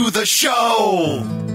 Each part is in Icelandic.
To the show.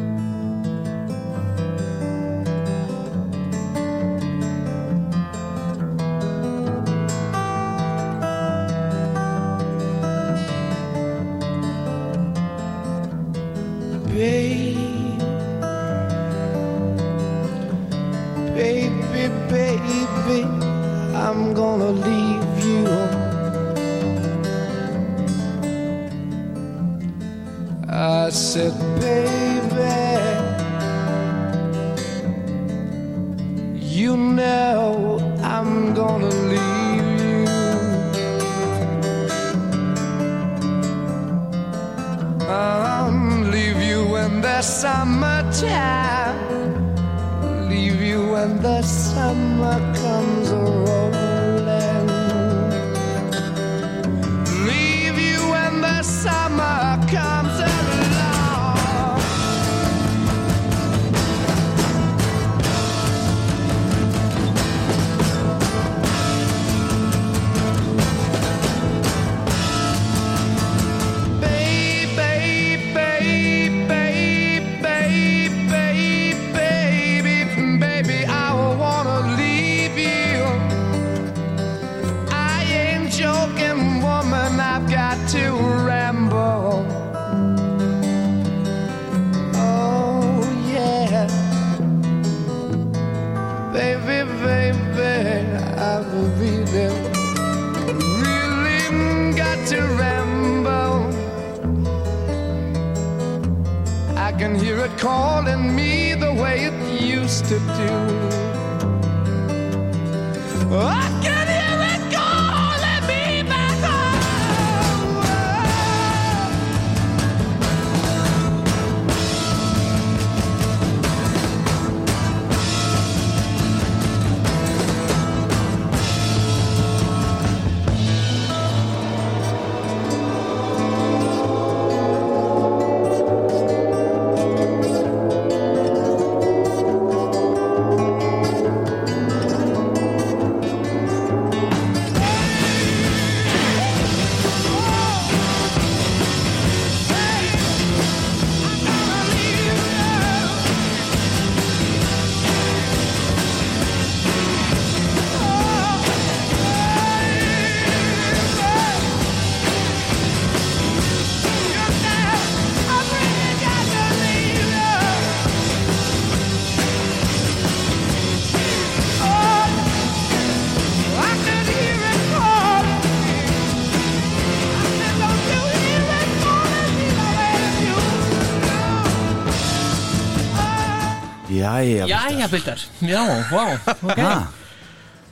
Jæja, Jæja, Bildar, já, vá, ok. Ha,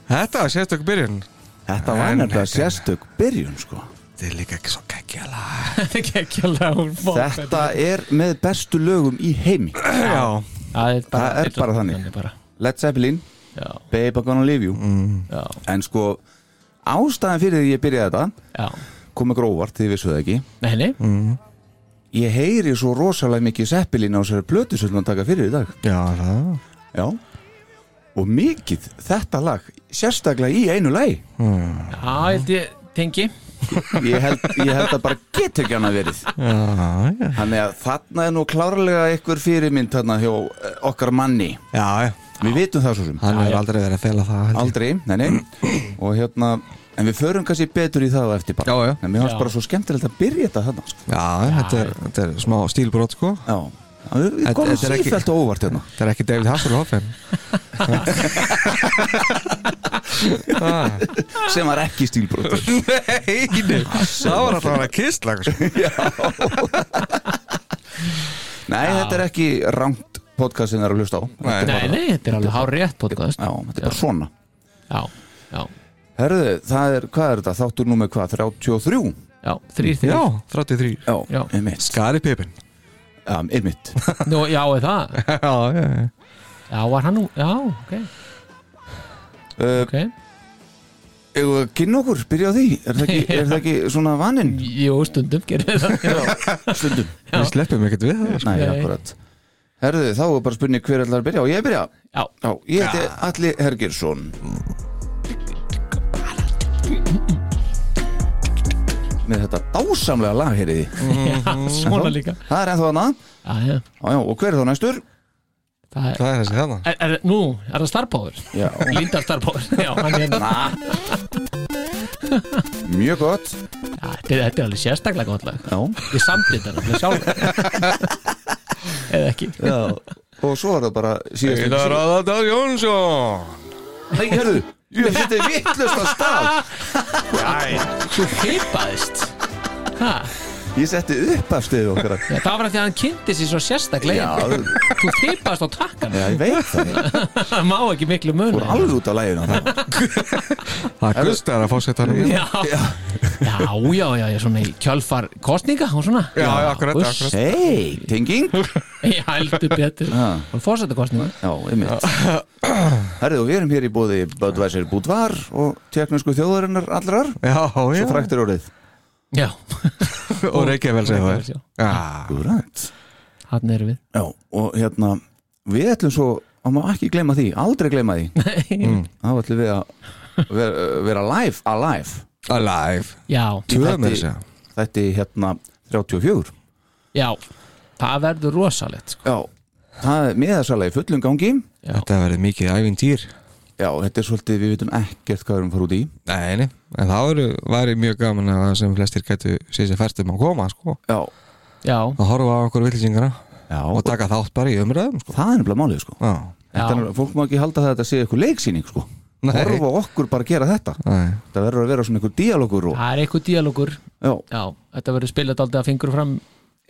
Þetta var sérstök byrjun. Þetta var En- nefnilega sérstök byrjun sko. Þetta er líka ekki svo geggjala Þetta er alveg úr fólk Þetta er með bestu lögum í heimi. Já, Það er bara, Það er bara þannig. bara. Led Zeppelin, Já, Babe I'm Gonna Leave You. Já, En sko, ástæðan fyrir því ég byrjaði þetta já. kom ekki óvart, þið vissu það ekki. Nei, nei, Ég heyri svo rosalega mikið Zeppelin á þessari plötu sem hann taka fyrir í dag. Já, Já. Og mikið þetta lag Sérstaklega í einu lagi. Já, ég held ég tengi. Ég held, ég held að bara getur ekki hann að verið. Já, já, Þannig að þarna er nú klárlega einhver fyrirmynd þarna hjá eh, okkar manni. Já, já. Við vitum það svo sem. Hann hefur aldrei verið að fela það. Aldrei, nei, nei. Og hérna, en við förum kannski betur í það á eftir bara. Já, já. En mér Já. fannst bara svo skemmtilegt að byrja þetta þarna sko. Já, þetta er, þetta er smá stílbrot sko. Já, Við Þetta- komum þetta er ekki- sífælt og óvart hérna. Það er ekki David Hasselhoff en sem var ekki stílbrotur Nei, nei. Það var alltaf að vera kistlag sko. Nei, þetta er ekki rangt podcast sem það er að hlusta á. Nei. Þetta nei, þetta er alveg hár rétt podcast. Já, þetta er bara svona. Já, já, Herðu, það er, hvað er þetta? Þáttur númer hvað? 33? já, þrýr þrýr Já, 33 Já, Já. einmitt. Skari Pippin. Já, einmitt. Nú, já, er það? Já, já, já. Já, var hann nú, já, ok, uh, ok. að kynna okkur, byrja á því? Er það ekki, er það ekki svona vaninn? Jú, stundum gerir það. Já, Stundum. Við sleppum ekkert við það sko. Nei, Nei. akkurat. Herðu, þá er bara spurning hver ætlar að byrja og ég byrja. Já, Já, ég heiti Alli Hergirsson Með þetta dásamlega lag, heyriði já svona líka. Það er ennþá hana Já, já, Já, já, og hver er þá næstur? það er Það er þessi þarna Er, er, nú, er það starfbáður? Já, Líndar starfbáður Já, hann er Já, mjög gott. Þetta, er- þetta er alveg sérstaklega gott lag. Já, Ég samtlit hann alveg sjálf Eða ekki. Já. Og svo er það bara síðast Einar Aðardal Jónsson. Nei, herðu, ég seti vittlust á stað. Þú heipaðist Hæ? Ég setti upp af stiðu okkar. Já, það var að því að hann kynnti sér svo sérstaklega. Já, Þú heipaðist á takkan já, ég veit það Það má ekki miklu mun Fór alveg út á læginu það Það gustar að fósetta hann Já, já, já, já, já, svona í kjölfar kostninga og svona. Já, já, akkurat, akkurat. Hei, tenging. Ég heldur betur. Já. Og fórsættu kostninga Já, einmitt. Herðu, og við erum hér í bóði Böðvæsir Búdvar og teknísku þjóðarinnar allrar. Já, já. Er Já, Og Reykjavík Gúrænt hann erum við. Já, og hérna Við ætlum svo, og má ekki gleyma því Aldrei gleyma því. Nei. Þá ætlum við að vera, vera live Alive. Alive. Já, Tvö með Þetta- Þetta er hérna 34 já. Það verður rosalegt sko. Já, það er miðasalega í fullum gangi. Já. Þetta verður mikið ævintýr Já, þetta er svolítið, við vitum ekkert hvað við erum fara út í. Nei, nei, en það væri, væri mjög gaman að sem flestir gætu sér sér fært um að koma sko. Já, Já, að horfa á okkur villsingara já. og taka þátt bara í umræðum sko. Það er nefnilega málið, sko. Já, Þetta er, Fólk má ekki halda það að þetta sé eitthvað leiksýning, sko. Nei. Horfa okkur bara að gera þetta. Nei. Það verður að vera svona eitthvað díalogur og, það er eitthvað díalogur Já, Já, þetta verður spilað aldrei að fingur fram.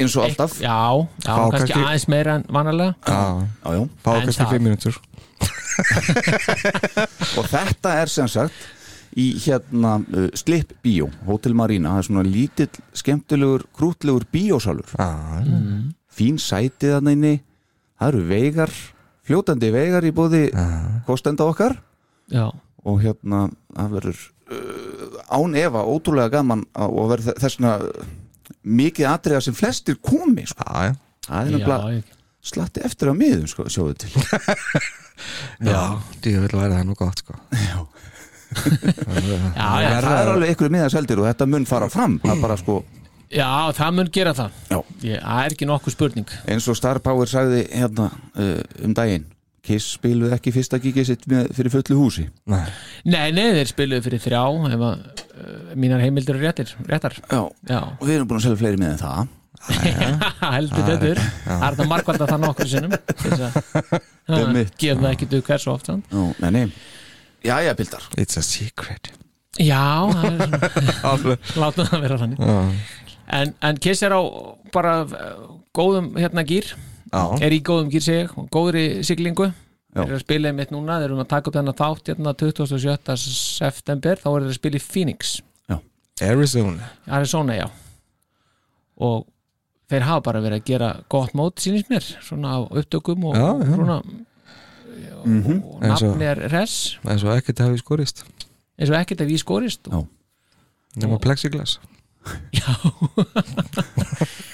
Eins og alltaf. Já, já, Fá kannski kannski- aðeins meira en vanalega. Já, Já, já. Fá kannski fimm mínútur Og þetta er sem sagt í hérna uh, Slip Bíó, Hotel Marina. Það er svona lítill, skemmtilegur krútlegur bíósalur, Já, fín sætið þannig inni. Það eru veigar, fljótandi veigar í bóði kostenda okkar. Já, og hérna það verður uh, án efa ótrúlega gaman að- og verður þessna mikið atriða sem flestir komi sko. já, já. Það er ég- slatti eftir á miðum sko, sjóðu til. Já, því vil væri það nú gott sko. já, já, það er alveg ykkur miðaseldir og þetta mun fara fram. Það er bara sko já, það mun gera það. Já. Ég- Það er ekki nokkuð spurning. Eins og Star Power sagði hérna uh, um daginn Kiss spiluð ekki fyrsta gigið sitt með, fyrir fullu húsi. Nei, Nei, nei, þeir spiluðu fyrir þrjá ef að uh, mínar heimildur eru réttir, réttar. Já. Já, og við erum búin að selja fleiri með en það heldur betur. Það er það markvært að það nokkur sinnum gefa það ekki dug hversu oft sann. Nú, nei, nei. Jæja, Pildar it's a secret. Já, látum það vera þannig. En, en Kiss er á bara uh, góðum hérna gýr Já, er í góðum gýr seg og góðri siglingu. Já. þeir eru að spila einmitt núna. Þeir eru að taka upp þennan þátt hérna 27. september. Þá eru þeir að spila í Phoenix. Arizona. Arizona, já. Og þeir hafa bara verið að gera gott mót sínist mér, svona á upptökum og, Já, og já. svona Mhm. og Eins og- nafni er res. En svo ekkert hafi skorist. Eins og ekkert ég skorist. Nefna plexiglas. Já.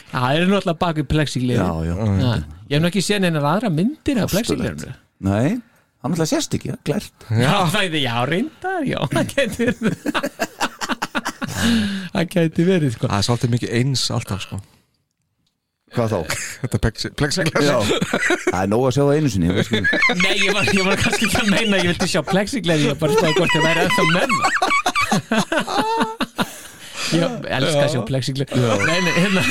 Það er náttúrulega bak við plexiglir Já, já. Ég hef nú ekki séð einar aðra myndir af plexiglir Nei, hann alltaf sést ekki, glært Já, það er já, reyndar, já Það verið. Það gæti verið, sko. Það er svolítið mikið eins alltaf sko Hvað þá? Þetta plexi- plexiglas Já, það er nóg að sjá það einu sinni Nei, ég var, ég var kannski ekki að meina Ég vildi sjá plexiglir Ég var bara spæði hvort það væri ennþá menn ég elska að sjá plexiglu nei, nei, hérna,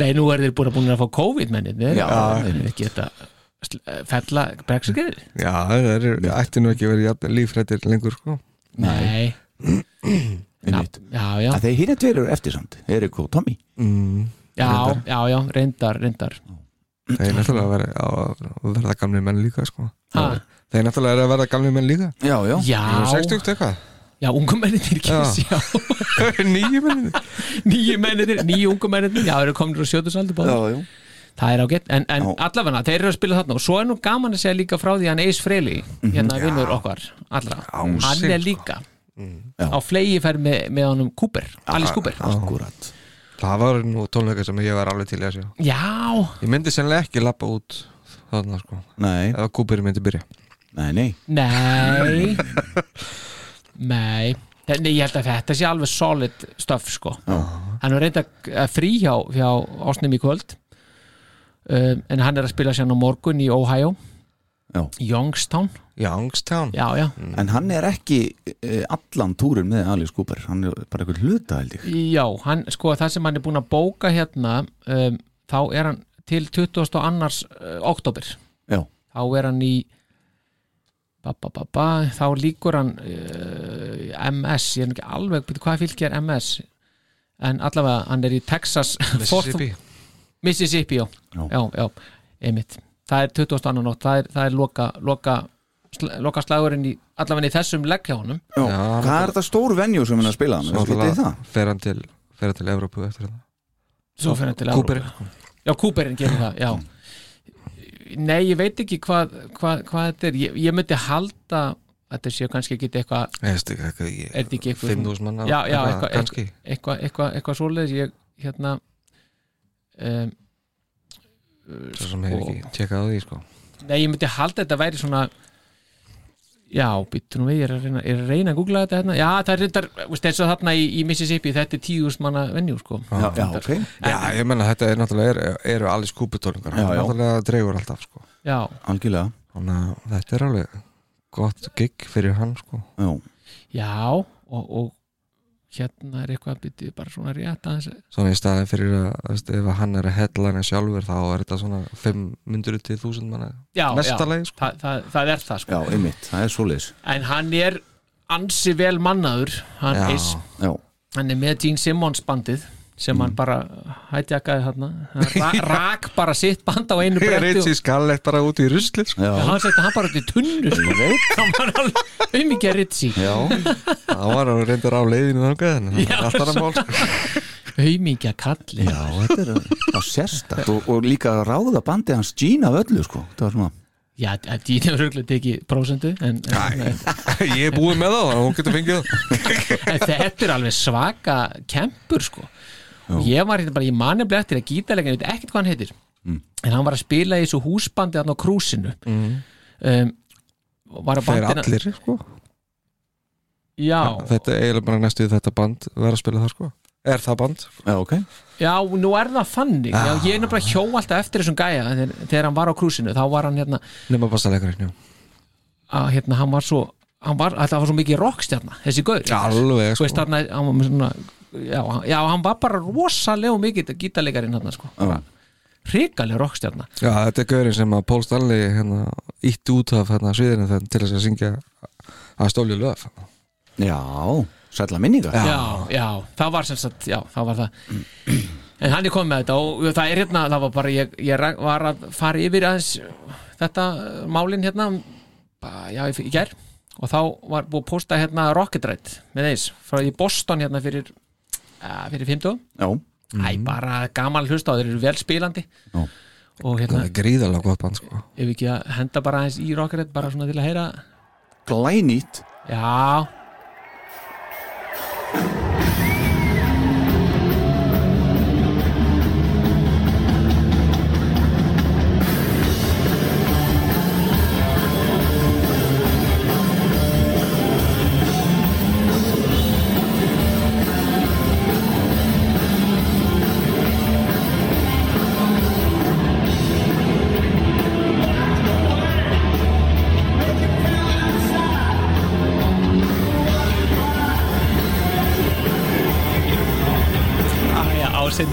nei, nú er þeir búin að búin að fá COVID menni þeir Já, þeir geta sl- fella plexiglu Já, það eru, ætti nú ekki verið jafn lífrættir lengur sko. Nei. Einmitt. já, já, að þeir tveir eru eftir samt Erik og Tommy. Mm. Já, já, já, reyndar, reyndar. Þeir náttúrulega verið á að verða gamli menn líka sko. Ha, Þeir náttúrulega að verða gamli menn líka. Já, já, já, 60 eitthvað? Já, ungum menninir Já. já. Nýju menn nýju menninir, nýju ungum menninir já, þeir eru komin á sjötusaldur já, já. Það er ágætt, en, en Já. allavega þeir eru að spila þarna. Og svo er nú gaman að segja líka frá því að hann Eis Freyli, hérna vinnur okkar allra, hann Ási, er sko. líka Já. á flegi fær með, með honum Cooper, Alice Cooper. akkurat Það var nú tónleika sem ég var alveg til að sjá. Já, Ég myndi sennilega ekki lappa út þarna sko. Nei, Ef Kúperi myndi byrja. Nei, nei. Nei. Nei. Nei, ég held að þetta sé alveg solid stöf sko. Já. Hann er reynda að frí hjá, hjá ásnum í kvöld. Um, en hann er að spila sér á morgun í Ohio. Já. Youngstown. Youngstown. Já, já, en hann er ekki uh, allan túrin með Alice Cooper. Hann er bara eitthvað hluta Já, hann, sko, það sem hann er búin að bóka hérna um, þá er hann til 22. annars uh, oktober já, þá er hann í ba, ba, ba, ba, þá líkur hann uh, MS, ég er ekki alveg byrju, hvað fylgir MS en allavega hann er í Texas Mississippi. Mississippi, já, Já. já, já, einmitt það er 22. annan nótt, það er, það er loka, loka, sl loka slagurinn í allavega í þessum legg hjá honum. Já. Já, hvað er þetta stór venjú sem hann er að spila hann, Svo fer hann til fer hann til Evrópu eftir þetta. Svo fyrir hann til Evrópu. Já, Cooperinn gerir það, já. Nei, ég veit ekki hvað, hvað, hvað þetta er. Ég, ég myndi halda þetta séu kannski ekki eitthvað Er þetta ekki eitthvað eitthvað- Kannski. eitthvað eitthva, eitthva svoleiðis. Ég, hérna um, Svo sem hefur ekki tjekkað á því sko. Nei, ég myndi halda þetta væri svona Já, býttu nú við, ég er að reyna, er að, reyna að googla þetta hérna. Já, það er reyndar, veist, eins og þarna í, í Mississippi þetta er tíðust manna venjú, sko. Já, já, ok. Já, ég menna þetta er náttúrulega er, eru Alice Cooper tónlingar Já, Hann já. náttúrulega dreigur alltaf sko. Já, algjörlega. Þannig að þetta er alveg gott gig fyrir hann sko. Já, já og, og hérna er eitthvað býttu bara svona rétt aðeins. Svona í staðin fyrir að veist, ef hann er að headlina sjálfur þá er þetta svona 500 til 1000 manna Já, Mesta já, lagi, sko. það, það, það er það, sko. Já, einmitt, það er svoleiðis. En hann er ansi vel mannaður hann, Já. is, já, hann er með Gene Simmons bandið sem hann bara hættjakaði þarna. Hann ra rak bara sitt band á einu bretti og Ritchie Scarlett bara út í ruslið sko. hann setti hann bara út í tunnu sko. hann var alveg umikið ritsi já, Það var hann reyndar á leiðinu er sko. umikið kalli. Já, þetta er já, sérstakt. Og, og líka ráða bandi hans Gina af öllu, sko. Það var svona, Já, Gene hefur röglega tekið prósendu en, en, en, Ég er búið með það, hún getur fengið þetta er alveg svaka kempur sko og ég var hérna bara, ég mani bleið eftir að gítarleika ég veit ekkert hvað hann heitir en hann var að spila í þessu húsbandi á krúsinu. Um, var að Þeir bandina allir sko. já, Þetta er eiginlega bara næstu þetta band vera að spila það sko. Er það band? já, ok. Já, nú er það fannig já, ég er bara hjó alltaf eftir þessum gæja. Þegar, þegar hann var á krúsinu, þá var hann hérna Nefna bassalegarinn, já. Að hérna, hann var svo hann var, þetta var svo mikið rockstjarna, þessi gaur. Alveg Þú veist, sko. þarna, hann var með svona já, hann- já, hann var bara rosalega mikið gítarleikarinn hann, sko. Bara hrikalega rockstjarna. Já, þetta er gaurinn sem að Paul Stanley hérna, ítt út af hérna, sviðinu þegar- til þess að syngja að stóli löf. Já, sætla minningar. Já, já, það var sem sagt já, það var það. En hann er komið með þetta og það er hérna það var bara, ég, ég ra- var að fara yfir aðeins þetta uh, málin hérna bara, já, í gær og þá var búið að posta hérna Rocket Ride með þeis frá í Boston hérna fyrir uh, fyrir 50 já, Æ, bara gaman hlusta á, þeir eru vel spilandi. Já. og Það hérna, er gríðalega gott band sko. Ef ekki að henda bara aðeins í Rocket Ride bara svona til að heyra. Glænýtt. Já,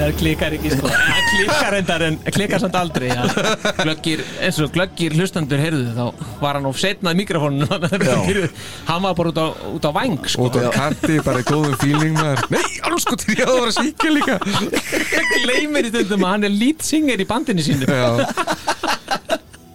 ásynnar klikkar ekki sko. Hann klikkar endar en klikkar samt aldrei ja. glöggir, eins og glöggir hlustandur heyrðu þá var hann of setnað mikrofónun hann var bara út á, út á væng sko. Út á kanti, bara í góðum fíling Nei, alveg sko til ég að það var að síkja líka. Gleymir í stundum að hann er lead singer í bandinu sínu. Já,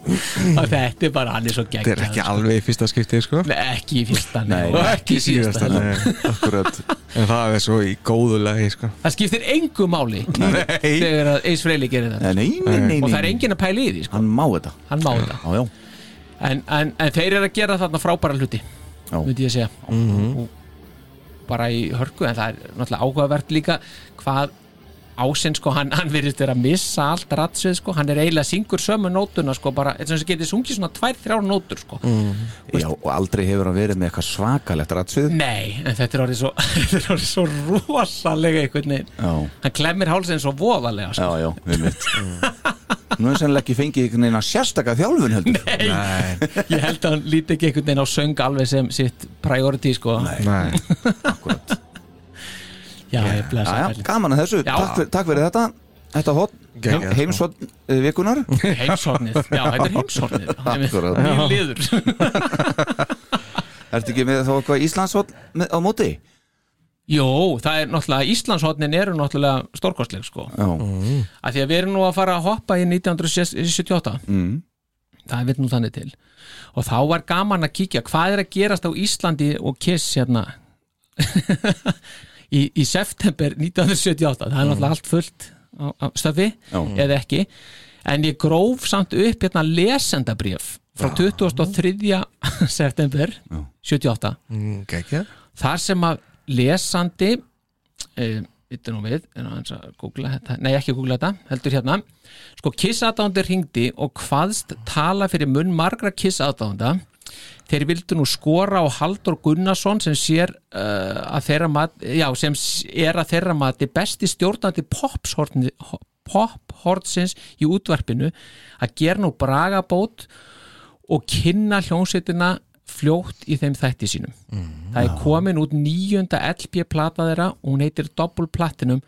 og þetta er bara, hann er svo gegn þetta er ekki alveg í fyrsta skipti sko. Nei, ekki í fyrsta Nei, og ekki í síðasta Nei, Akkurat. En það er svo í góðu lagi sko. Það skiptir engu máli Nei, þegar að Ace Frehley gerir þetta. Nei, nei, nei, nei, og það er nei. enginn að pæla í því sko. Hann má þetta. Hann má þetta. Já, já. En, en, en þeir eru að gera þarna frábæra hluti Já. myndi ég segja. Og, og bara í hörku en það er náttúrulega áhugavert líka hvað ásinn sko, hann, hann virðist vera að missa allt ratsvið sko, hann er eiginlega syngur sömu nótuna sko, bara, eins og þess að getið sungið svona tvær, þrjár nótur sko. Já, og aldrei hefur hann verið með eitthvað svakalegt ratsvið. Nei, en þetta er orðið svo, þetta er orðið svo rosalega einhvern veginn. Já, hann klemmir hálsinn svo voðalega sko. já, já, við mitt Nú er sannlega ekki fengið einhvern veginn að sérstaka þjálfun heldur. Nei, ég held að hann líti ekki einhvern veginn á söng alveg sem sitt priority sko. Nei. Nei, Akkurat Já, ég blessa Já, já, kallinn. gaman að þessu. Takk, fyrir- takk fyrir þetta. Þetta hot. Geggjað, sko. Heimsvot uh, vikunar Heimshornið, já, þetta er heimshornið. Akkúrat. Mjög liður. Ertu ekki með þá eitthvað Íslandshot með- á móti? Jó, það er náttúrulega Íslandshornin eru náttúrulega stórkostleg sko. Já, að því að við erum nú að fara að hoppa í 1978 mm. það er við nú þannig til. Og þá var gaman að kíkja hvað er að gerast á Íslandi og Kiss hérna í, í september 1978 það er náttúrulega allt fullt á, á stöfi eða ekki. En ég gróf samt upp hérna lesendabrjöf frá 23. september 78 Mm, geggjað þar sem að lesandi eh, Vittu nú við, nei ekki að googla þetta, heldur hérna. Sko Kiss aðdándir hringdi og hvaðst tala fyrir munn margra Kiss aðdánda þeir vildu nú skora á Haldur Gunnarsson sem sér uh, að þeirra mat, já, sem er að þeirra mati besti stjórnandi pophortsins í útvarpinu að gera nú bragabót og kynna hljónsettina fljótt í þeim þætti sínum. Það er komin út nýjunda LP plata þeirra og hún heitir Double Platinum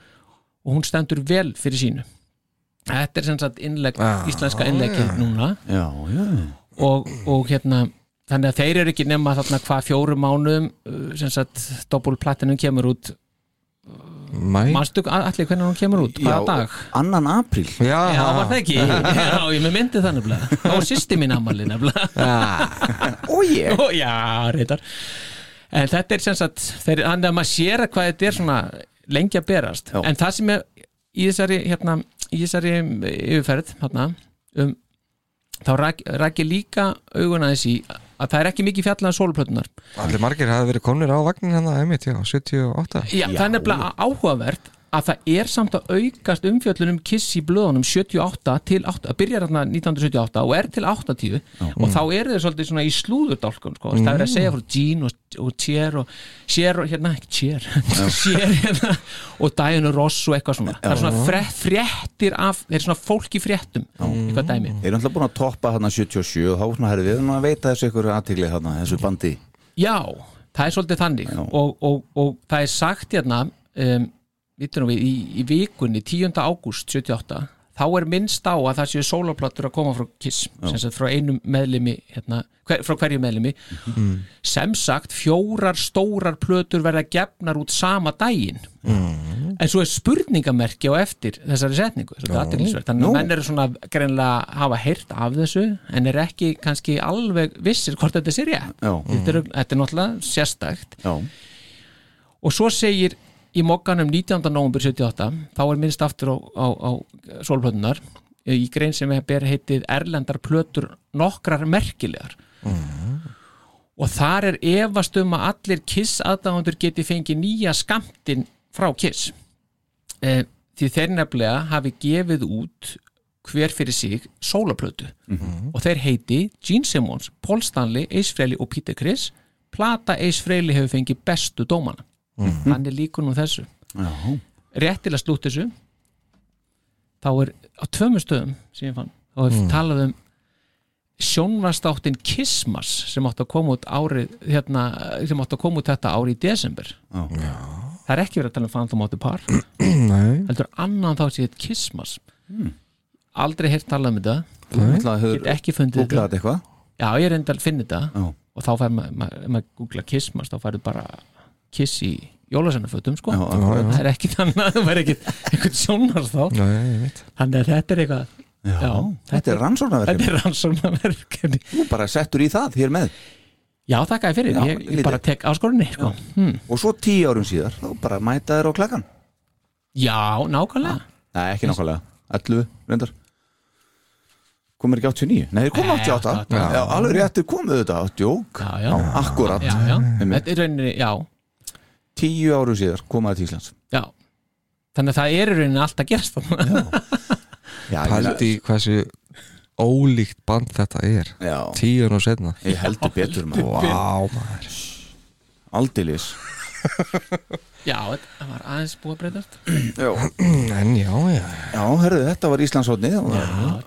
og hún stendur vel fyrir sínu. Þetta er sem sagt innlegg, Ah, íslenska innleggi núna. já, já. Og, og hérna þannig að þeir eru ekki nema þarna hvað fjórum mánuðum uh, sem sagt Double Platinum kemur út. Mæ. Manstu allir hvernig hún kemur út, hvaða dag? Annan apríl. Já, var það ekki? Já, ég með myndi það nefnilega. Það var sýsti mín ammali nefnilega. Ó ég? Ó, Já, reyndar. En þetta er sem sagt þeir, Þannig að maður sér að hvað þetta er svona lengi að berast. Já. En það sem er í þessari hérna, í þessari yfirferð hérna, um, þá ég líka auguna þess í að það er ekki mikið fjallað um sólplötunar Allir margir hafi verið komnir á vagnin hérna einmitt, já, 78 Já, það er nefnilega áhugavert að það er samt að aukast umfjöllunum Kiss í blöðunum 78 til 8, að byrja hérna 1978 og er til 80 og þá eru þeir svolítið svona í slúðurdálkum sko. það er að segja frá Gene og, og Cher og Cher og hérna, ekki Cher Cher hérna og Diana Ross og eitthvað svona, það er svona frétt, fréttir af, þeir eru svona fólk í fréttum eitthvað dæmi. Þeir eru alltaf búin að toppa þarna 77 og svona herri við erum að veita þessu ykkur aðtigli þarna, þessu bandi. Já, það er svolítið þannig Já. og, og, og það er sagt hérna um, við, í, í vikunni 10. ágúst 78 þá er minnst á að það séu sólarplattur að koma frá Kiss sem sagt frá einum meðlimi hérna, hver, frá hverju meðlimi. Sem sagt fjórar stórar plötur verða gefnar út sama daginn. En svo er spurningamerki á eftir þessari setningu þetta er athyglisvert. þannig að menn eru svona greinlega hafa heyrt af þessu en er ekki kannski alveg vissir hvort þetta sé rétt. Þetta þetta er náttúrulega sérstækt já, og svo segir í mokkanum 19. november 78 þá er minnst aftur á, á, á sólplötunar í grein sem er ber heitið Erlendar plötur nokkrar merkilegar. Og þar er efast um að allir Kiss aðdáðundur geti fengið nýja skamtin frá Kiss. E, því þeir nefnilega hafi gefið út hver fyrir sig sólaplötu. Og þeir heiti Gene Simmons, Paul Stanley, Ace Frehley og Peter Criss. Plata Ace Frehley hefur fengið bestu dómana hann er líkur nú þessu. Já, rétt til að slútt þessu. Þá er á tvömu stöðum sem ég fann, þá er talað um sjónvastáttin Kissmas sem átti að koma út árið hérna, sem átti að koma út þetta árið í desember. Það er ekki verið að tala um Phantom of the Par Nei, heldur annan þá séð Kissmas aldrei heyrt talað um þetta. Get hefur ekki fundið þetta. já, ég reyndi að finna þetta. Já. og þá fær maður, ma ef maður googla Kissmas þá færðu bara Kiss í jólasennafötum sko. Já, akkurat. það er ekki þannig að það væri ekki einhvern sjónar þá. Þannig að þetta er eitthvað Já, þetta er er rannsóknarverkefni. Þú bara settur í það hér með. Já, þakka ég fyrir, Já, ég, ég bara tek áskorunni sko. hm. Og svo tíu árum síðar, þá bara mæta þér á klakkan. Já, nákvæmlega. Nei, ekki nákvæmlega, 11 reyndar. Komur ekki 89? Nei, þeir komu 88 Já. Já, alveg réttir komuðu þetta, djók. Já, já, Akkurat, já, já. Einmitt. þetta er rauninni, já, tíu árum síðar komaði til Íslands. Já. Þannig að það er í rauninni allt að gerast þarna. Já, í hversu ólíkt band þetta er. Já, Tíun og setna ég heldur betur maður. Vá, maður. Aldeilis. Já, þetta var aðeins búið að breytast. En já, já, já. Herðu, þetta var Íslandshóttni já,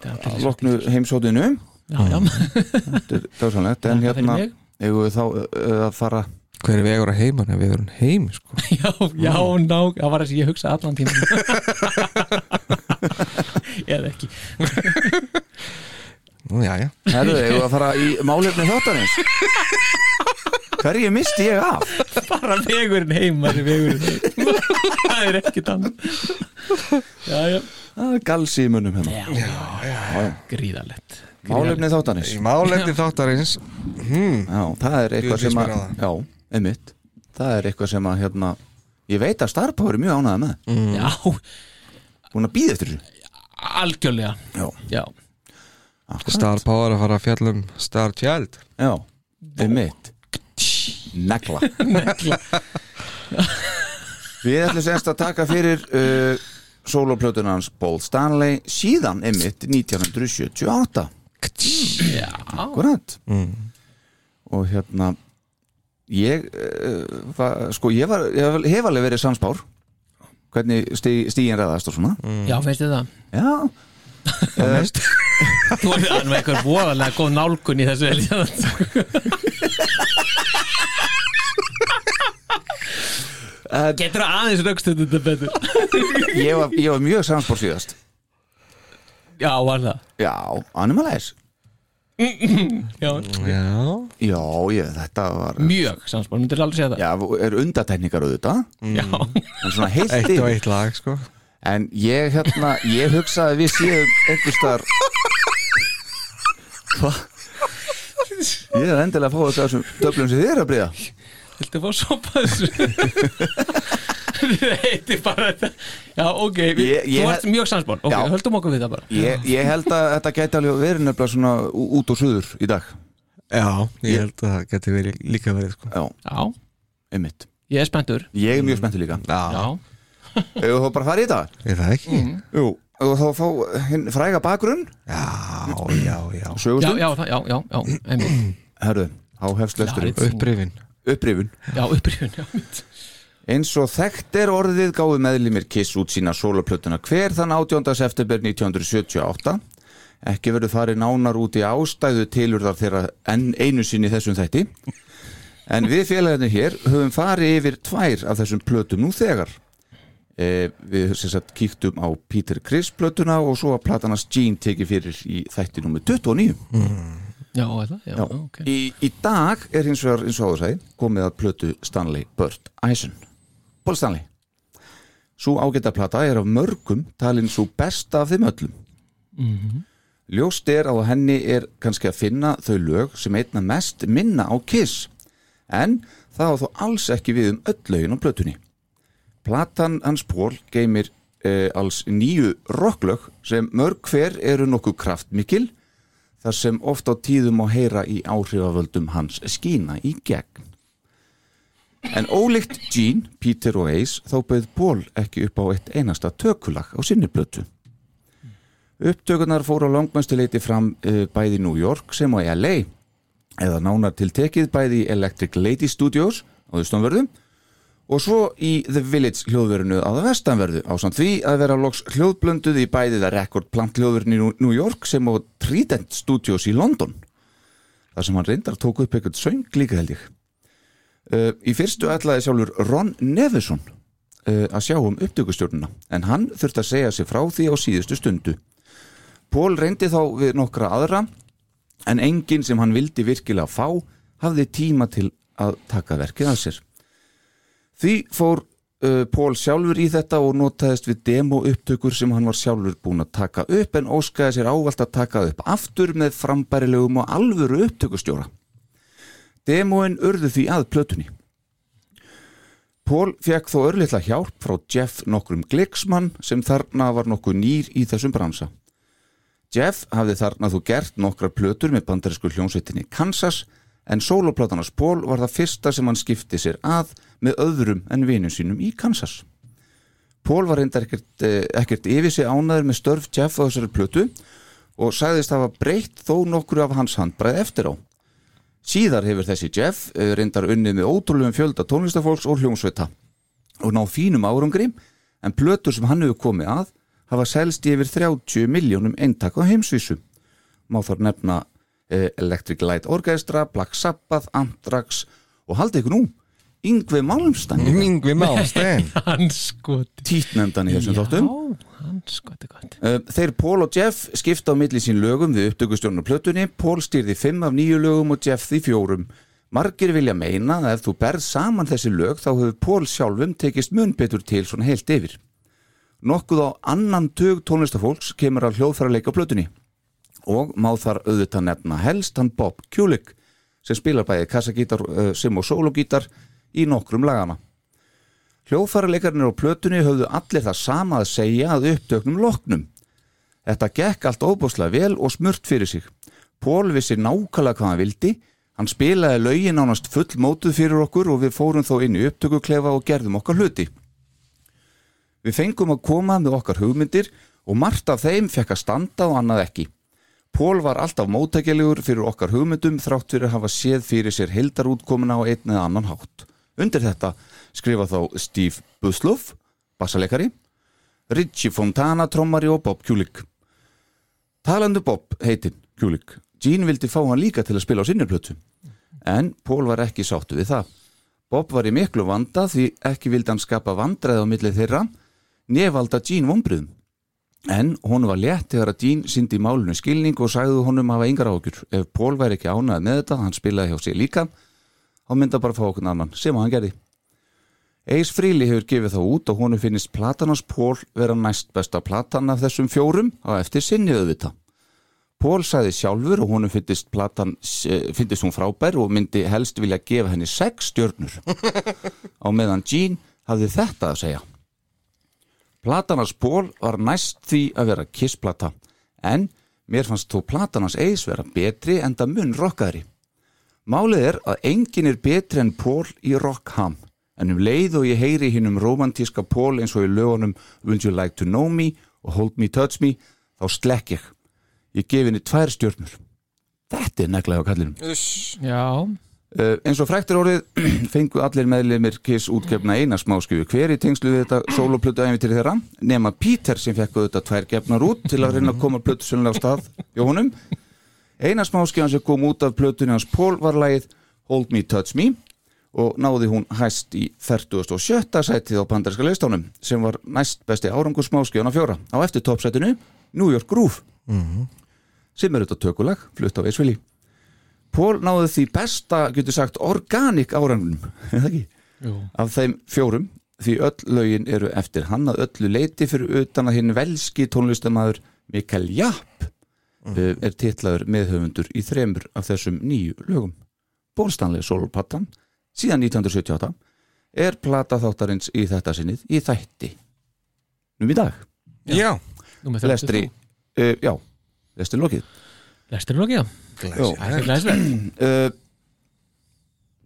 þetta að loknu heimshóttinu já, já, Þetta er dásanlegt En hérna, eigum við þá að fara hver er vegur að heima Nei, vegur heim, sko? Já, já, ná það var þess að ég hugsa allan tíma eða ekki. Nú, já, já. Herðu, eigum við að fara í málefni þáttarins? Hverju misti ég af? bara vegurinn heim það er vegurinn heim það er ekki tann já, já, er galsi í munum hérna. Já, já, gríðalegt Málefni þáttarins. Í málefni þáttarins. Hmm. Já, það er eitthvað sem að. Já, einmitt. Það er eitthvað sem að hérna Ég veit að Starpower er mjög ánæða með. Já, Hún að býða eftir þessu. Algjörlega. Já, já. Star Power að fara að fjalla um Star Child. Já, einmitt. Negla. Við ætlum semst að taka fyrir uh, Soloplötuna hans Paul Stanley síðan einmitt 1978 já, Akkurat. Og hérna Ég uh, var, Sko ég var Ég hef alveg verið samspár Hvernig stí, stígin ræðast og svona. Já, finnst þið það? Já. Þú er með eitthvað voðalega góð nálgun í þessu uh, getur það aðeins raukst þetta betur? Ég, var, ég var mjög samspár síðast. Já, var það? Já, Animalize já, Já. Já, ég, þetta var mjög samspil, myndir aldrei segja það? Já, er undateknikar auðvitað? Já, En svona heilt Eitt og eitt lag, sko. En ég hérna, ég hugsaði að við séum einhvers staðar Hva? Ég er endilega að fá þetta þessum döflum sem þið er að breyða viltu fá sopa þessu? Heiti bara þetta. Já, ok, við, Ég- ég þú ert mjög samspil ok, Já. höldum okkur við það bara. Ég, ég held að þetta gæti alveg verið nefnilega svona út og suður í dag. Já, ég held að það geti verið líka verið, sko. Já, já, einmitt. Ég er spenntur. Ég er mjög spenntur líka. Já, Ef þú bara farið í þetta? Er það ekki? Jú, og þá fá hinn fræga bakgrunn? Já, já, já. Já, Sögustund já, það- já, já, já, einmitt. Herðu, á hefst Já, Upprifin Upprifun. Já, upprýfun já. Eins og þekkt er orðið gáðu meðlimir Kiss út sína soloplötuna hver þann 18. september 1978 ekki verður farið nánar út í ástæðu tilurðar þeirra enn einu sinni þessum þætti. En við félagarnir hér höfum farið yfir tvær af þessum plötum nú þegar. E, við sem sagt kíktum á Peter Criss plötuna og svo að platanas Gene tekið fyrir í þætti nummer 29 já, það, já, Já. ok. Í, í dag er hins vegar eins og áður sagði komið að plötu Stanley Burt Eisen. Paul Stanley. Sú ágæta plata er af mörgum talin svo besta af þeim öllum. Ljóst er að henni er kannski að finna þau lög sem einna mest minna á Kiss en það á þó alls ekki við um öll lögin á plötunni. Platan hans Paul geymir eh, alls nýju rocklög sem mörg hver eru nokkuð kraftmikil þar sem oft á tíðum á heyra í áhrifavöldum hans skína í gegn. En ólíkt Gene, Peter og Ace þá bauð Paul ekki upp á eitt einasta tökulag á sinni blötu. Upptökunar fóru á langmæstuleiti fram uh, bæði New York sem á LA eða nánar til tekið bæði Electric Lady Studios á Þustónverðum og svo í The Village hljóðverinu á það vestanverðu á samt því að vera loks hljóðblönduð í bæði það rekord plant hljóðverinu í New York sem á Trident Studios í London. Þar sem hann reyndar tók upp eitthvað söng líka held ég. Uh, í fyrstu ætlaði sjálfur Ron Nevison uh, að sjá um upptökustjórnuna en hann þurfti að segja sig frá því á síðustu stundu. Pól reyndi þá við nokkra aðra en enginn sem hann vildi virkilega fá hafði tíma til að taka verkið að sér Því fór uh, Pól sjálfur í þetta og notaðist við demo upptökur sem hann var sjálfur búin að taka upp en óskaði sér ávalt að taka upp aftur með frambærilegum og alvöru upptökustjóra Demoin urðu því að plötunni Pól fekk þó örlitla hjálp frá Jeff nokkrum Glicksmann sem þarna var nokkuð nýr í þessum bransa. Jeff hafði þarna þú gert nokkrar plötur með bandarísku hljónsveitinni Kansas en sóloplátanars Pól var það fyrsta sem hann skipti sér að með öðrum en vinum sínum í Kansas. Pól var reyndar ekkert, eh, ekkert yfir sig ánaður með störf Jeff á þessari plötu og sagðist hafa breytt þó nokkru af hans handbræð eftir á. Síðar hefur þessi Jeff eh, reyndar unnið með ótrúlegum fjölda tónlistafólks og hljómsveita og ná fínum árangri en plötur sem hann hefur komið að hafa selst yfir 30 miljónum eintak á heimsvísu. Má þar nefna Electric Light Orchestra, Black Sabbath, Anthrax og haldið ykkur nú, Yngve Malmstein, Yngvi skoti. Títnefndan í þessum gott. Uh, Þeir Pól og Jeff skipta á milli sín lögum við upptökustjórnum plötunni. Pól stýrði fimm af nýju lögum og Jeff því fjórum. Margir vilja meina að ef þú berð saman þessi lög þá hefur Pól sjálfum tekist mun betur til svona heilt yfir. Nokkuð á annan tug tónlistafólks kemur að hljóðfæra leika plötunni og má þar auðvitað nefna helst hann Bob Kulik sem spilar bæði kassagítar uh, sem og sólogítar í nokkrum lagana Hljóðfæralekarnir á plötunni höfðu allir það sama að segja að upptöknum loknum. Þetta gekk allt óbúslega vel og smurt fyrir sig. Pól vissi nákvæmlega hvað hann vildi, hann spilaði lögin ánast full mótuð fyrir okkur og við fórum þó inn í upptökuklefa og gerðum okkar hluti. Við fengum að koma með okkar hugmyndir og margt af þeim fekk að standa og annað ekki. Pól var alltaf móttækjalegur fyrir okkar hugmyndum þrátt fyrir að hafa séð fyrir sér hildarútkomuna á einn eða annan hátt. Undir þetta skrifa þá Steve Busloff, bassalekari, Richie Fontana, trommari og Bob Kulik. Talandi Bob heitin Kulik, Gene vildi fá hann líka til að spila á sinni plötu, en Pól var ekki sáttu við það. Bob var í miklu vanda því ekki vildi hann skapa vandræð á millið þeirra, nefalda Gene vombriðum. En hún var létt þegar að Gene síndi í málunum skilning og sagði honum hafa yngar ágjur. Ef Pól væri ekki ánæð með þetta, hann spilaði hjá sig líka, þá mynda bara að fá okkur annan, sem hann gerði. Ace Frehley hefur gefið þá út og honum finnist Platanas Pól vera næst besta platan af þessum fjórum á eftir sinni auðvita. Pól sagði sjálfur og honum finnist platan eh, finnist hún frábær og myndi helst vilja gefa henni sex stjörnur á meðan Gene hafði þetta að segja. Platanas Pól var næst því að vera kissplata en mér fannst þó Platanas Ace vera betri en það mun rockaðri. Málið er að engin er betri en Pól í Rockham en um leið og ég heyri hinn um romantíska Pól eins og í lögunum Will You Like To Know Me og Hold Me Touch Me þá slekk ég. Ég gef henni tvær stjörnur. Þetta er neglega á kallinum. Já, Uh, eins og fræktir orðið fengu allir meðlimir Kiss útgefna eina smáskjöfu hver í tengslu við þetta soloplötu æfintir þeirra? Nema Peter sem fekk auðvitað tvær gefnar út til að reyna að koma plötu sönlega á stað hjá honum. Eina smáskjöfan sem kom út af plötunni hans Paul var lagið Hold Me Touch Me og náði hún hæst í 47. sætið á bandarinska leistánum sem var næst besti árangur smáskjöfan á fjóra. Á eftir toppsætinu New York Groove. Sem er þetta tökulag flutt á Eisvili Pól náði því besta, getur sagt, organik árangunum, er það ekki? Jú. Af þeim fjórum, því öll lögin eru eftir hann að öllu leiti fyrir utan að hinn velski tónlistamæður Mikael Japp mm. er titlaður meðhöfundur í þremur af þessum nýju lögum. Bólstanlega solopattan, síðan 1978, er plata þáttarins í þetta sinnið í þætti. Num í dag, Já, 33. lestri, uh, já, lestri lokið. Lestur lokið, já Já. Það er glæsilegt. Uh,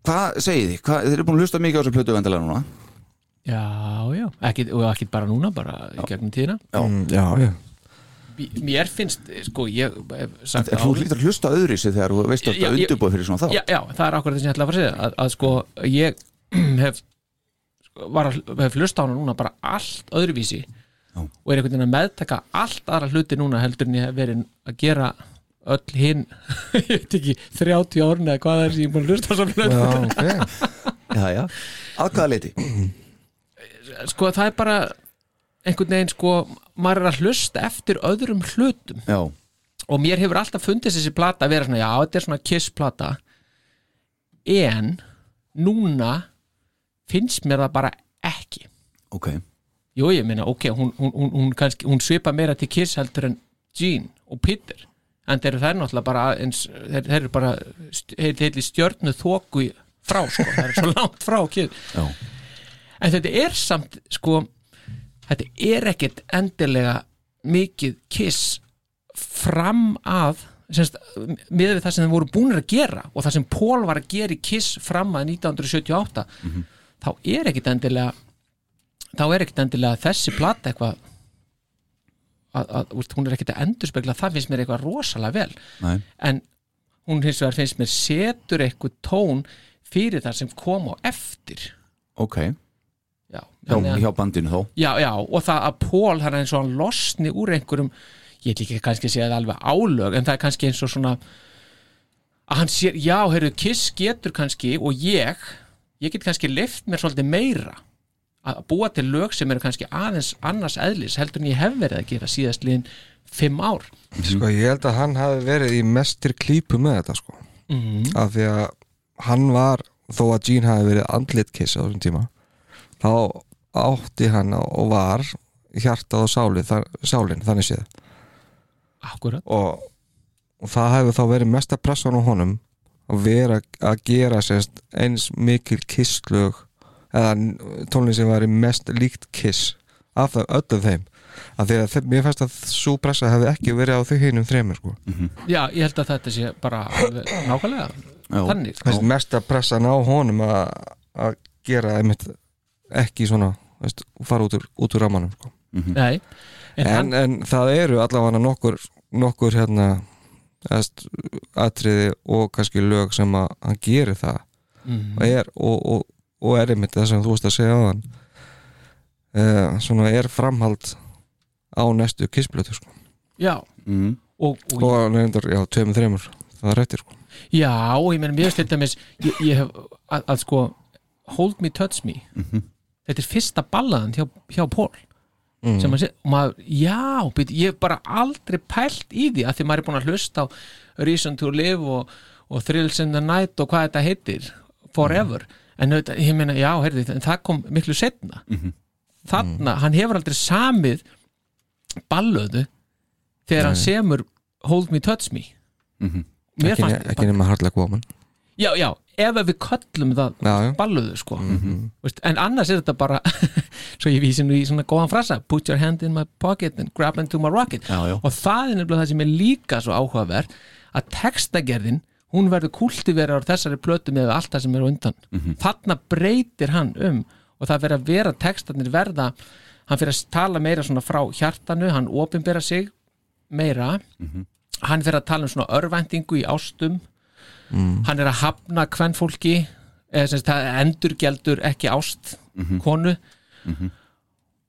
Hvað segið þið? Hvað, þið eru búin að hlusta mikið á þessu plötu vendilega núna? Já, já, ekki, og ekki bara núna bara í gegnum tíðina. Mm, já, já. Mér finnst, sko, ég En þú hlýtur að hlusta öðri sig þegar þú veist að Já, þetta ég- undirbúið fyrir svona þá já, já, það er akkurat það sem ég ætla að fara að segja. Að, að sko, ég hef sko, var að hef hlusta á hana núna bara allt öðruvísi Já. og er einhvern veginn að meðtaka allt aðra hluti núna heldur en ég hef verið að gera öll hinn ég veit ekki, 30 árin eða hvað það er sem ég er búin að hlusta á svo já ok. Já, já. Að hvaða leiti? sko það er bara einhvern veginn sko maður er að hlusta eftir öðrum hlutum. Já, og mér hefur alltaf fundist þessi plata að vera svona, já, þetta er svona kiss plata en núna finnst mér það bara ekki. Ok. Jú, ég meina, ok, hún, hún, hún, hún svipa meira til kiss heldur en Gene og Peter en þeir eru þær náttúrulega bara eins, þeir, þeir eru bara st- heitli stjörnu þóku í- frá, sko, það er svo langt frá já, en þetta er samt sko þetta er ekkert endilega mikið kiss fram að semst, með við það sem þeim voru búinir að gera og það sem Pól var að gera í kiss fram að 1978 þá er ekkert endilega þá er ekkert endilega þessi plata eitthvað að, að, úst, hún er ekkert að endurspegla það finnst mér eitthvað rosalega vel. Nei, en hún hins vegar finnst mér setur eitthvað tón fyrir það sem kom á eftir. Ok. Já, hjá, að- hjá bandinu þó. Já, já, og það að Pól það er eins og hann losni úr einhverjum ég ekki kannski segja það alveg álög en það er kannski eins og svona að hann sér, já, heyrðu, Kiss getur kannski og ég, ég get kannski lift mér svolítið meira að búa til lög sem eru kannski aðeins annars eðlis heldur en ég hef verið að gera síðast liðin fimm ár. Sko ég held að hann hafi verið í mestir klípu með þetta sko. Mm. af því að hann var þó að Gene hafi verið andlit kiss á þessum tíma þá átti hann og var hjartað og sáli, þar, sálin þannig séð. Akkurat og, og það hefur þá verið mesta pressan á honum að vera að gera sérst, eins mikil kisslög tónlinn sem var mest líkt kiss af það, öllum þeim. Af því að þeim, mér fannst að svo pressa hefði ekki verið á þau hinum þreymur sko. já, ég held að þetta sé bara nákvæmlega þannig Veist, mesta pressan á honum að að gera einmitt ekki svona veist, fara út úr, út úr ramanum sko. Nei, en, en, hann, en það eru allavega nokkur nokkur hérna eðst, atriði og kannski lög sem að hann gerir það. Mm, og er, og, og, og er einmitt það sem þú veist að segja á hann uh, svona er framhald á næstu kissblötu sko. já mm. og, og, og nefndar, já, tveimur, þreimur það er réttir sko. Já, og ég meina mér finnst þetta með ég, ég hef, að, að sko Hold Me, Touch Me þetta er fyrsta ballaðan hjá, hjá Paul Mm. sem að sé, og maður, já být, ég hef bara aldrei pælt í því að því maður er búin að hlusta á Reason to Live og, og Thrills in the Night og hvað þetta heitir Forever, en ég meina, já, heyrði, en það kom miklu setna þarna, hann hefur aldrei samið ballöðu þegar hann semur Hold Me, Touch Me. Mér ekki, fannst ne- ekki nema hardlega woman já, já, ef við köllum það já, já. balluðu sko. Veist, en annars er þetta bara svo ég vísi nú í svona góðan frasa put your hand in my pocket and grab into my rocket. Já, já. og það er nefnilega það sem er líka svo áhugaverð að textagerðin hún verður kultiverið á þessari plötu með allt það sem er undan. Þarna breytir hann um og það verður að vera textarnir verða hann fyrir að tala meira svona frá hjartanu hann opinbera sig meira. Hann fyrir að tala um svona örvæntingu í ástum. Hann er að hafna kvennfólki eða sem sagt, það endurgjaldur ekki ást konu.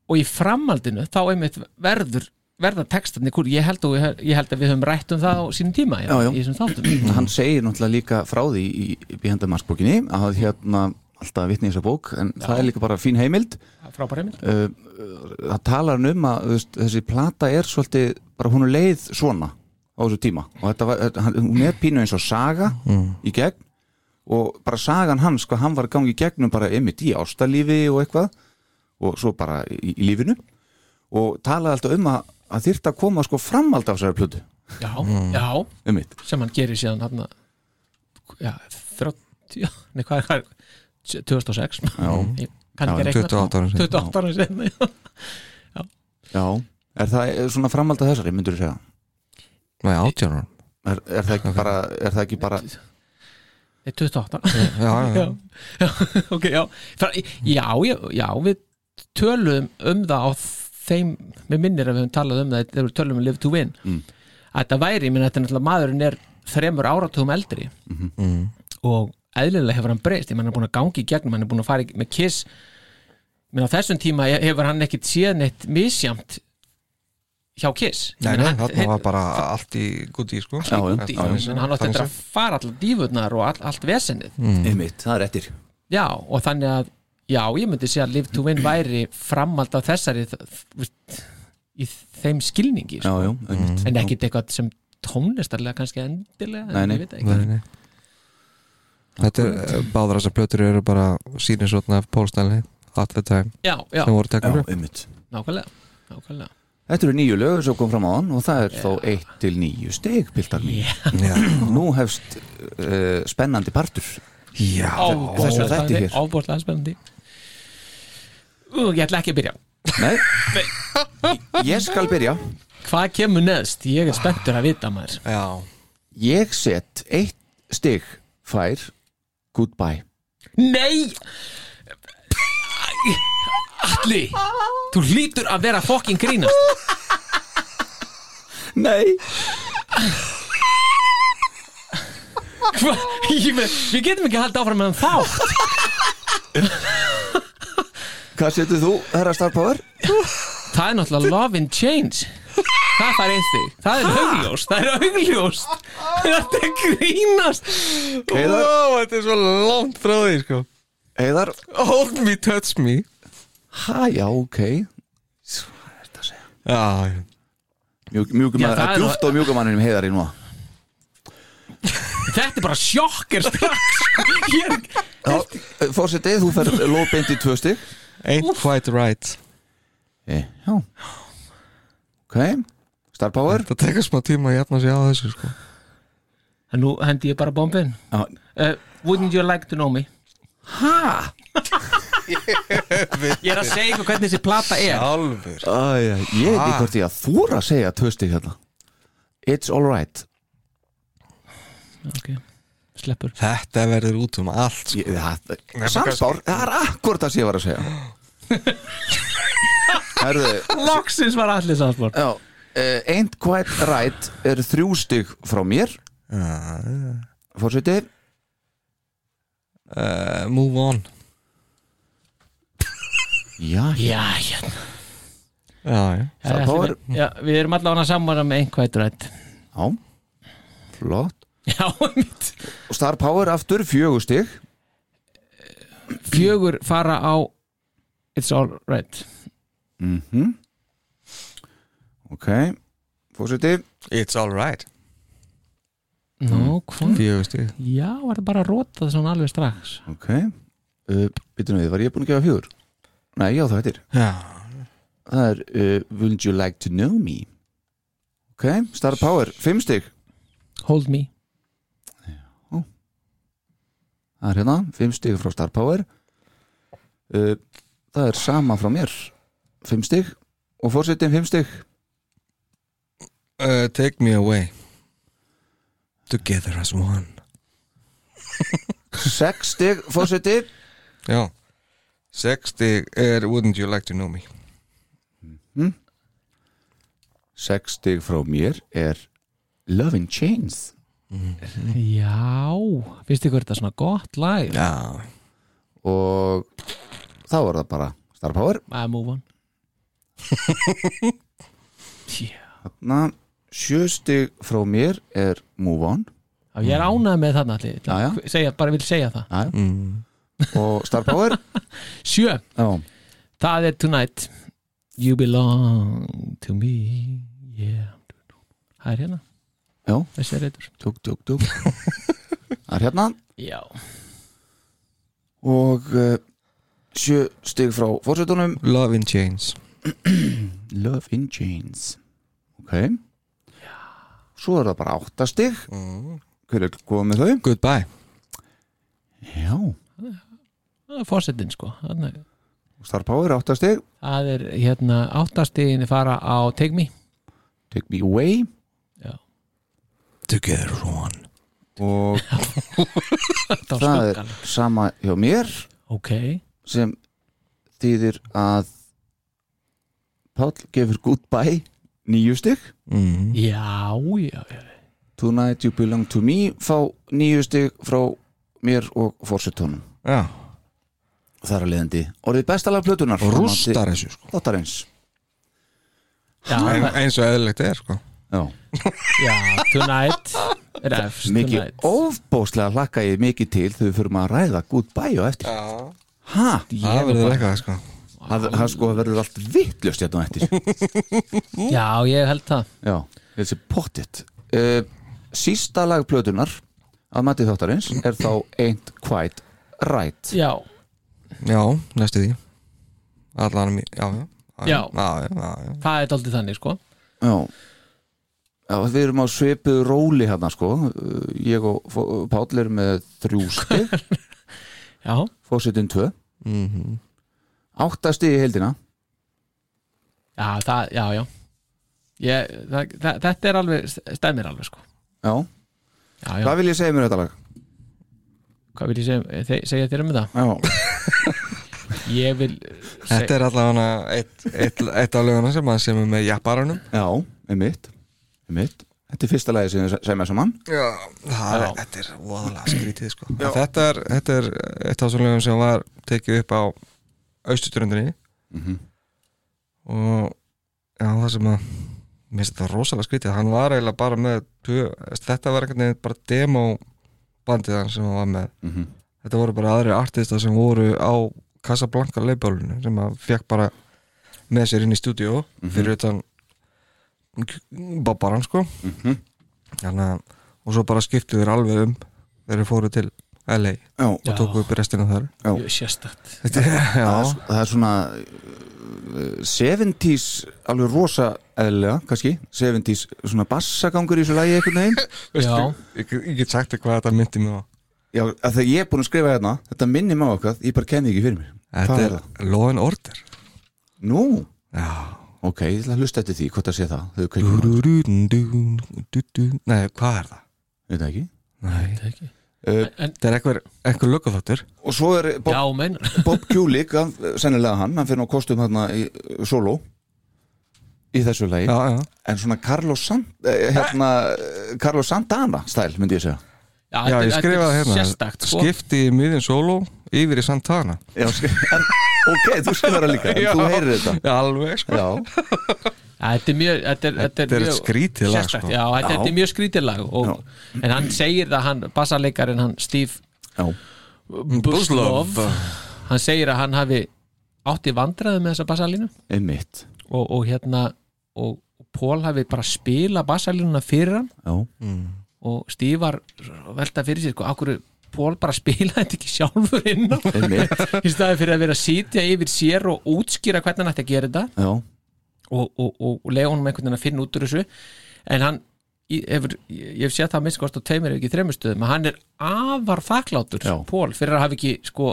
Og í framhaldinu þá einmitt verður verða textarnir kúr, ég held, og, ég held að við höfum rætt um það á sínum tíma Já, já. í þessum þáttum. Hann segir náttúrulega líka frá því í, í Behendamarsbókinni að hérna alltaf vitni í þessa bók en það er líka bara fín heimild. Frábæra heimild. Uh, það talar um að veist, þessi plata er svolítið bara hún er leið svona á þessu tíma. Og þetta var, þetta- hann- hún er pínu eins og saga í gegn. Og bara sagan hans, hvað hann var að gangi í gegnum bara einmitt í ástalífi og eitthvað og svo bara í, í lífinu. Og talaði alltaf um að, að þyrfti að koma sko framald af þessari plötu. Já, já, einmitt, sem hann gerir síðan hann já, 30 nei, hvað er hvað 2006 Já. Já, ekki reikna. 28 árum seinna. 28 árum sinni já. Er það er svona framald af þessari, myndur þú segja? Nei, átján árum. Er, er, það ekki bara, er það ekki bara Nei, 28 já, já, já, já, ok, já. Fra, já, já, já, við töluðum um það á þeim með minnir að við höfum talað um það þegar við tölum um Live to Win Mm. að þetta væri, minn þetta er náttúrulega maðurinn er þremur áratugum eldri. Mm. og eðlilega hefur hann breyst ég menn hann er búin að gangi í gegnum, hann er búin að fara í, með kiss. Menn á þessum tíma hefur hann ekkit séð neitt misjamt hjá kiss. Ég Nei, meina, nei, hann- þarna var bara allt í gúti sko. Já, Úti, já, menn hann átti að fara allar dífurnar og all, allt vesennið einmitt, það er eftir Já, og þannig að Já, ég myndi segja að Live to Win væri framald á þessari í þeim skilningi Já, sko. já, einmitt en ekkit eitthvað sem tónlistarlega kannski endilega Nei, en nei. ég veit það ekki Nei, nei. Þetta er, eh, báðar þessar plötur eru bara síninsvotna af Paul Stanley All the time Já, já, sem voru Já, einmitt nákvæmlega, nákvæmlega. Þetta eru nýju lögur sem kom fram á hann og það er þó 1 til 9 stig piltar mín Já, Nú hefst uh, spennandi partur já. þessu þætti hér. Ábúrslega spennandi Ú, Ég ætla ekki að byrja. Nei, ég skal byrja. Hvað kemur neðst? Ég er spenntur að vita maður. Já. Ég set eitt stig fær goodbye. Nei! Alli Þú hlýtur að vera fokkin grínast. Nei. Hva? Ég með, Við getum ekki haldið áfram með þá Hvað setur þú, herra Star Power? Það er náttúrulega love and change Það fær einstig Það er augljóst Það er augljóst. Þetta er grínast. Heiðar, Ó, þetta er svo langt frá því sko. Heiðar? Hold me, touch me. Ha, já, ok. Hvað er þetta að segja? Já, já. Mjúk, mjúkum Já, að, það að er djúft á mjúkumanninum heiðar í nú. Þetta er bara sjokker strax Ég er Fórsetið, þú fer lóðbeint í tvö stig Ain't quite right. E, Já. Ok, Star Power? Það tekur smá tíma að jafna sig á þessu sko. Nú hendi ég bara bombin Já, uh, Wouldn't you like to know me? Ha? Ég er að segja ykkur hvernig þessi plata er. Alvur Æ, ég veit ekki hvort ég að þúra að segja tvö stig hérna. It's alright Ok, sleppur. Þetta verður út um allt sko. Ég- það- Samspár, það er akkur það sem ég var að segja Loksins var allir samspór já uh, Ain't quite right er þrjú stig frá mér. Fórseti uh, Move on. Já, já, Já, Já, já Já, Það já, var- því- já, Við erum allavega saman með einhvað rætt já. Flott. Já, mitt Og Star Power aftur, fjögur stig. Fjögur fara á It's all right. Mm Ok. Fórseti It's alright Nó, hvað? Fjögur stig. Já, var það bara að rota svona alveg strax. Ok. Uh, Býtum við, var ég búin að gefa fjögur? Nei, já það heitir. Já. Það er uh, Wouldn't you like to know me? Ok, Star Power, fimm stig. Hold me. Það er hérna, fimm stig frá Star Power. Uh, Það er sama frá mér. Fimm stig. Og fórsetin fimm stig. Uh, Take me away. Together as one. Sex stig fórseti Já. Sex stig er Wouldn't you like to know me? Sex stig frá mér er Love in Chains. Já, finnst ykkur þetta svona gott lag? Já. Og þá er það bara Star Power. Að move on. Já, Na, Sjö stig frá mér er Move On. Já, ég er ánægð með þarna allir Já, já. segja, bara vil segja það. Já, já. mm. Og Star Power? Sjö, Já, það er Tonight. You belong to me. Yeah. Það er hérna, já, þessi er reytur tjók, tjók, tjók Það er hérna. Já, Og uh, sjö stig frá fórsetunum Love in chains. Love in Chains. Ok. Svo er það bara átta stig. Hver er komið með þau? Goodbye. Já. Það er fórsetin sko. Þannig, Star Power átta stig. Það er hérna áttastíðin fara á Take Me. Take me away. Já, Together one. Og það er sama hjá mér. Ok, sem þýðir að Páll gefur goodbye nýju stig. Mm. já, já, já Tonight you belong to me fá nýju stig frá mér og fórsetunum Já. Það er að leiðandi orðið bestalega plötunar rústar þessu sko. Þáttarins Já, en, Eins og eðlilegt er sko. Já. Já Tonight er efst mikið Tonight. ofbóðslega hlakka ég mikið til þegar við förum að ræða goodbye og eftir. Já ha, Það verður eitthvað sko. Það, það sko verður allt vittlust hérna eftir. Já, ég held það. Já, þessi pottit. Uh, sísta lag plötunar að mati þáttarins er þá Ain't Quite Right. Já, Já, næstu því. Allan já, já. Já. já, já, já, já. það er daldið þannig sko. Já. já, við erum á svipuð róli hérna sko. Uh, ég og Páll erum með þrjú fósitin tvö. Mhm. átta stig í heildina. Já, það, já, já. Ég, það, það, Þetta er alveg, stemmir alveg sko. Já, Já, já, hvað vil ég segja mér þetta lag? hvað vil ég segja, þe- segja þér um þetta? já, Ég vil Þetta er allavega eitt, eitt, eitt af löguna sem að sem er með jafnbaranum já, einmitt. Einmitt, þetta er fyrsta lagi sem ég segja mér saman. Já, það er, þetta er voðalega skrítið sko. Þetta er, þetta er eitt af þessum lögum sem var tekið upp á austuströndinni Mhm. og já, það sem að mér finnst þetta rosalega skrítið, hann var eiginlega bara með þetta var einhvern veginn bara demo bandið hann sem hann var með. Mhm. þetta voru bara aðri artista sem voru á Casablanca leifbálunu sem að fekk bara með sér inn í stúdíó fyrir utan Bobbaran sko. Mhm. Þannig að og svo bara skiptu þér alveg um þegar þeir fóru til LA já, og tóku upp restina þar. Þetta er, það er, það er svona uh, 70s alveg rosa eðlilega, kannski. 70s svona bassagangur í þessu lagi einhvern veginn. Já, ég, ég get sagt þér hvað þetta myndi mig á. Já, að þegar ég er búin að skrifa hérna þetta minnir mig á okkar, ég bara kenni ekki fyrir mér. Þetta er, er and Order. Nú, Já ok, ég ætla að hlusta eftir því hvort það sé það, á. Nei, hvað er það? veit það ekki? Nei, það ekki. Þetta er einhver löggaþáttur og svo er Bob, Bob Kulik sennilega hann, hann fyrir nú kostum hérna í uh, solo í þessu lagi. Já, já. En svona Carlos, Sant, eh, hérna, Carlos Santana stæl myndi ég segja Já, er- ég skrifaði hérna Sérstakt, sko. Skipti í miðin solo yfir í Santana. Já, en, ok, þú skrifar það líka en þú heyrir þetta. Já, alveg sko. Já, Já, Þetta er mjög Þetta er, þetta er mjög skrítið lag, sko. Já, þetta, Já. er mjög skrítið lag og, En hann segir það, hann, bassaleikarin hann Steve já, Buslov Hann segir að hann hafi átti vandræði með þessa bassalínu. Einmitt. Og, og hérna og Pól hafi bara spila bassalínuna fyrir hann. Já, og Steve var velta fyrir sér sko, akkur Pól bara spilaði þetta ekki sjálfur inn í staði fyrir að vera að sitja yfir sér og útskýra hvernig hann ætti að gera þetta. Já, og, og, og, og lega honum einhvern veginn að finna út úr þessu. En hann ég hef séð það að minnst kost á tveimur ef ekki þreimur stöðum að hann er afar þakklátur. Pól fyrir að hafa ekki sko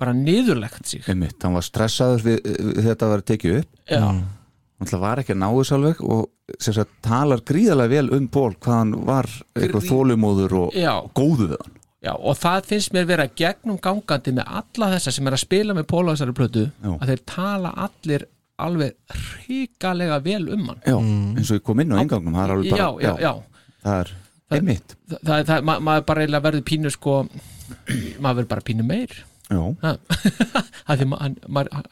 bara niðurlegt sig. Einmitt, hann var stressaður við, við þetta að vera tekið upp. Já, hann var ekki að náðu sálveg og sem sagt talar gríðarlega vel um Ból hvað hann var þólumóður og já, góðu við hann. Já, og það finnst mér vera gegnum gangandi með alla þessa sem er að spila með Pól á þessari plötu Já. að þeir tala allir alveg hrikalega vel um hann. Já, eins og ég kom inn á engangnum það er alveg bara, já, já, já, það er einmitt. Það, það, það, ma maður bara eiginlega verður pínu sko maður verður bara pínu meir Hann,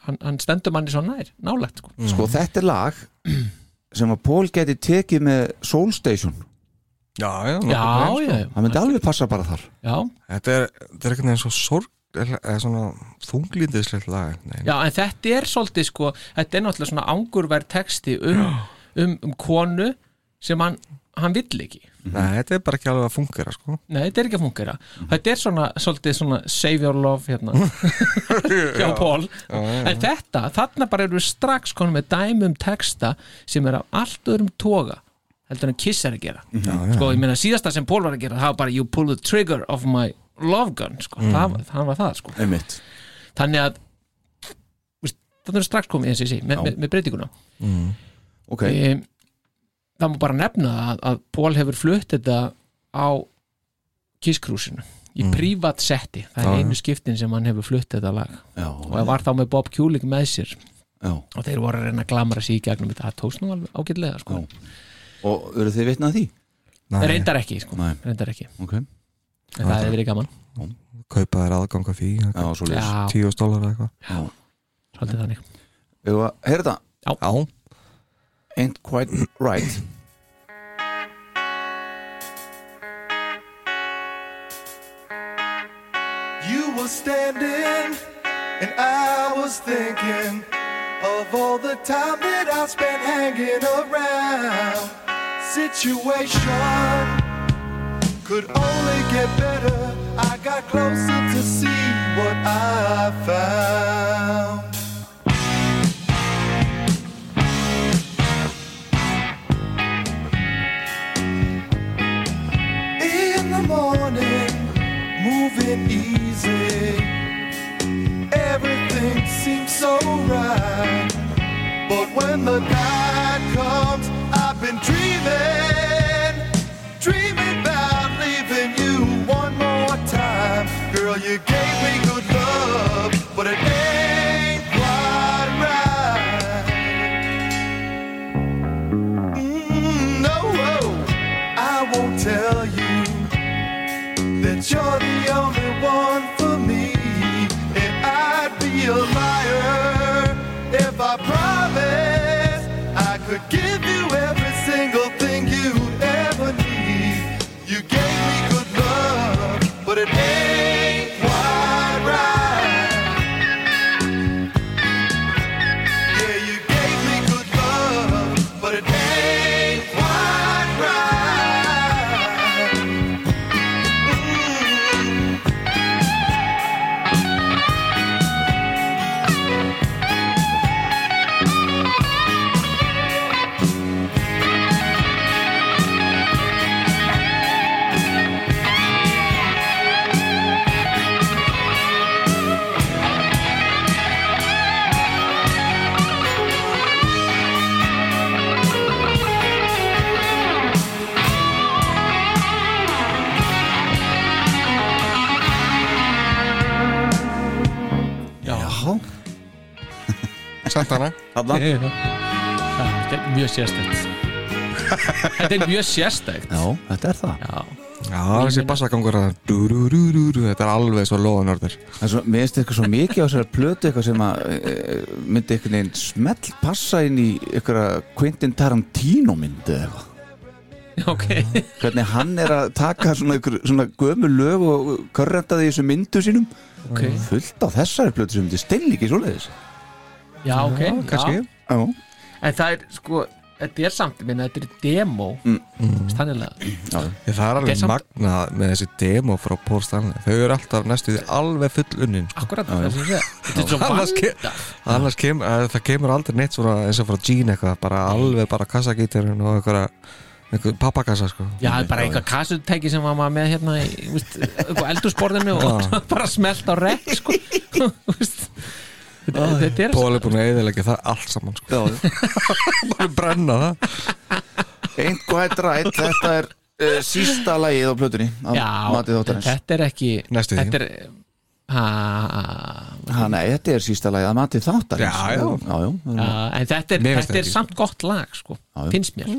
hann, hann stendur manni svo nær nálægt sko. sko þetta er lag sem að Pól geti tekið með Soul Station. Já, já, sko. já, já, það myndi alveg passa bara þar. Já, Þetta er, þetta er einhvern veginn svo sorg eða svona þunglíndislegt lag einhvern veginn. já, en þetta er svolítið sko, þetta er náttúrulega svona angurverð texti um, um, um konu sem hann, hann vill ekki Nei, þetta er bara ekki alveg að fungera sko. Nei, þetta er ekki að fungera Þetta er svona, svolítið svona save your love hérna. Hjá Pól En þetta, þarna bara eru við strax konum með dæmi um texta sem er af allt öðrum toga heldur en Kiss er að gera. Sko, ég meina síðasta sem Pól var að gera það var bara You pull the trigger of my love gun sko. það, það var það sko. Einmitt. Þannig að þarna eru strax komið eins og ég sé með, með, með breytinguna ok, e, Það má bara nefna að, að Pól hefur flutt þetta á Kiss-krúsinu í mm. prívat setti, það er Já, einu skiptin sem hann hefur flutt þetta lag. Já, og það var þá með Bob Kulik með sér. Já. Og þeir voru að reyna að glamra sig í gegnum þetta. Það tókst nú alveg ágætlega sko. og eru þið vitnað því? Nei, reyndar ekki, sko. Reyndar ekki. Ok, en það hefur verið gaman. Kaupa þér aðgang að því já, svo lýs Já, tíu stólar eða eitthvað. Svolítið þannig. Ef að, heyrðu þetta, Já, ain't quite right You were standing And I was thinking of all the time that I spent hanging around. Situation could only get better. I got closer to see what I found. Easy. Everything seems so right. But when the night Þarna? Þetta er mjög sérstætt Þetta er mjög sérstætt Já, þetta er það. Já, Já, þessi bassagangur Þetta er alveg svo loðanörður er mér finnst eitthvað svo mikið á þessari plötu eitthvað sem að e, myndi einhvern veginn smell passa inn í einhverja Quentin Tarantino myndi eða eitthvað. Ok. Hvernig hann er að taka svona, einhver, svona gömu lög og körrenda því þessu myndu sínum. Ok. fullt á þessari plötu sem myndi stell ekki svoleiðis Já, ok. Já, kannski. Já. En það er sko Þetta er samt, minna, þetta er demo. Mm. Já. Ég, Það er alveg er samt- magnað með þessi demo frá Paul Stanley. Þau eru alltaf næstu því alveg full unnin Akkurat, það sem ég segja Þetta er svo Annars ke- vandað. Annars kem, að, það kemur aldrei neitt svona eins og frá Gene eitthvað bara alveg bara kassagítarinn og einhverja einhver pappakassa sko. Já, bara eitthvað kassutæki sem var maður með hérna í víst, eitthvað eldursporðinu og bara smelt á rekk sko. Þetta, er Paul er búin að eðilegja það allt saman sko bara brenna það Ain't quite right, þetta er uh, sísta lagið á plötunni af Já, þetta er ekki Næstu því. Þetta er ha, ha, Nei, þetta er sísta lagið að Mati Þáttarins Já, já. já, já, já. En þetta er, þetta er samt gott lag sko. Já, já. Finnst mér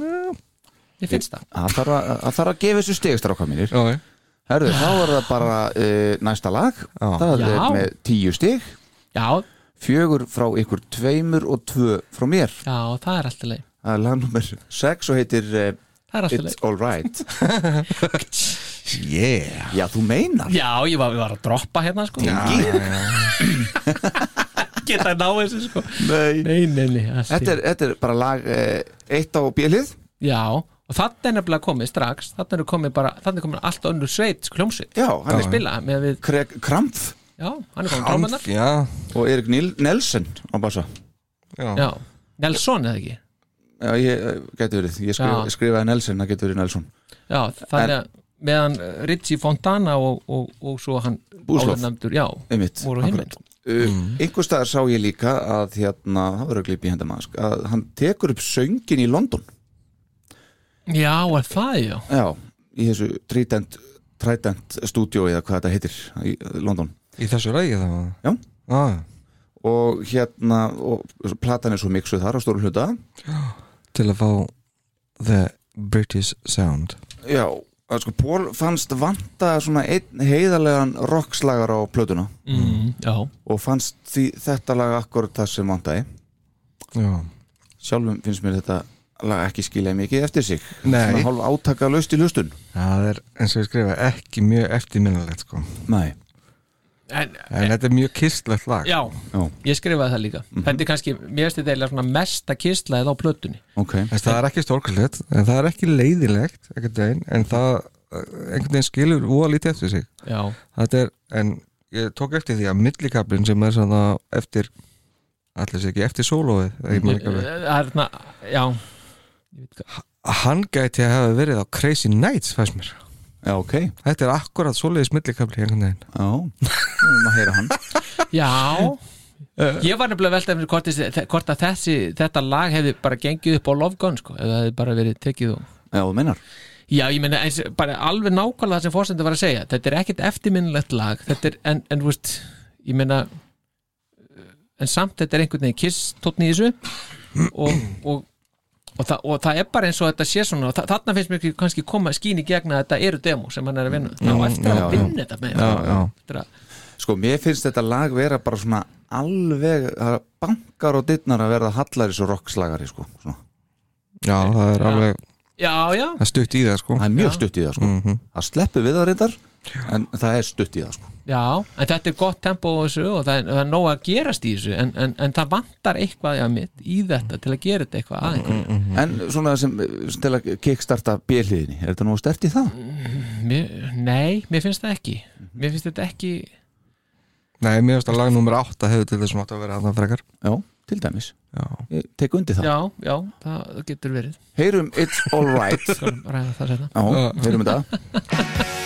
Ég finnst það Það þarf að, að, þarf að gefa þessu stigstráka mínir Já, já. Herðu, þá er það bara uh, næsta lag Það Já. er með tíu stig Já, Fjögur frá ykkur tveimur og tvö frá mér. Já, það er alltaf leið Það er lag nummer sex og heitir uh, It's Alright. Yeah. Já, þú meinar. Já, ég var, ég var að droppa hérna sko. Geta ná þessu sko. Nei. Nei, nei, nei allt í- Þetta er, þetta er bara lag uh, eitt á bjölið Já, og þannig er nefnilega komið strax þannig er komið bara, þannig er komið allt önnur sveit kljómsveit, Já, hann hann er spila með við, Craig Krampf já, hann er komið trómanar Já, og Erik Níl Nelson á bassa. Já. Já, Nelson eða ekki? Já, ég uh, getur verið, ég skrifa, Já. skrifaði Nelson, það getur verið Nelson. Já, þannig að meðan uh, Ritchie Fontana og, og, og svo hann Búslof. áðurnefndur, já, einmitt. voru hinn akkurat. uh, einhver staðar sá ég líka að hérna, það verður að glipa í hendamask að hann tekur upp söngin í London. Já, er það, já. Já, í þessu Trident, Trident stúdíó eða hvað þetta heitir í London Í þessu það var Já. ah, og hérna, og platan er svo miksuð þar á stóru hluta. Til að fá The British Sound. Já, að sko Pól fannst vanta svona einn heiðarlegan rockslagar á plötuna. Mm, Já, og fannst því þetta lag akkurat það sem vantaði. Já. Sjálfum finnst mér þetta lag ekki skilja mikið eftir sig. Nei. svona hálf átaka laust í hlustun. Það er eins og ég skrifa ekki mjög eftirminnilegt sko. Nei en, En þetta er mjög kistlegt lag. Já, Já. ég skrifaði það líka. Þetta er kannski, mér finnst þetta eiginlega svona mesta kistlaðið á plötunni. Ok. Þess, Það er ekki stórkvæslegt En það er ekki leiðilegt veginn, En það eh, einhvern veginn skilur úa lítið eftir sig. Já, Þetta er, en ég tók eftir því að millikablin sem er svona eftir allir sér ekki eftir sólóið ég man ekki alveg. það er svona já, ég veit hvað hann gæti að hafa verið á Crazy Nights fæst mér Já, ok. Þetta er akkurat svoleiðis millikabli einhvern veginn. Já, við erum að heyra hann. Já. Ég var nefnilega veltað með hvort, þessi- hvort að þessi, þetta lag hefði bara gengið upp á Love Gun sko, ef það hefði bara verið tekið og Já, þú meinar. Já, ég meina, eins, bara alveg nákvæmlega það sem fórsendur var að segja. Þetta er ekkit eftirminnilegt lag. Þetta er, en, en þú veist, ég meina en samt þetta er einhvern veginn kiss tóttni í þessu. Og, og, og, það, og það er bara eins og þetta sé svona, og þa þarna finnst mér kannski koma skín í gegn að þetta eru demo sem hann er að vinna þá eftir já, að já. vinna þetta með Já, já. Þetta er að- Sko, mér finnst þetta lag vera bara svona alveg, það bankar og dittnar að verða hallari svo rockslagari sko. Svona. Já, það er alveg Já, já, það er stutt í það sko það er mjög stutt í það sko. Mhm. það sleppu við það reyndar en það er stutt í það sko. já, en þetta er gott tempo á þessu og það er, það er nóg að gerast í þessu en, en, en það vantar eitthvað já, mitt í þetta til að gera þetta eitthvað að einhverju. En svona sem, sem til að kickstarta bjöliðinni, er þetta nú stert í það? mér, Nei, mér finnst það ekki. Mér finnst þetta ekki Nei, mér finnst að lag nummer 8 hefur til þessum átt að vera hann frekar. Já, til dæmis, Já, ég tek undir það. Já, já, það getur verið. Heyrum It's Alright Skulum ræða það setna Já, heyrum þetta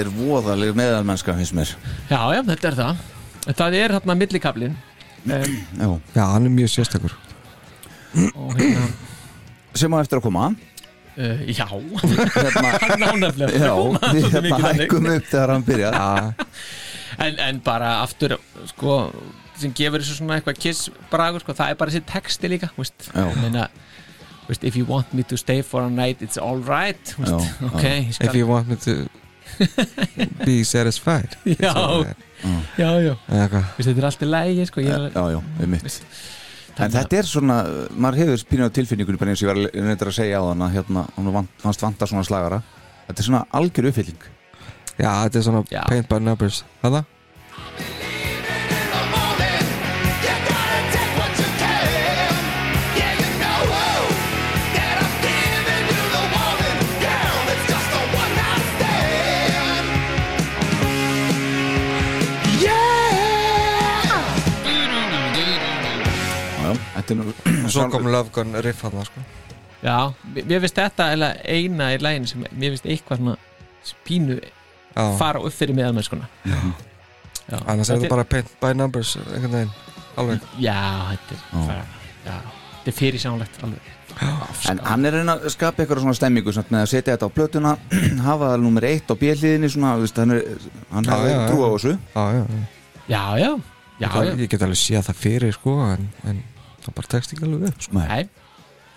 Þetta er voðaleg meðalmennska finnst mér. Já, já, þetta er það. Það er hérna millikablin um, Já. Já. Hann er mjög sérstakur. Og hérna sem á eftir að koma. Uh, Já, hérna, hann ánefnilega Já, við Svolítið hérna hækkum upp þegar hann byrjar. En, en bara aftur sko, sem gefur þessu svona eitthvað kiss bragur, sko, það er bara þessi texti líka veist, Já. meina veist, if you want me to stay for a night it's alright ok, ég skal If you want me to be satisfied. Já. alright. já, já, hvað? Veist, þetta er allt í lægi sko, Já, já, við mitt En þetta er svona, maður hefur pínuð tilfinningunni bara eins og ég var reyndir að segja á hann að hérna, hann vant, fannst vanta svona slagara. Þetta er svona algjör uppfylling. Já, þetta er svona Já. paint by numbers. Það Nú Svo kom Love Gun riff hann sko. já, mér finnst þetta eina í lægin sem mér finnst eitthvað svona spínu Já, fara upp fyrir meðalmennskuna já, annars er þetta bara paint by numbers einhvern veginn Alveg. Já, þetta er bara, já, þetta er fyrir sjánlegt alveg En hann er að reyna að skapa eitthvað svona stemmingu með að setja þetta á plötuna hafa það nummer eitt á bjöliðinni svona, þú veist, hann, er, hann Já, hefði já, trú á þessu. Já, já, já. já, já, já, Það, já. Ég get alveg séð það fyrir sko En, en það bara tekst ekki alveg upp sko. Nei.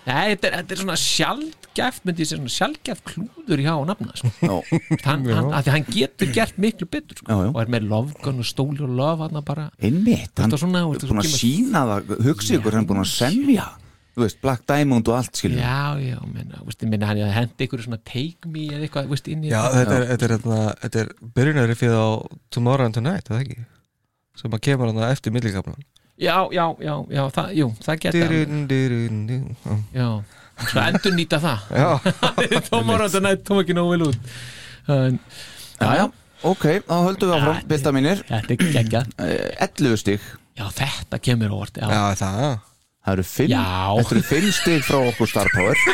Nei, þetta, er, þetta er svona sjálfgæft myndi ég segja svona sjálfgæft klúður hjá nafna sko. Hann, hann, að því hann getur gert miklu betur sko. Já, já. og er með lofgun og stóli og lof hann bara einmitt, hann er búin að kemur- sína það hugsi ykkur, hann er búin að semja þú veist, Black Diamond og allt skilur Já, já, menna, veist, minna, hann hendi ykkur svona take me eða eitthvað, veist, inn í Já, þetta er, þetta er, þetta er, þetta er byrjunari fyrir á Tomorrow and Tonight, eða ekki? sem að kemur hann eftir millikaflan já, já, já, já, það, jú, það dyrun. Já, svo endur nýta það Já, Tómar á þetta tóma ekki nógu vel út. En, Já, já, ok, þá höldum við áfram, Ja, bylta mínir. Þetta er geggjað. 11 stig, Já, þetta kemur óvart Já, já það? Það eru 5 Já. Þetta eru 5 stig frá okkur Star Power.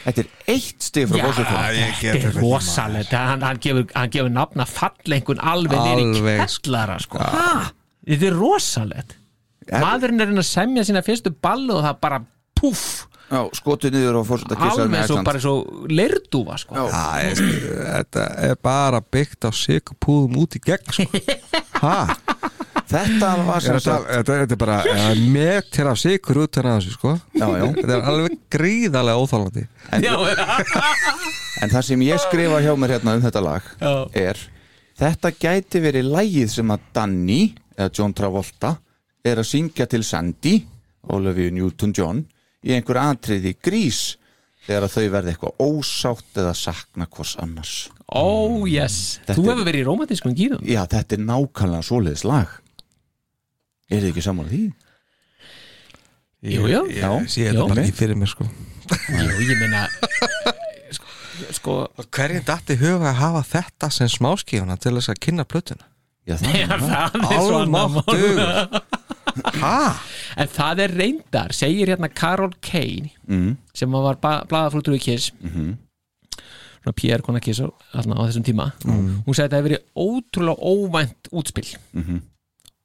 Þetta er 1 stig frá Bósutón þetta er rosalegt. hann, hann, gefur, nafna fallengun alveg Alveg, kellara sko. Þetta er rosalegt Maðurinn er reyna að semja sína fyrstu ballu og það bara puff Já, skotið niður og fórsett að kissa alveg svo bara svo leirdúfa sko. Já. Það er, þetta er bara byggt á sigupúðum út í gegn sko. ha, Þetta var sem þetta, sagt þetta, þetta er bara ja, metir af sigur út hérna þessu sko. Já, já þetta er alveg gríðarlega óþálandi Já, En það sem ég skrifa hjá mér hérna um þetta lag Já. er Þetta gæti verið lægið sem að Danny eða John Travolta er að syngja til Sandy Olivia Newton-John í einhver atriði grís þegar að þau verði eitthvað ósátt eða sakna hvers annars oh yes Þetta Þú hefur verið í romantískum gýðum Já, þetta er nákvæmlega svoleiðis lag Er þið ekki sammála því? Jú, jú. ég, Já. ég sé þetta Já. bara ekki fyrir mér sko. Jú, ég meina sko, sko hverjum dætti huga að hafa þetta sem smáskífuna til þess að kynna plötuna Já, er. Almáttugur? En það er reyndar, segir hérna Carol Kane mm. sem var blaðaflútur í Kiss Mhm. svona PR kona Kiss á, þarna á þessum tíma hún sagði að það hefði verið ótrúlega óvænt útspil Mhm.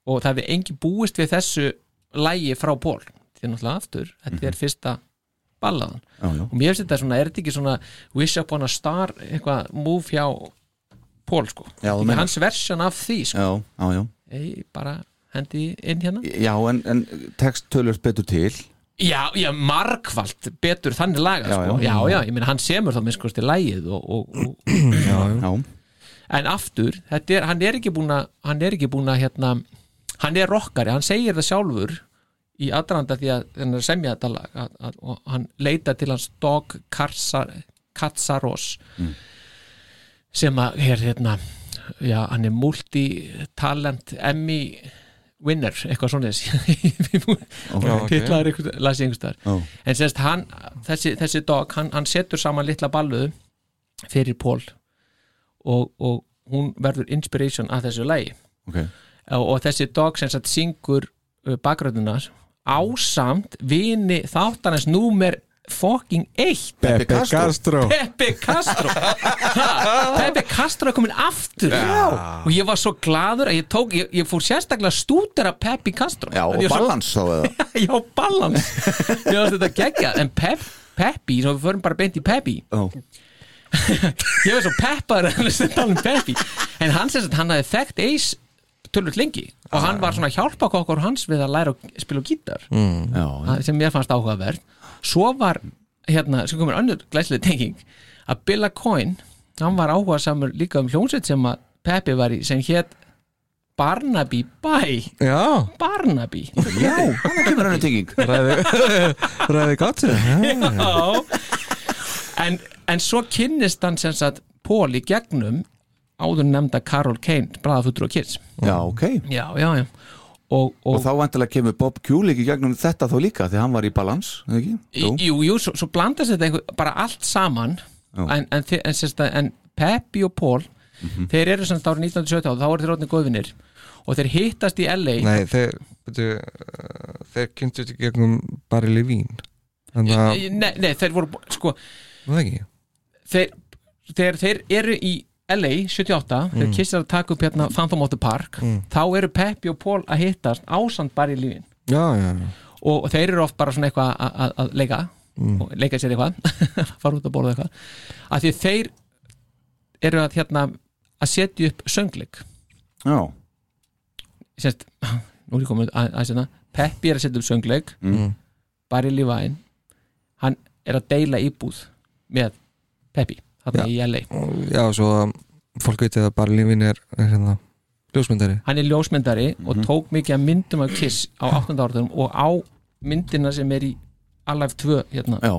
og það hefði engi búist við þessu lægi frá Pól því náttúrulega aftur, þetta er fyrsta ballaðan Já, já og mér finnst þetta svona, er þetta ekki svona Wish Upon a Star, eitthvað move hjá Pól sko, hans versjón af því sko, Já, já, Ei, bara hendi inn hérna. Já, en, en text tölur betur til. Já, já, margvalt betur þannig laga sko. já. já, ég meina hann semur þá minnst kosti lægið og, og, og, Já, en aftur, er, hann er ekki búin að hann er ekki búin að hérna hann er rockari, hann segir það sjálfur í aðranda því að hann er að semja þetta lag að, að, og hann leita til hans Dog Katsaros sem að hér hérna já, hann er multitalent Emmy winner, eitthvað svona ok. titlaður eitthvað, las ég einhvers þar já, en semst hann, þessi, þessi dog hann, hann setur saman litla balluðu fyrir Pól og, og hún verður inspiration að þessu lagi. Ok. Og, og þessi dog sem sagt syngur uh, bakgröðunar ásamt vini þáttanins númer fucking eitt Pepe Castro. Castro. Pepe Castro. Pepe Castro er komin aftur. Og ég var svo gladur að ég tók ég, ég fór sérstaklega að stúdera Pepe Castro. Já, og svo- balans eða? Já, balans Mér varst þetta geggja En Pep, Peppi, svo við förum bara beint í Peppi. Já, Ég var svo að tala um Peppi. En hann sem sagt, hann hafði þekkt Ace tölvöld lengi. Og hann var svona að hjálpa okkur hans við að læra að spila á gítar. Já, Það sem mér fannst áhugaverð Svo var, hérna, sem komur önnur glæslega tenging að Billa Coyne hann var áhuga samur líka um hljónsveit sem að Peppi var í sem hétt Barnaby Bæ já, Barnaby. Já, hann kemur hann tenging. Ræði Já. En, en svo kynnist hann sem sagt Pól í gegnum áður nefnda Carol Kane bræðafutur og kids. Já, ok. Já, já, já og, og, Og þá vantilega kemur Bob Kulik í gegnum þetta þá líka því hann var í balans, ekki? jú, jú, jú svo, svo blandast þetta einhver, bara allt saman en, en, en, en, en Peppi og Pól þeir eru sem þetta árið 1917 og þá eru þeir rótni góðvinir. Og þeir hittast í LA nei, þeir byrju, uh, þeir kynntust í gegnum þannig að, nei, nei, þeir voru sko, það ekki. Þeir, þeir, þeir eru í LA 78, þeir kissar að taka upp hérna Phantom of the Park, þá eru Peppi og Paul að hittast ásand bara í lífin já, já, já, og, þeir eru oft bara svona eitthvað að- að að leika. Og leika sér eitthvað. Fara út að borða eitthvað. Að því þeir eru að hérna að setja upp söngleik. Já, Sérst, nú er ég komin að, að sérna Peppi er að setja upp söngleik. Mm. Barry Levine hann er að deila íbúð með Peppi, þarna í LA já, svo fólk veit að bara Levín er, er hérna ljósmyndari. Hann er ljósmyndari og tók mikið að myndum af Kiss á 8. áratum og á myndina sem er í Alive 2 hérna, Já,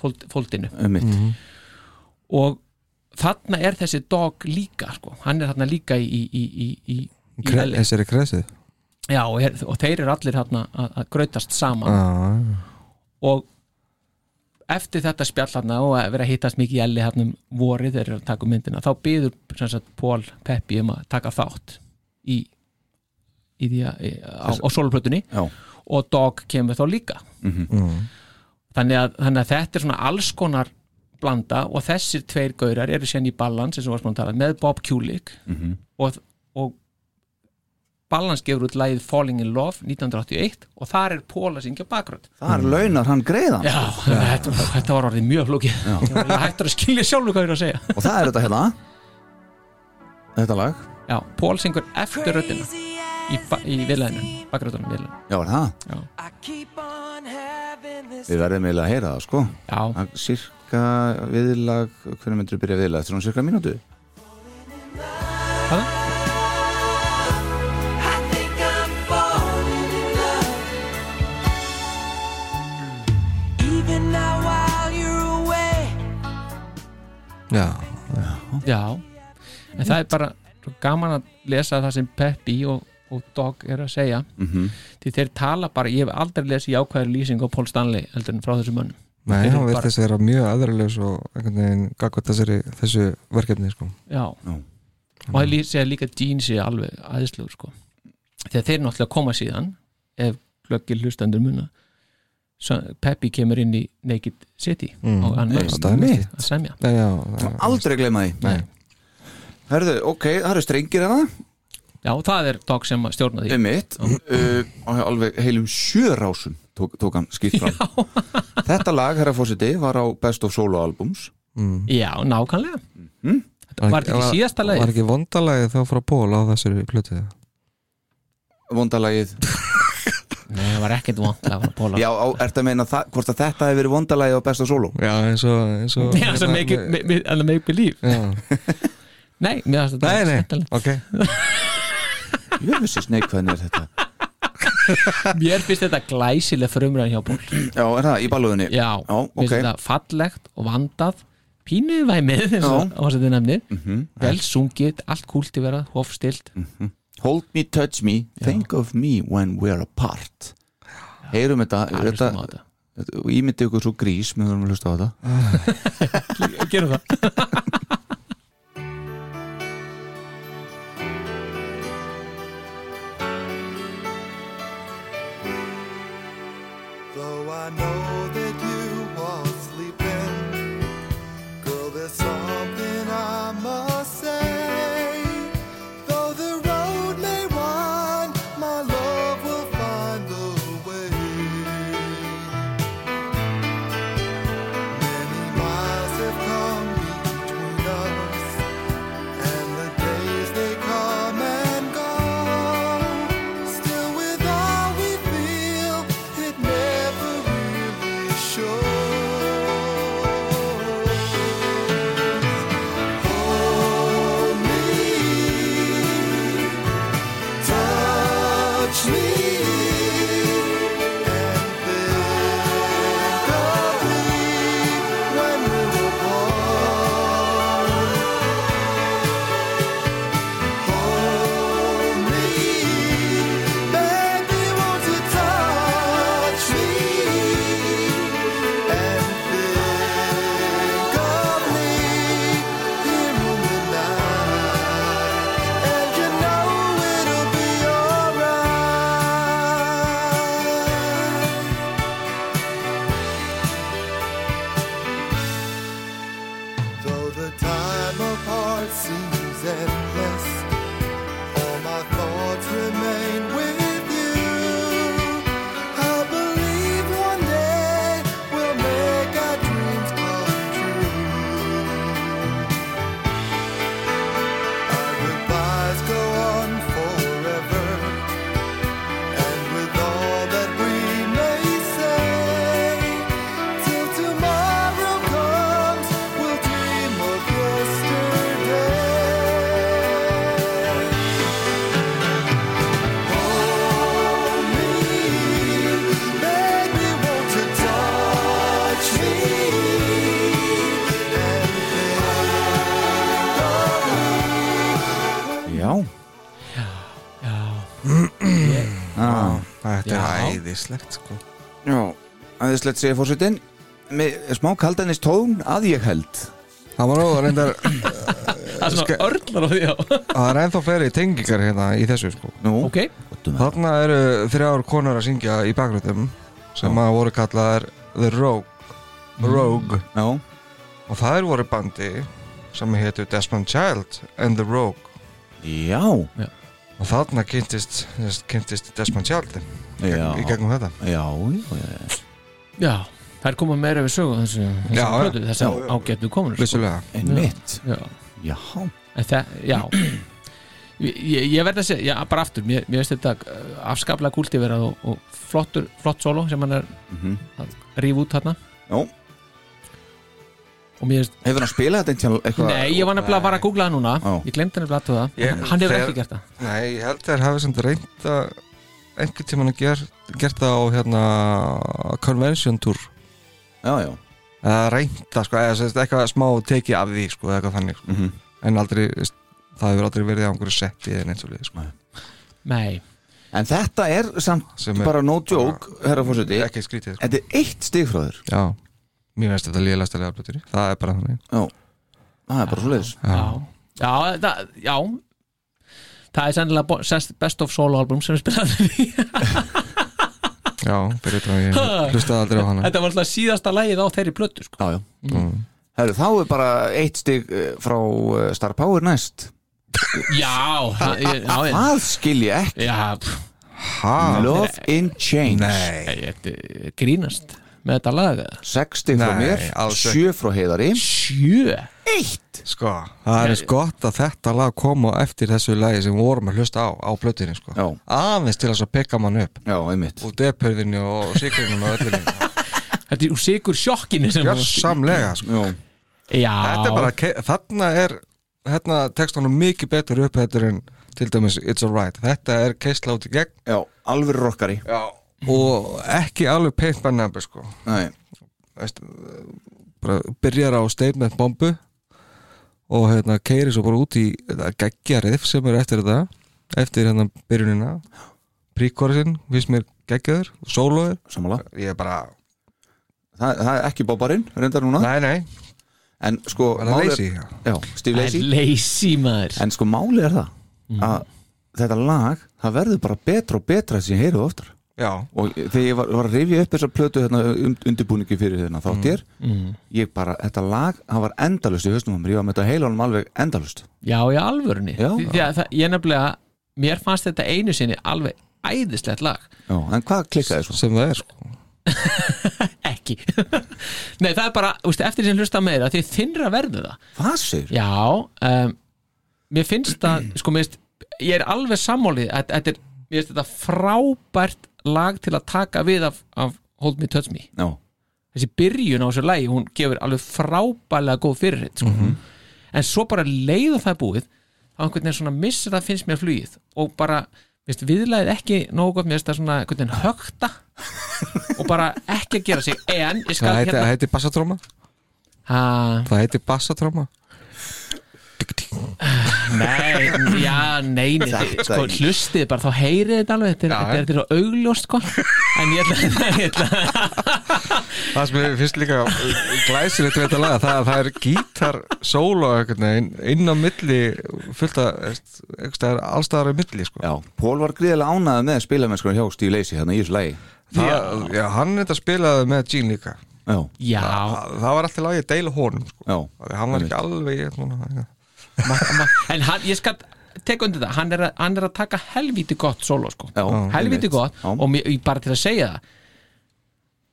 fóld, fóldinu um mitt og þarna er þessi dog líka sko. hann er þarna líka í, í, í, í, Kre, þessari kresið? Já, og, er, og þeir eru allir þarna að, að grautast saman. Ah, og eftir þetta spjall þarna og að vera að hittast mikið í elli þarna um vorið þeir eru að taka myndina þá byður Paul Peppi um að taka þátt í, í því að á, á soloplötunni og Dog kemur þá líka. Þannig, að, þannig að þetta er svona alls konar blanda og þessir tveir gaurar eru sérn í balans eins og var svona að tala með Bob Kulik og, og balans gefur út lagið Falling in Love 1981 og þar er Paul að syngja bakgrönd þar launar hann greiðan Já, þetta, þetta var orðið mjög flókið. Það hættur að skilja sjálfu hvað ég er að segja. Og það er þetta hérna. Þetta lag. Já, Paul syngur eftir röddina í, í viðlæðinu, bakgröndunum viðlæðinu. Já, er það? Við verðum eiginlega að heyra það, sko. Já, er Cirka viðlag Hvernig myndir byrja viðlag? Eftir svona cirka mínútu? hvað? Já, Já, en það er bara svo gaman að lesa það sem Peppi og, og Dog er að segja. Mhm. því þeir tala bara, ég hef aldrei lesið jákvæður lýsing á Paul Stanley heldur en frá þessum mönnum. Nei, hann bara- virtist vera mjög aðræðilegs og einhvern veginn gagvað þessari, þessu verkefni sko. Já, Já. og það segja líka Gene sé alveg aðeinslugur sko. Þegar þeir náttúrulega koma síðan ef glöggir hlustendur muna svo Peppi kemur inn í Naked City Mm. og hann er Einmitt. að semja. Nei, já, já, Aldrei gleyma því. Nei. Herðu, ok, það eru strengir hérna. Já, það er Dog sem stjórna því. Um mitt uh, og Alveg heilum sjö rásum tók, tók hann skýrt fram. Þetta lag, herra fósiti, var á Best of Solo Albums. Já, nákvæmlega. Mhm. Þetta var þetta ekki síðasta Var lagi ekki vondalagið þá frá Pól á þessari plötu? Vondalagið Nei, það var ekkert póla Já, á, ertu að meina það, hvort að þetta hefur verið vondalagið á Best of Solo? Já, eins og, eins og Já, sem make, it- make, believe. Já. Nei, mér finnst þetta Nei, nei, ok. Ég vissi sneik hvernig er þetta? Mér finnst þetta glæsileg frumræðin hjá Pól Já, er það, í balluðinni? Já, Já, mér ok. finnst þetta fallegt og vandað. Pínu væmið eins og Já. ásetið nefnir Mhm. vel sungið, allt kúltiverað, hofstilt Hold me, touch me, think of me when we're apart. Heyrum þetta, þetta á þetta. og ímyndi ykkur svo grís með þurfum að hlusta á þetta. Gerum það. Though I know æðislegt sko. Já aðeinslegt segja fórsetin með smá kaldanist tón að ég held. Það var nú reyndar það er svona örlar á því já. Það er ennþá fleiri tengingar hérna í þessu sko. Nú, Ok, Þarna eru þrjár konur að syngja í bakgröðum sem að voru kallaðar The Rogue. Rogue. Já, og það eru voru bandi sem hétu Desmond Child and The Rogue. Já, og þarna kynntist, kynntist Desmond Child já. í gegnum þetta. Já, já, já, já. Það er komað meira við sögu þessu, þessu þessu ágættu komunur vissulega. Einmitt. Já, Já, en það, já. Ég, ég, ég verð að segja, já, bara aftur mér, mér veist þetta uh, afskaplega kultiverað og, og flottur, flott solo sem hann er Mhm. að rífa út þarna. Já. Hefur hann spilað þetta eitthvað nei, ég var nefnilega að fara að googla það núna. Já. ég glemdi nefnilega að það, hann hefur ekki gert það. Nei, ég held að þeir hafi samt reynd að einhvern tímann að ger, gert það á hérna Convention Tour. Já, já. Eða reynda sko, eða eitthvað smá teki af því sko, þannig sko. Mhm. en aldrei, það hefur aldrei verið á einhverju setti eða neitt svo liði sko. nei, En þetta er samt Sem er bara no joke, herra fórseti ekki skrítið sko. Þetta er eitt stig frá þér. Já, mér veist þetta liðast að lega blöttur það er bara þannig. Já, það er bara svo leiðis já. Já, það, já það er sennilega best of solo album sem við spilaði í. Já, fyrir þetta ég hlustaði aldrei á hana. Þetta var alltaf síðasta lagið á þeirri plötu sko. Já, já. Mm. Herru, þá er bara eitt stig eh, frá eh, Star Power næst. Já, það- skil ég ekki. Já? Love in Change Nei, Þetta grínast með þetta lag eða? Sex stig frá Nei, mér, alls ekki. sjö frá heiðari. Sjö? Eitt! Sko. Það er eins gott að þetta lag koma eftir þessu lagi sem við vorum að hlusta á á blöttinni sko. Já, aðeins til þess að pekka mann upp. Já, einmitt. Og depurðinu og sikrinu og öllinni Þetta er úr sigur sjokkinu sem Gjörsamlega sko. Já, Já, Þetta er bara, ke- þarna er hérna tekst hann mikið betur upp þetta en til dæmis It's Alright. Þetta er keisla út í gegn. Já, alveg rockari. Já. Og ekki alveg paint by number sko. Nei, Veist, bara byrjar á statement bombu og hérna keiri svo bara út í geggjarið sem er eftir þetta eftir hérna byrjunina. Príkorsin, finnst mér geggjaður sólóður, ég er bara það, það er ekki bóbarinn, reyndar núna. Nei nei, En sko, er leysi Lacey er Lazy. maður. En sko málið er það að þetta lag, það verður bara betra og betra sem ég heyrðu oftar já, og þegar ég var, var að rifja upp þessa plötu hérna, und, undirbúningi fyrir hérna þáttir mm. ég bara, þetta lag, það var endalust í hausnum á mér, ég var með þetta heilunum alveg endalust Já, í alvörunni Já. Því, að það, Ég nefnilega, mér fannst þetta einu sinni alveg æðislegt lag Já, en hvað klikkaði svo? sem það er sko Ekki Nei, það er bara, úst, eftir sem hlusta meira því þinnra verður það Hvað segir? Já, um, mér finnst það sko, mér finnst, ég er alveg sammálið að þetta er, mér finnst þetta frábært lag til að taka við af, af Hold Me Touch Me. Já, þessi byrjun á þessu lagi, hún gefur alveg frábælega góð fyrirheit sko. en svo bara leiða það búið þá einhvern veginn svona missir það finnst mér flugið. Og bara, veist, viðlæðið ekki nógu gott, mér það svona veginn högta og bara ekki að gera sig. En ég skal það hérna heiti bassatróma það heiti bassatróma Nei, já, nei, sko, hlustið bara, þá heyrið þetta alveg þetta er, þetta er, augljóst sko. en ég ætla, ég ætla það sem ég finnst líka glæsilegt við þetta laga það, það er gítar solo veginn inn á milli fullt að allstaðar á milli sko. já, Pól var gríðilega ánæði með spilamennskunum hjá Steve Lacey hérna í þessu lagi. Það, já, hann þetta spilaði með Gene líka. Já, það, það var alltaf lagið deila honum sko. hann var ekki alveg en hann, ég skal teka undir það, hann er, að, hann er að taka helvíti gott solo sko, já helvíti einmitt. gott Já. og mér, bara til að segja það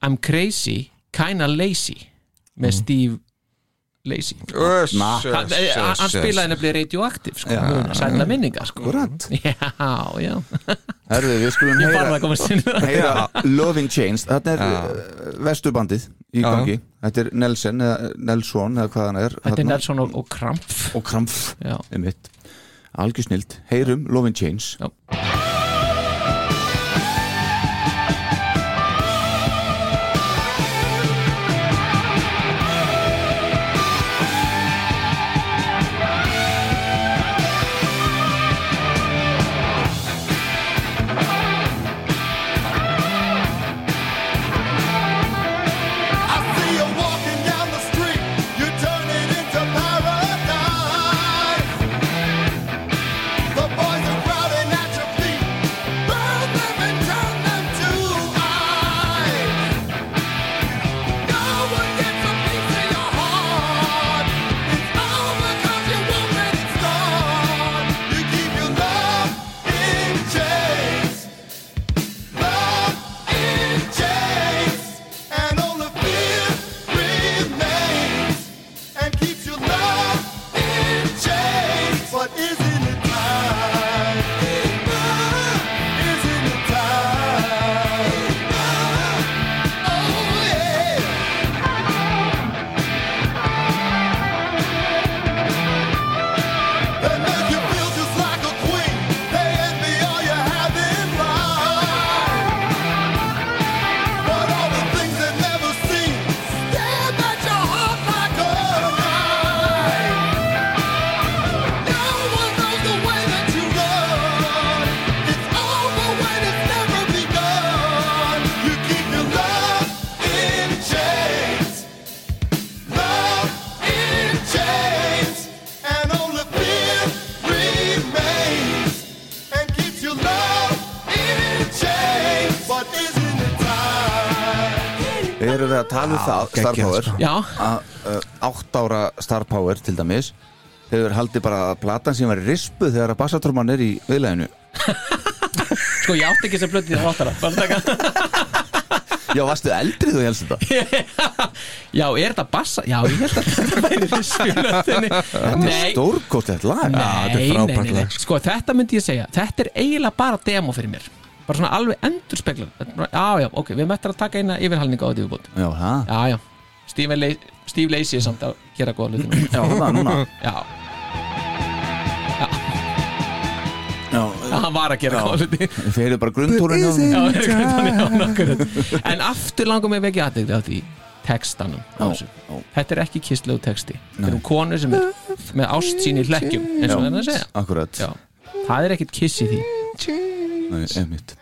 I'm crazy, kinda lazy með Steve Öss, hann, eh, spilaði nefnilega radioaktiv sko, Já. sætla minninga sko. Já, já. Herðu, við skulum heyra, að komast inn heyra Loving Chains. Þetta er uh, vestubandið í Já. gangi. Þetta er Nelson eða Nelson eða hvað hann er þetta er. Nelson og, og Krampf. Og Krampf, já, einmitt. Algjör snilt, heyrum Loving Chains. Já að tala um það Star Power. sko. Að uh, átt ára Star Power til dæmis hefur haldið bara að platan sem var í rispu þegar að bassatróman er í viðleginu sko ég átti ekki að blöndi það áttara Bara taka Já, varstu eldri þú helst þetta? Já, er þetta bassa? Já, ég held að þetta væri riskulöndinni Þetta er Nei, stórkostlegt lag. Nei, þetta er nei, frábært nei. Sko, þetta myndi ég segja Þetta er eiginlega bara demo fyrir mér Bara svona alveg endur speklar Já, já, ok, við möttum að taka eina yfirhalninga á þetta yfirbútt Já, Já, já, Steve, Le Steve Lacey er samt að gera góða hluti Já, það núna. Já, Já, hann var að gera Já. góða hluti. Við fyrir bara Já, er ekki- já, nokkuð. En aftur langar mig vekja aðeins á því textanum á þessu. já. Þetta er ekki kistlegu texti. Þetta er um konu sem er með ást sín í hlekkjum eins og það er að segja. Akkurat. Já. Það er ekkit kiss í því Nei, einmitt.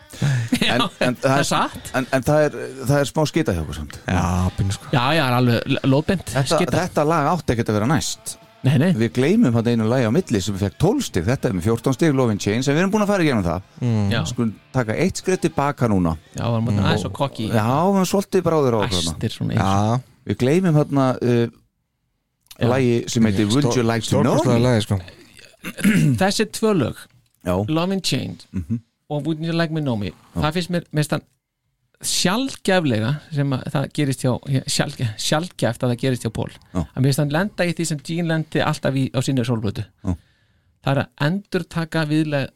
En, en, það er satt. en, en það, er, það er smá skita hjá okkur samt. Já, pínu sko. Já, já, það er alveg lóðbent þetta, þetta lag átti ekkert að vera næst. Nei, nei, Við gleymum hann einu lagi á milli sem við fekk 12 stig. Þetta er með 14 stig Lovin Chains En við erum búin að fara í genum það já, Skulum taka eitt skrið tilbaka núna. Já, varum að aðeins og kokki Já, við erum svolítið bráður á okkur þarna. Æstir svona eins. Já, Við gleymum hann uh, lagi sem heitir Would You Like To Know? Stórkostlega Me lagi sko. Þessi tvö lög, Já, Love and Chained Mhm. Og Wouldn't You Like Me Know Me? Það finnst mér mest að sjálfgeflega sem að það gerist hjá sjálf, sjálfgeft að það gerist hjá Pól Já. að mér finnst hann lenda í því sem Gene lendi alltaf í, á sinni sólblötu. Já. það er að endur taka viðlega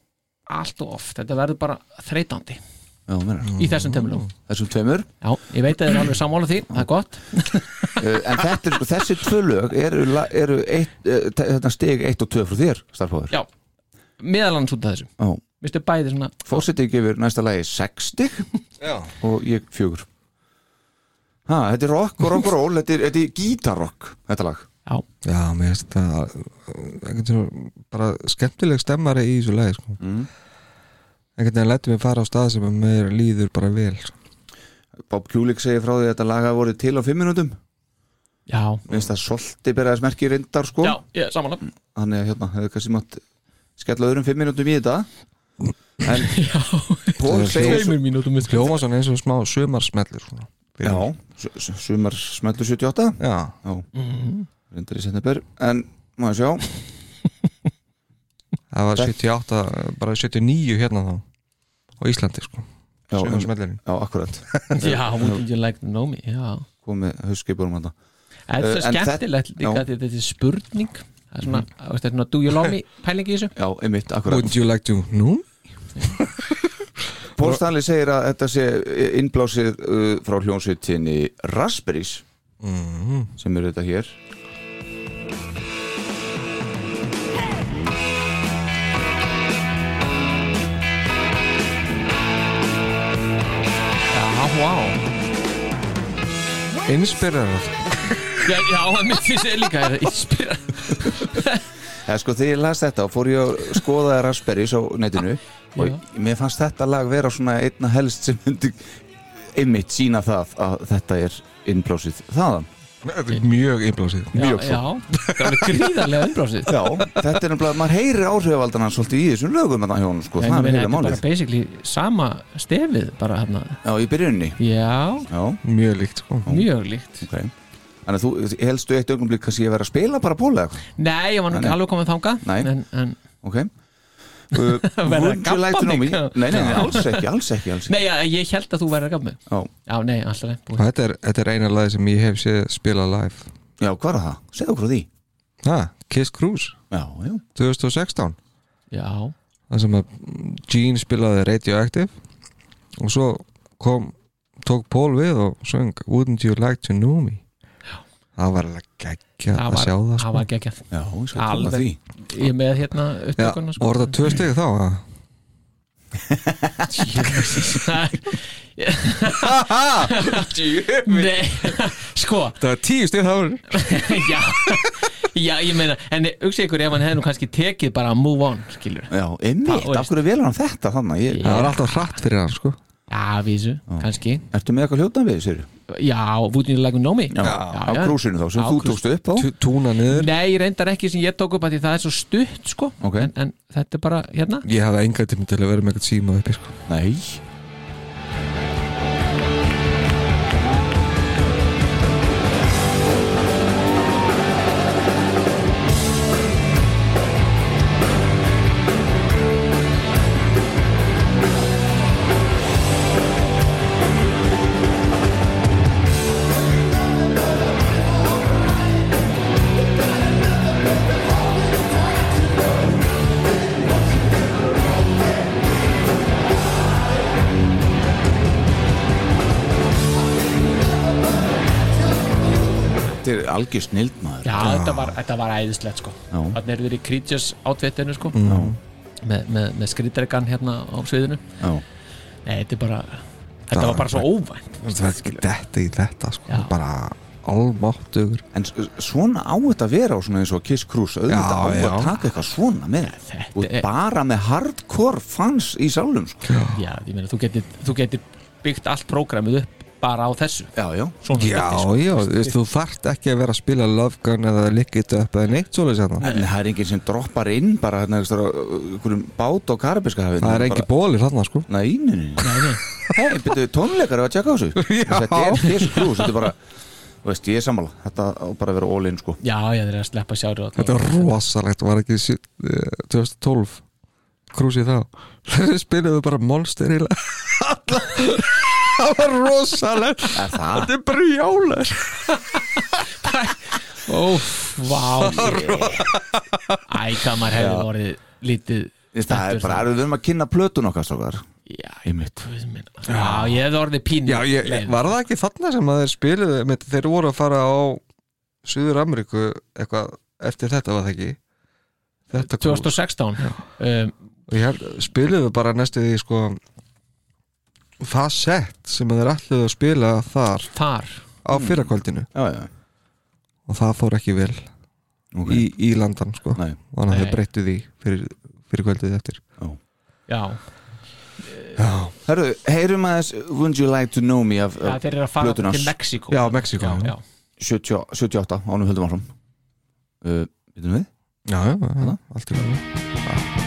allt og oft, þetta verður bara þreytandi já, meina. í þessum tömulum Þessum tveimur? Já, ég veit að þið er alveg sammála því, það er gott. Uh, En þetta er, þessi tvö lög eru, la- eru eitt, uh, þetta stig 1 og 2 frá þér, starfóður Já, meðal annars út af þessu. Já, Vistu bæði svona fórsetið gefur næsta lagi 6 stig Já. og ég fjögur. Ha, þetta er rock og rock og roll Þetta er, þetta er gítarrock, þetta lag. Já, Já, mér finnst veginn bara skemmtileg stemmari í þessu lagi sko. mm. einhvern veginn lætti mig fara á stað sem að mér líður bara vel sko. Bob Kulik segir frá því að þetta lag hafi voru til á 5 minútum já, Minnst það svolítið byrjaði að smerki reyndar sko. Já, ég er sammála. Þannig að hérna, hefur kannski mátt skella öðrum 5 minútum í þetta En Pól Það er segir svona eins og smá sumarsmellur svona. Já, su- su- sumar smellu 78 Já, Já, reyndar í setnabur En, maður sjá? Það var Þetta- 78 bara 79 hérna þá á Íslandi sko. Já, Já, akkurat. Já, wouldn't you like to know me Komið hausskipurum hann þetta er en skemmtilegt þetta- líka því þetta er spurning? Það er svona, mm. þetta er svona do you love me pæling í þessu? Já, einmitt, akkurat. Would you like to know? Pól Stanley segir að þetta sé innblásið uh, frá hljónsveitinni Raspberries Mm. sem eru þetta hér. Wow Inspirerar Já, já, það mitt því segir líka er að inspira Eða sko þegar ég las þetta og fór ég að skoða Raspberries á netinu og Já. mér fannst þetta lag vera svona einna helst sem myndi einmitt sína það að þetta er innblásið þaðan. Þetta er mjög innblásið Já, Mjög svo. já, það var gríðarlega umbrásið Já, þetta er nefnilega, maður heyrir áhrifaldan svolítið í þessum lögum þarna hjá honum sko, það er heila þetta er bara málið. basically sama stefið bara hérna. Já, í byrjunni Já, Já, Mjög líkt sko. Mjög líkt. Ok. Þannig að þú helstu eitt augnumblík kannski að vera að spila bara bóla eitthvað? Nei, ég var nú Nei, ekki nei. alveg komið þangað Nei. En, en Ok uh, Verða að Would you like to gabba know me? mig? Nei, nei, nei, alls ekki, alls ekki, alls ekki. Nei, já, ég held að þú verður að gaf mig Já, Já, nei, alltaf. Þetta er, þetta er eina lagi sem ég hef séð spila live. Já hvað er það? Segðu okkur á því. Ha, Kiss Cruise. Já, já. 2016 Já, Það sem að Gene spilaði Radioactive. Og svo kom tók Paul við og söng Wouldn't you like to know me? Það var alveg geggja það að var, sjá það það sko. var geggjað. Já, ég er með hérna upptökuna og var það tvö stegi þá? Nei, sko. Það var tíu stegi þá Já, já ég meina En hugsa ykkur ef hann hefði nú kannski tekið bara move on, skilur Já, einmitt, af hverju velur hann þetta þannig? Ég, Það var alltaf hratt fyrir hann sko Já, vísu, kannski. Ertu með eitthvað hljóta við, sér? Já, vútinu legum nómi Já, á krúsinu þá, sem þú tókst upp á. Tú- Túna niður. Nei, reyndar ekki sem ég tók upp að því það er svo stutt sko. En þetta er bara, hérna. Ég hafði enga tíma til að vera með eitthvað síma uppi sko. Nei er algjör snild maður Já, þetta var, þetta var æðislegt sko. Þannig eru þeir í Creatures átvettinu sko Já. með, með, með skrýtregan hérna á sviðinu. Nei, þetta er bara Þetta var bara svo óvænt er þetta í þetta sko. Já. bara almáttugur En svona á þetta að vera á svona eins og Kiss Cruise auðvitað á já. að taka eitthvað svona með Þetta og er- bara með hardcore fans í sálum sko. Já, ég meina, þú getur, þú getur byggt allt prógramið upp bara á þessu. Já, já. Svona Já, stöfti, sko. já, þú veist, þú þarft ekki að vera að spila Love Gun eða Lick It Up eða neitt svoleiðis hérna. En það er enginn sem droppar inn bara hérna einhverjum einhverjum bát á karabiska hafið Það er ekki bólir þarna sko. Nei, nei, nei Nei, nei. Hei, byrju, tónleikar að tjekka á þessu. Þetta er Kiss Cruise, þetta er bara Þú veist, ég er sammála, þetta á bara að vera all in sko. Já, já, þeir eru að sleppa sjáru Þetta var rosalegt, var ekki sí- eh, 2012 krúsið þá. Spiluðu bara Monster í Það var rosalegt það? Þetta er brjálar Ó, vá Æ, hvað maður hefði vorið lítið Það er bara, við erum að kynna plötun okkar strókar. Já, guð minn. Já, ég hefði orðið pínu Já, ég, var það ekki þarna sem að þeir spiluðu með, þeir voru að fara á Suður Ameríku eitthvað eftir þetta var það ekki? Þetta krús. 2016 um, og ég held, spiluðu bara næstu því sko það sett sem að þeir ætluðu að spila þar Þar. á fyrrakvöldinu. Já, já, og það fór ekki vel ok. í, í landan sko. Þannig að þeir breyttu því fyrir, fyrir kvöldið eftir. Já, Herru, heyrum aðeins Wouldn't you like to know me af, já af þeir eru að fara plötun hans. til Mexíkó Já. 70, 78, ánum höldum áfram. Uh, Vitum við? já, já, já, allt í lagi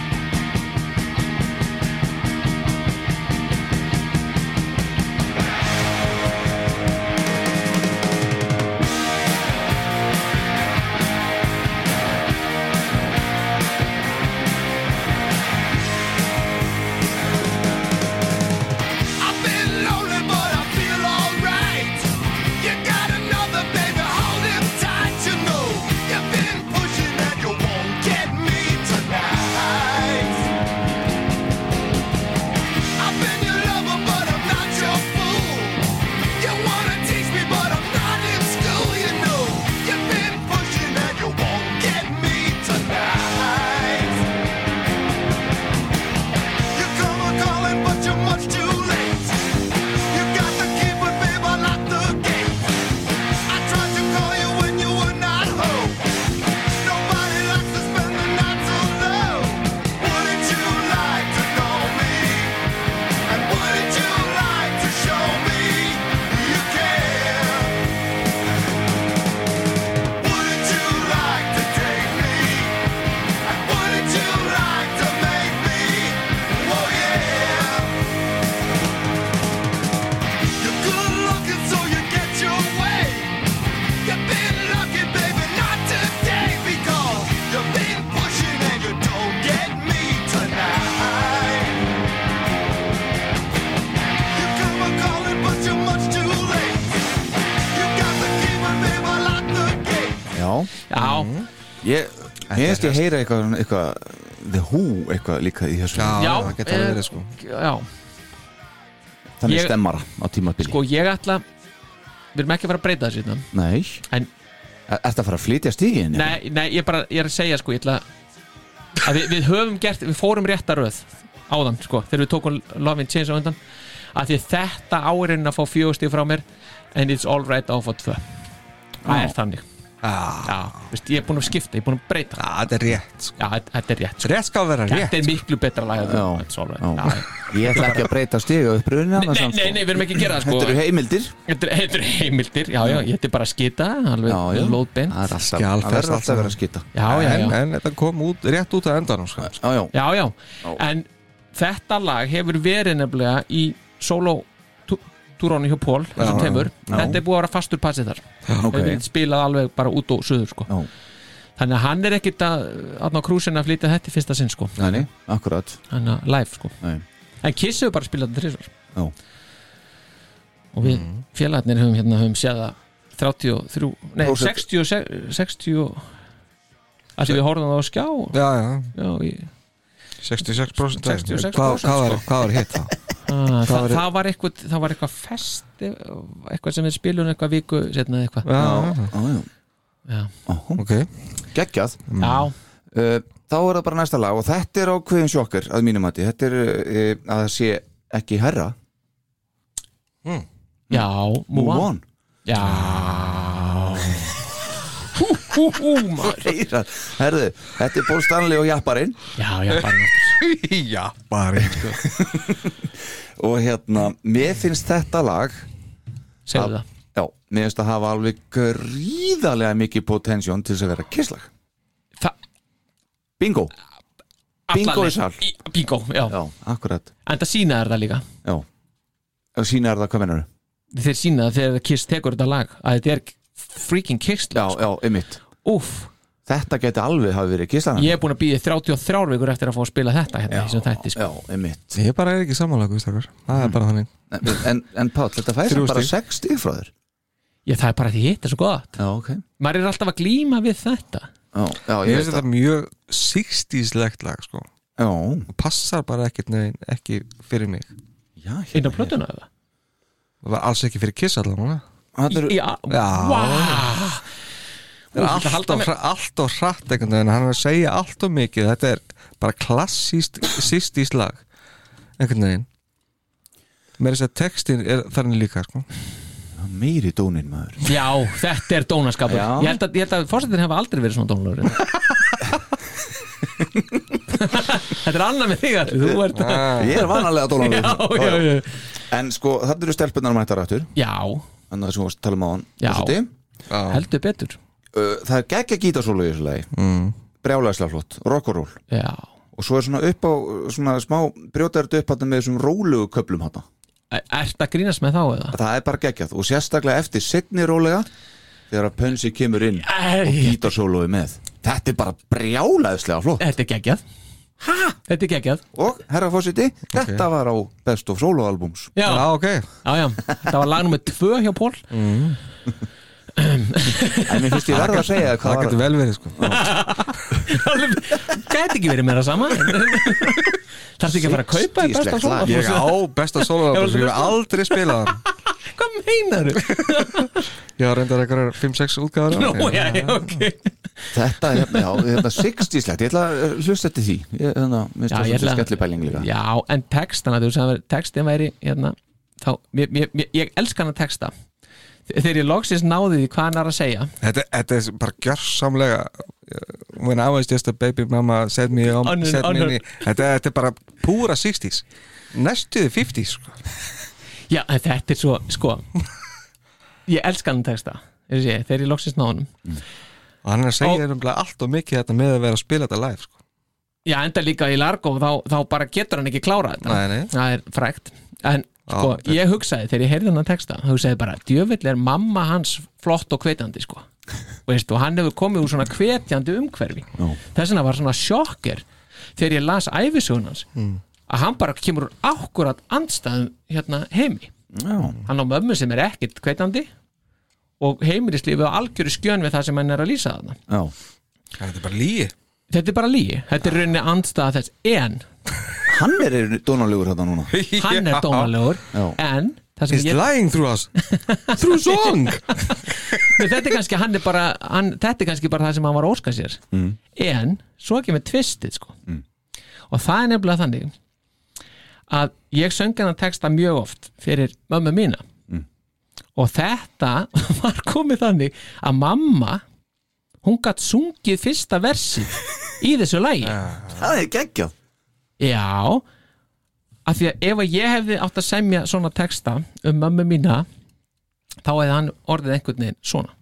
Veist ég heyra eitthvað, eitthvað The Who eitthvað líka í þessu já, Já, það getur alveg eh, verið sko. já. Þannig ég- stemmara á tímabili. Sko, ég ætla Við erum ekki að fara að breyta þessu hérna. Nei, En, er þetta að fara að flytja stígin? nei, nei, ég, bara, ég er að segja sko, ég ætla að við, við höfum gert Við fórum rétta röð áðan sko, Þegar við tókum Love and Change á undan. Að Því þetta árin að fá fjögustíð frá mér And it's all right á að fá tvö. Það er þannig Já, veist, ég er búin að skipta, ég er búin að breyta. Já, þetta er rétt sko. Já, þetta- er rétt. Sko. Rétt skal vera rétt Þetta er miklu betra lag Ég ætla ekki að breyta stiga upp brunni Nei, nei, nei, nei, við erum ekki að gera það sko. Þetta eru heimildir. Þetta er- þetta eru heimildir, já, já, ég ætti bara að skita alveg Já, já. lóðbeint Það er alltaf, alltaf að vera saman. að skita. Já, já, en, já, en þetta kom út rétt út af endanum sko. Já, já, já, já. En þetta lag hefur verið nefnilega í solo túrónu hjá Pól, þessum teimur. Þetta er búið að vera fastur passið þar ok Hefur verið spilað alveg bara út og suður sko Þannig að hann er ekkit að, að á krúsin að flytja þetta í fyrsta sinn sko nei, nei, akkurat Þannig að live sko Nei. En Kiss hefur bara spilað þetta þrísvar Já. Og við mm. félagarnir höfum hérna höfum séð að 33, nei Prósent. 60 60 Allir við horfum það á skjá já, já, Já, í, 66% 66% hvað, var, sko. hvað var hitt þá? Ah, það, var- það, var eitthvað, það var eitthvað fest eitthvað sem við spilum eitthvað viku setna eða eitthvað. Já, Já, já, já. Já, ok. Geggjað. Já, uh, þá er það bara næsta lag og þetta er ákveðin sjokkar að mínum mati. Þetta er uh, að það sé ekki herra. Já Move on on. Já. Hú, hú, hú, herðu, þetta er Paul Stanley og Japparinn. Já, já, bara og hérna, mér finnst þetta lag Segðu það. Já, mér finnst að hafa alveg gríðarlega mikið potensjón til að vera kisslag Það, bingo, Bingo í sal. í- Bingo, já. já, akkurat. En það sína er það líka. Já, og sína er það hvað mennur Þeir sína það þegar Kiss tekur þetta lag að þetta er freaking Kiss já, lag, já, einmitt. Úf, þetta geti alveg hafi verið kisslag ég er búin að býða 33 vikur eftir að fá að spila þetta hérna þessum þætti sko. já, einmitt. Ég bara er ekki samanlega, Gustafur Það er bara þannig. En, en, en Páll, þetta fæði Þrjú bara stig. 6 stig frá þér. Já, það er bara því hitt er svo gott. Já, ok. Maður er alltaf að glíma við þetta. Já, já, Ég ég veist þetta mjög 60s-legt lag sko. já, og passar bara ekkert neginn ekki fyrir mig. Já, inn á hérna, plötuna eða? Það var alls ekki fyrir kiss allavega. Þetta eru- Já, Já. vá Það er allt of hratt einhvern veginn, hann er að segja allt of mikið þetta er bara klassíst sistís lag einhvern veginn. Með þess að textin er þannig líka sko. meiri dónin maður. Já, þetta er dónaskapur. Já. Ég held að, ég held að fórsetin hefa aldrei verið svona dónalögur Þetta er annað með þig ert ég er vanalega dónan Já, já, já, en sko, þetta eru stelpunar mættar aftur. Já, þannig að sem við varst að tala um á hann heldur betur það er geggja gítarsólu í þessu lagi. Mm. brjálæslega flott, rock and roll Já, og svo er svona upp á, svona smá brjótar þetta upp með þessum rólugu köplum hann E- Ertu að grínast með þá eða? það er bara geggjað. Og sérstaklega eftir setni rólega þegar að Pönsi kemur inn og Æ, gítarsóluði með. Þetta er bara brjálæðislega flott. Þetta er geggjað. Hæ? Þetta er geggjað. Og herra fósiti, þetta var á Best of Solo albums. Já, Já, ok. Já, já. Þetta var lag nummer tvö hjá Pól en mér finnst ég verða að segja Það hvað getur vel verið sko. Gæti ekki verið meira sama. Þarf ekki að fara að kaupa þér besta lag. Ég á besta sem ég hef aldrei spilað Hvað meinar þú? Ég har reyndar eitthvað 5-6 útgáður Nú, já, já, ok. Þetta er hérna, já, þetta 60 slegt ég ætla að hlusta eftir því. Ég, hérna, minnst Já, það ég ætla- Já, en textana, þú sagði að textin væri hérna, þá, mér, mér, ég elska hann að texta þegar ég loksins náði því hvað hann er að segja? Þetta, þetta er bara gjörsamlega When I was just a baby mama Set me on, On- set on me þetta, þetta er bara púra 60s Næstuði 50s sko. Já, þetta er svo, sko ég elska hann texta ég þegar ég loksins náði hann Og hann er að segja og... allt og mikið þetta með að vera að spila þetta live sko. Já, enda líka í Largo þá, þá bara getur hann ekki klára þetta. Nei, nei. það er frækt en sko, þetta- ég hugsaði þegar ég heyrði hann að texta þá hugsaði bara, djöfull er mamma hans flott og hvetjandi sko. Veist, og hann hefur komið úr svona hvetjandi umhverfi. Já. þess vegna var svona sjokker þegar ég las æfisögun hans að hann bara kemur úr akkurat andstæðum hérna heimi. Já, hann á mömmu sem er ekkit hvetjandi og heimilislífið á algjöru skjön við það sem hann er að lýsa þarna. Já. Þetta er bara líi þetta er bara lígi, þetta er rauninni andstæða þess en hann er dónalegur þetta núna. Hann er dónalegur en það sem He's ég lying through us. Through song. Þetta er kannski, hann er bara hann, þetta er kannski bara það sem hann var að óska sér. Mm. en svo ekki með tvistið sko. og það er nefnilega þannig að ég söng hennar texta mjög oft fyrir mömmu mína. Mm. og þetta var komið þannig að mamma hún gætt sungið fyrsta versi í þessu lagi. Það er geggjað Já. Af því að ef að ég hefði átt að semja svona texta um mömmu mína þá hefði hann orðið einhvern veginn svona.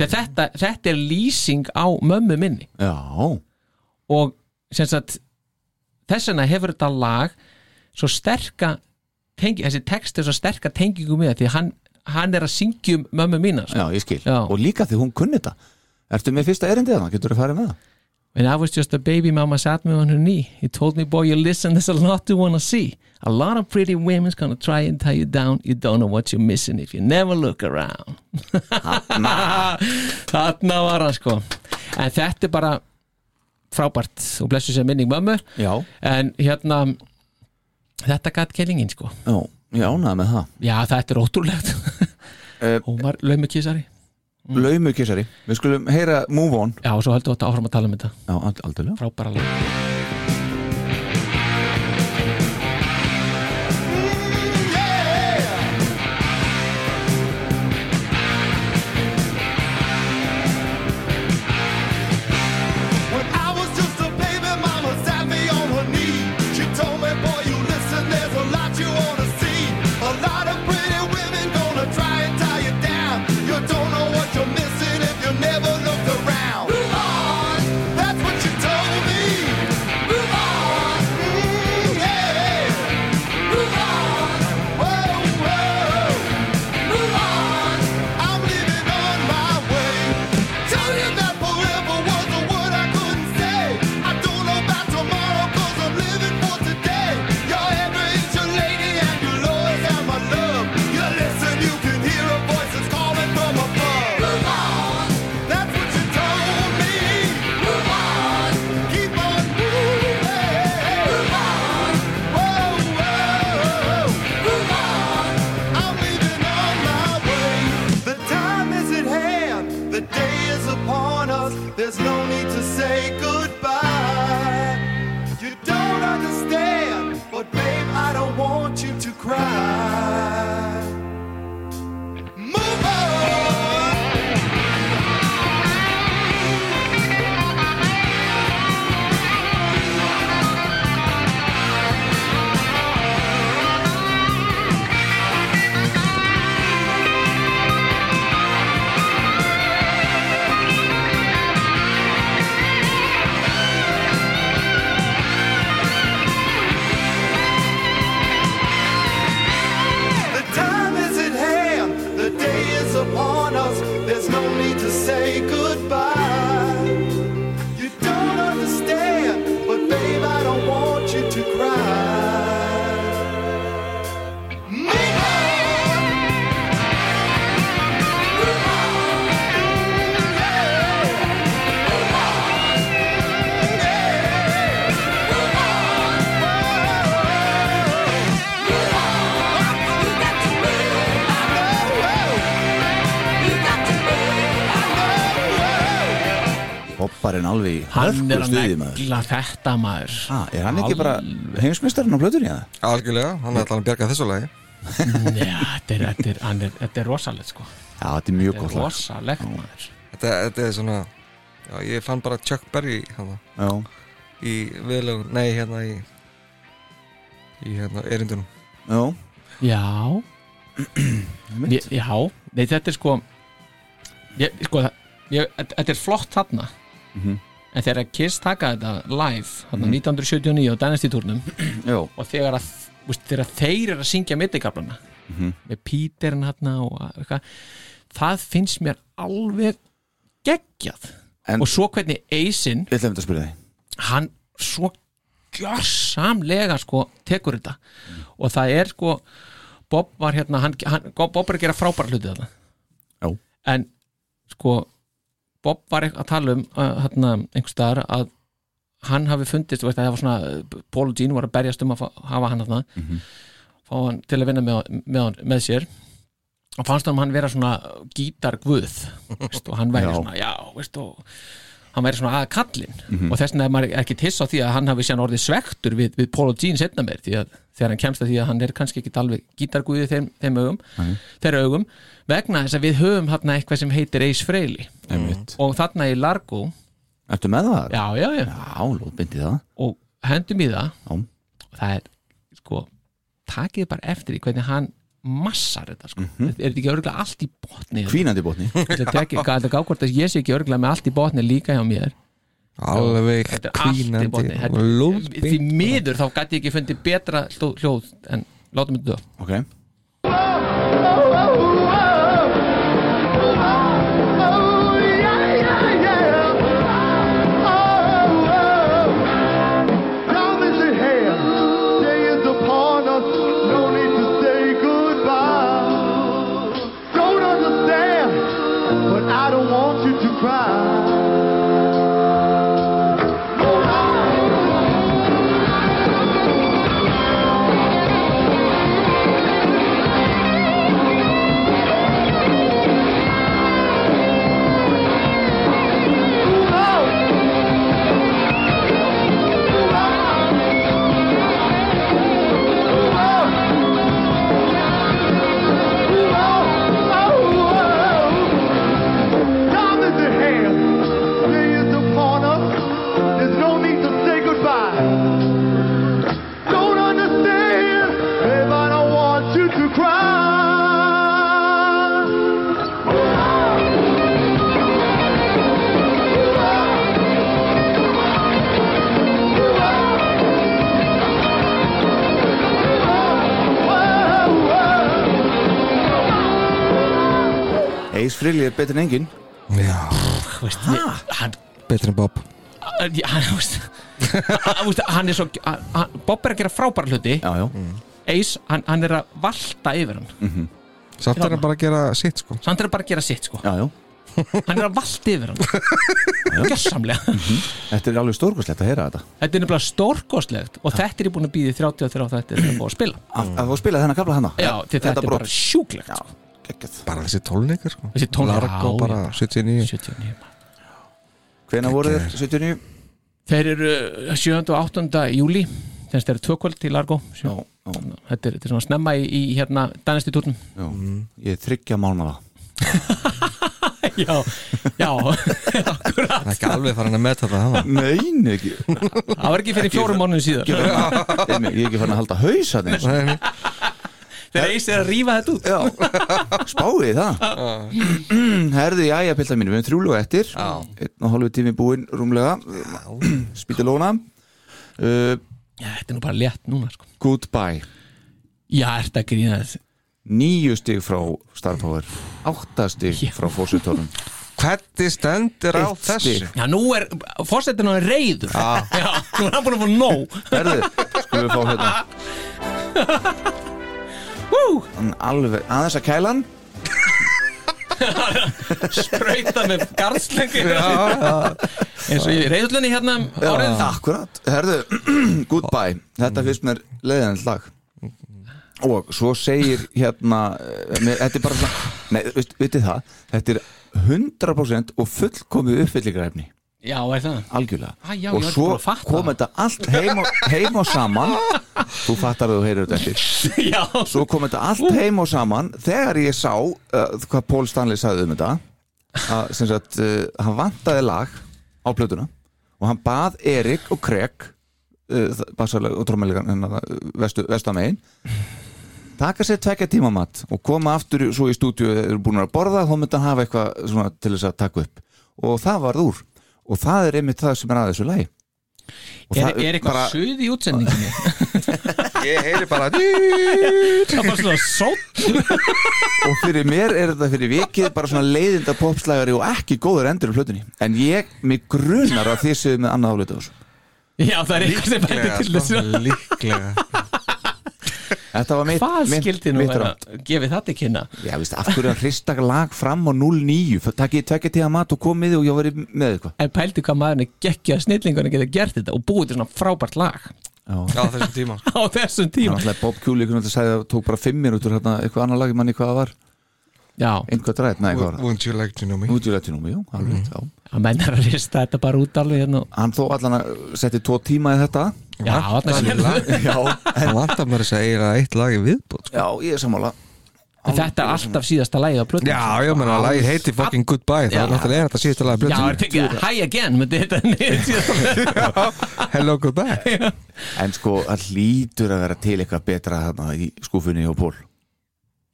Þetta, þetta er lýsing á mömmu minni. Já, og sagt þess vegna hefur þetta lag svo sterka tengi, þessi text er svo sterka tengingu með því að hann, hann er að syngja um mömmu mína sko. já, ég skil. Já. og líka því hún kunni þetta. Ertu með fyrsta erindið þannig, getur þú farið með það When I was just a baby, mama sat me on her knee. He told me, boy, you listen, there's a lot to want to see. A lot of pretty women's gonna try and tie you down. You don't know what you're missing if you never look around. Þarna var hann sko. En þetta er bara frábært og blessu sér minning mömmu. já, En hérna, þetta gætt kellingin sko. já, ég ánaði með það Já, þetta er ótrúlegt. Eh, Hún var laumukísari. Laumu kissari Við skulum heyra Move On. Já, og svo höldum við áfram að tala um þetta. Já, ald- aldrei Frábæra lag Hopparinn alveg í Hann er að negla þetta maður. Ah, Er hann ekki bara heimsmyndstarinn á blöðunni eða? Algjörlega, hann er alltaf að bjarga þessu lagi. Já, þetta er, þetta er, hann er, þetta er rosalegt sko. Já, þetta er mjög Þetta gott er rosalegt maður. Þetta, þetta er svona já, Ég fann bara Chuck Berry Já, í viðlögun, nei hérna í í hérna erindunum. Já, Já. Ég, Já, nei þetta er sko ég, sko, það- ég, þetta þetta er flott þarna Mhm. en þegar Kiss taka þetta live þarna 1979 á Dynasty-turnum já og þegar að veist, þegar þeir eru að syngja mittikablana Mhm. með Peterin hérna og eitthvað það finnst mér alveg geggjað. En- og svo hvernig þig. Hann svo gjörsamlega sko tekur þetta. Og það er sko Bob var hérna, hann, hann, Bob er að gera frábæra hluti Já. en sko Bob var að tala um uh, hérna, einhvers staðar að hann hafi fundist, veist að það var svona Paul og Gene var að berjast um að hafa hann þarna fá hann til að vinna með, með, með sér og fannst hann hann vera svona gítarguð veist, og hann væri Já. svona, já, veist og hann væri svona að kallinn og þess vegna er maður ekki tiss á því að hann hafi síðan orðið svektur við, við Paul og Gene setna meir því að þegar hann kemst að því að hann er kannski ekki alveg gítarguði þeim, þeim augum þeirra augum, vegna þess að við höfum hérna eitthvað sem heitir Ace Frehley. Einmitt. og þarna í Largo Ertu með það? já, já, já, Já, og hendum í það. Já. og það er, sko takið bara eftir í hvernig hann massar þetta, sko, er þetta ekki örgulega allt í botni? Hvínandi botni. Þetta er ekki, þetta gá hvort að ég sé ekki örgulega með allt í botni líka hjá mér. Alveg þetta Þetta- lóðbeint því miður þá gæti ég ekki fundið betra hljóð, en látum þetta dö. Ok Ace Frehley er betur en engin Já, hann, betri en Bob. Hann, hann, veist, hann, veist, hann er svo hann, Bob er að gera frábæra hluti. Já, já, Ace, hann, hann er að valta yfir hann. Samt er hann bara að gera sitt sko. Samt er að bara gera sitt sko. Já, já. Hann er að valta yfir hann. Gjössamlega Þetta er alveg stórkoslegt að heyra þetta. Þetta er nefnilega stórkostlegt og þetta er ég búin að býði 33 þetta er að fá að spila. Að að fá að spila þennan kapla hana Já, til þetta, er bara sjúklegt. Sko. Geggjað. Bara þessi tólneikar sko. Þessi tónleikar, Largo já, bara já. 79 79 Hvenær voru þeir? 79? Þeir eru 7. og 8. júli þess þeir eru tvökvöld til Largo. Já, já, þetta er, þetta er svona snemma í, í hérna dænist í túrnum já. Ég er þryggja mánuða Já, já. Það er ekki alveg farin að metta það hann Nei, nei, ekki. Það var ekki fyrir fjórum mánuðin síðan. Ég er ekki farin að halda haus að þeim Þegar Ace er að rífa þetta út. Já, spáði það. Herðu, já, já, piltar mínu, við erum þrjúlega eftir. Einn og hálfu tími búinn rúmlega. Spýti lóna. Uh, Já, þetta er nú bara létt núna sko. Goodbye. Já, þetta grína þess Níu stig frá Star Power. Átta stig frá fórsetórum Hvernig stendur á þessu? Já, nú er, fórsetin á er reyður. Já, nú er hann búin að fá nóg. Herðu, skulum við fá hérna Hann alveg, aðeins að kælan sprauta með garðslengi eins og í reyðlunni hérna um árið. Akkurat, herðu, goodbye. Þetta finnst mér leiðan lag. Og svo segir hérna eh, með, Þetta er bara Nei, veist, vitið það, þetta er 100% og fullkomið uppfyllingarefni Já, er það? Algjörlega. Ah, já, Og svo kom þetta allt heim og, heim og saman. Þú fattar að þú heyrir þetta eftir Já, Svo kom þetta allt heim og saman Þegar ég sá uh, hvað Paul Stanley sagði um þetta. Að, sem sagt, uh, hann vantaði lag á plötuna og hann bað Erik og Craig uh, bassalega og trómæligan vestu, vestamegin taka sér tvekja tíma mat og koma aftur svo í stúdíu eru búin að borða þá myndi hann hafa eitthvað til þess að taka upp. Og það varð úr og það er einmitt það sem er að þessu lagi. Og er, það- er eitthvað bara- suð í útsendinginni Ég heyri bara Það var svona sótt. Og fyrir mér er þetta fyrir vikið bara svona leiðinda popslægari og ekki góður endur í plötunni. En ég, mig grunar að þið séu með annað áleita þessu. Já, það er eitthvað sem bæti til þessu Líklega Þetta var mitt, Hvað skildi nú rátt gefið þetta ekki kynna? Já, veist, af hverju að hrista lag fram á 0-9 takkið tvekja tíða mat og komið og ég var með eitthvað. En pældi hvað maðurinn er geggja snillingunni geta gert þetta og búið til svona frábært lag. Já, á þessum tíma. Á þessum Það tíma. Var alltaf Bob Cooley einhvern veginn að segja að það tók bara 5 minútur hérna, eitthvað annar lag, ég manni hvað það var. Já, einhvað drætt, nei, hvað var það? Wouldn't you like to know me? Útjuletinúmi, jú, alveg, Mhm. já. Að menn er að rista þetta bara út alveg hérna. Hann þó allan að setti tvo tíma í þetta Já, Já, Það vantar mér að eiga eitt lag í viðbútt sko. já, ég er sammála. En Þetta er alltaf síðasta lagið á plötunum Já, ég meina að lagið heiti fucking goodbye Það Já. er náttúrulega er þetta síðasta lagið Já, er blötu tekið Hi Again Hello goodbye. En sko, það hlýtur að vera til eitthvað betra þarna í skúfunni og ból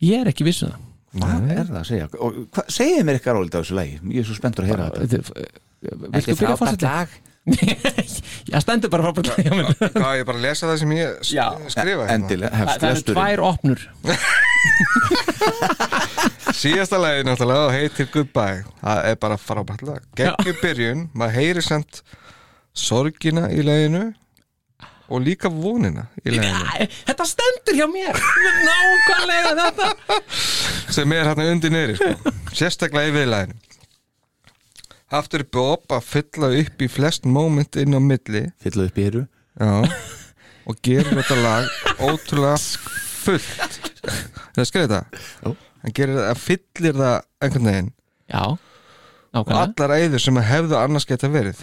Ég er ekki vissu það. Hvað er það að segja? Segið mér eitthvað rólið á þessu lagi. Ég er svo spenntur að heyra þetta. Þetta er- Viltu byrja að fórsetja? lag Já, stendur bara frábært. Hvað, ég bara að lesa það sem ég s- Já. skrifa hérna? Endilega, hefst það eru lesturinn tvær opnur. Síðasta lagið náttúrulega heitir Goodbye. Það er bara frábært lag. Geggjum byrjun, maður heyri samt sorgina í laginu og líka vonina í laginu. Æ, Þetta stendur hjá mér. Nákvæmlega þetta. Sem er hérna undir neyri sko. sérstaklega í viðlaginu Aftur er Bob að fylla upp í flest moment inn á milli. Fylla upp í héru Já. Og gerir þetta lag ótrúlega fullt. Það skriði þetta? Jú. hann gerir það, fyllir það einhvern veginn. Já, og nákvæmlega. allar æður sem hefðu annars geta verið.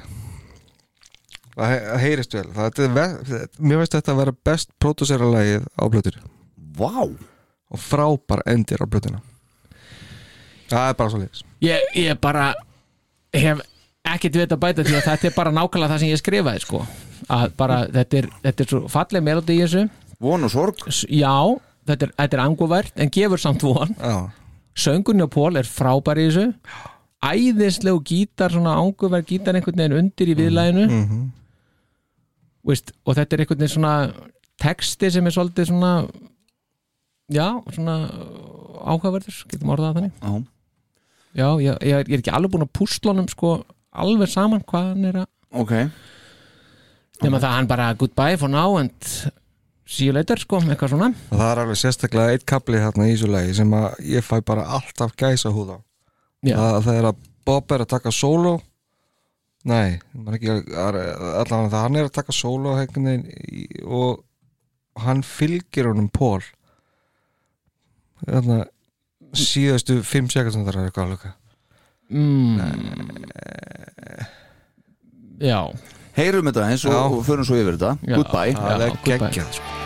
Það he- það heyrist vel. Það er, ve- mér veist þetta að vera best pródúsera lagið á blötur Vá. Og frábær endir á blötuna það er bara svo leiðis ég, ég bara hef ekkert við að bæta því að þetta er bara nákvæmlega það sem ég skrifaði sko. Að bara þetta er, þetta er svo falleg melodi í þessu. Von og sorg. Já, þetta er, þetta er anguvert en gefur samt von. Söngunni og Pól er frábær í þessu. Æðislegu gítar svona anguvert gítar einhvern veginn undir í viðlæðinu mhm. Veist, og þetta er einhvern veginn svona texti sem er svolítið svona já, svona áhugaverður, getum orðað þannig. Já já ég, ég, er- ekki alveg búin að púslunum sko alveg saman hvað hann er að ok. Nema það að hann bara goodbye for now and see you later sko, eitthvað svona. Það er alveg sérstaklega eitt kapli þarna í þessu lagi sem að ég fæ bara alltaf gæsa húða Já. að það er að Bob er að taka solo nei, ekki allavega það hann er að taka solo og hann fylgir honum Pól þarna síðastu 5 sekundar er eitthvað alveg mm. já Heyrum þetta eins og, Já. og förum svo yfir þetta Já. Goodbye er goodbye.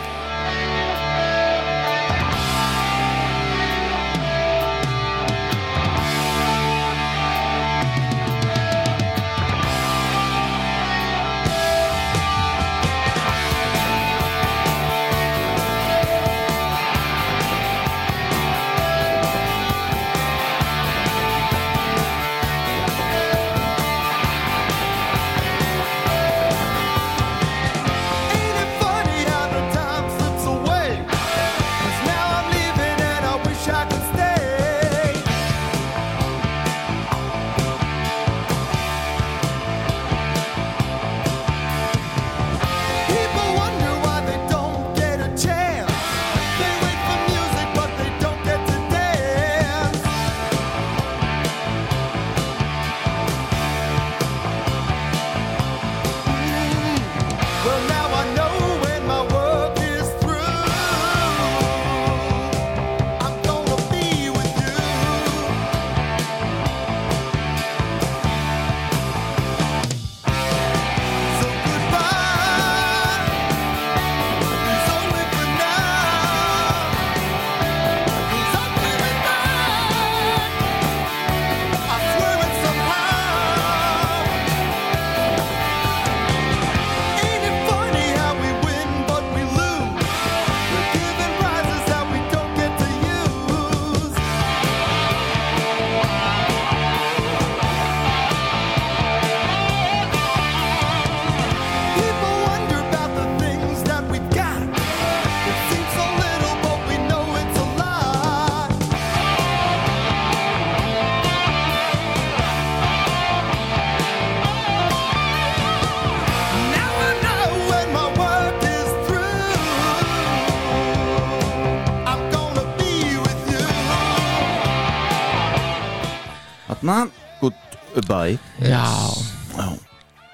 Goodbye já,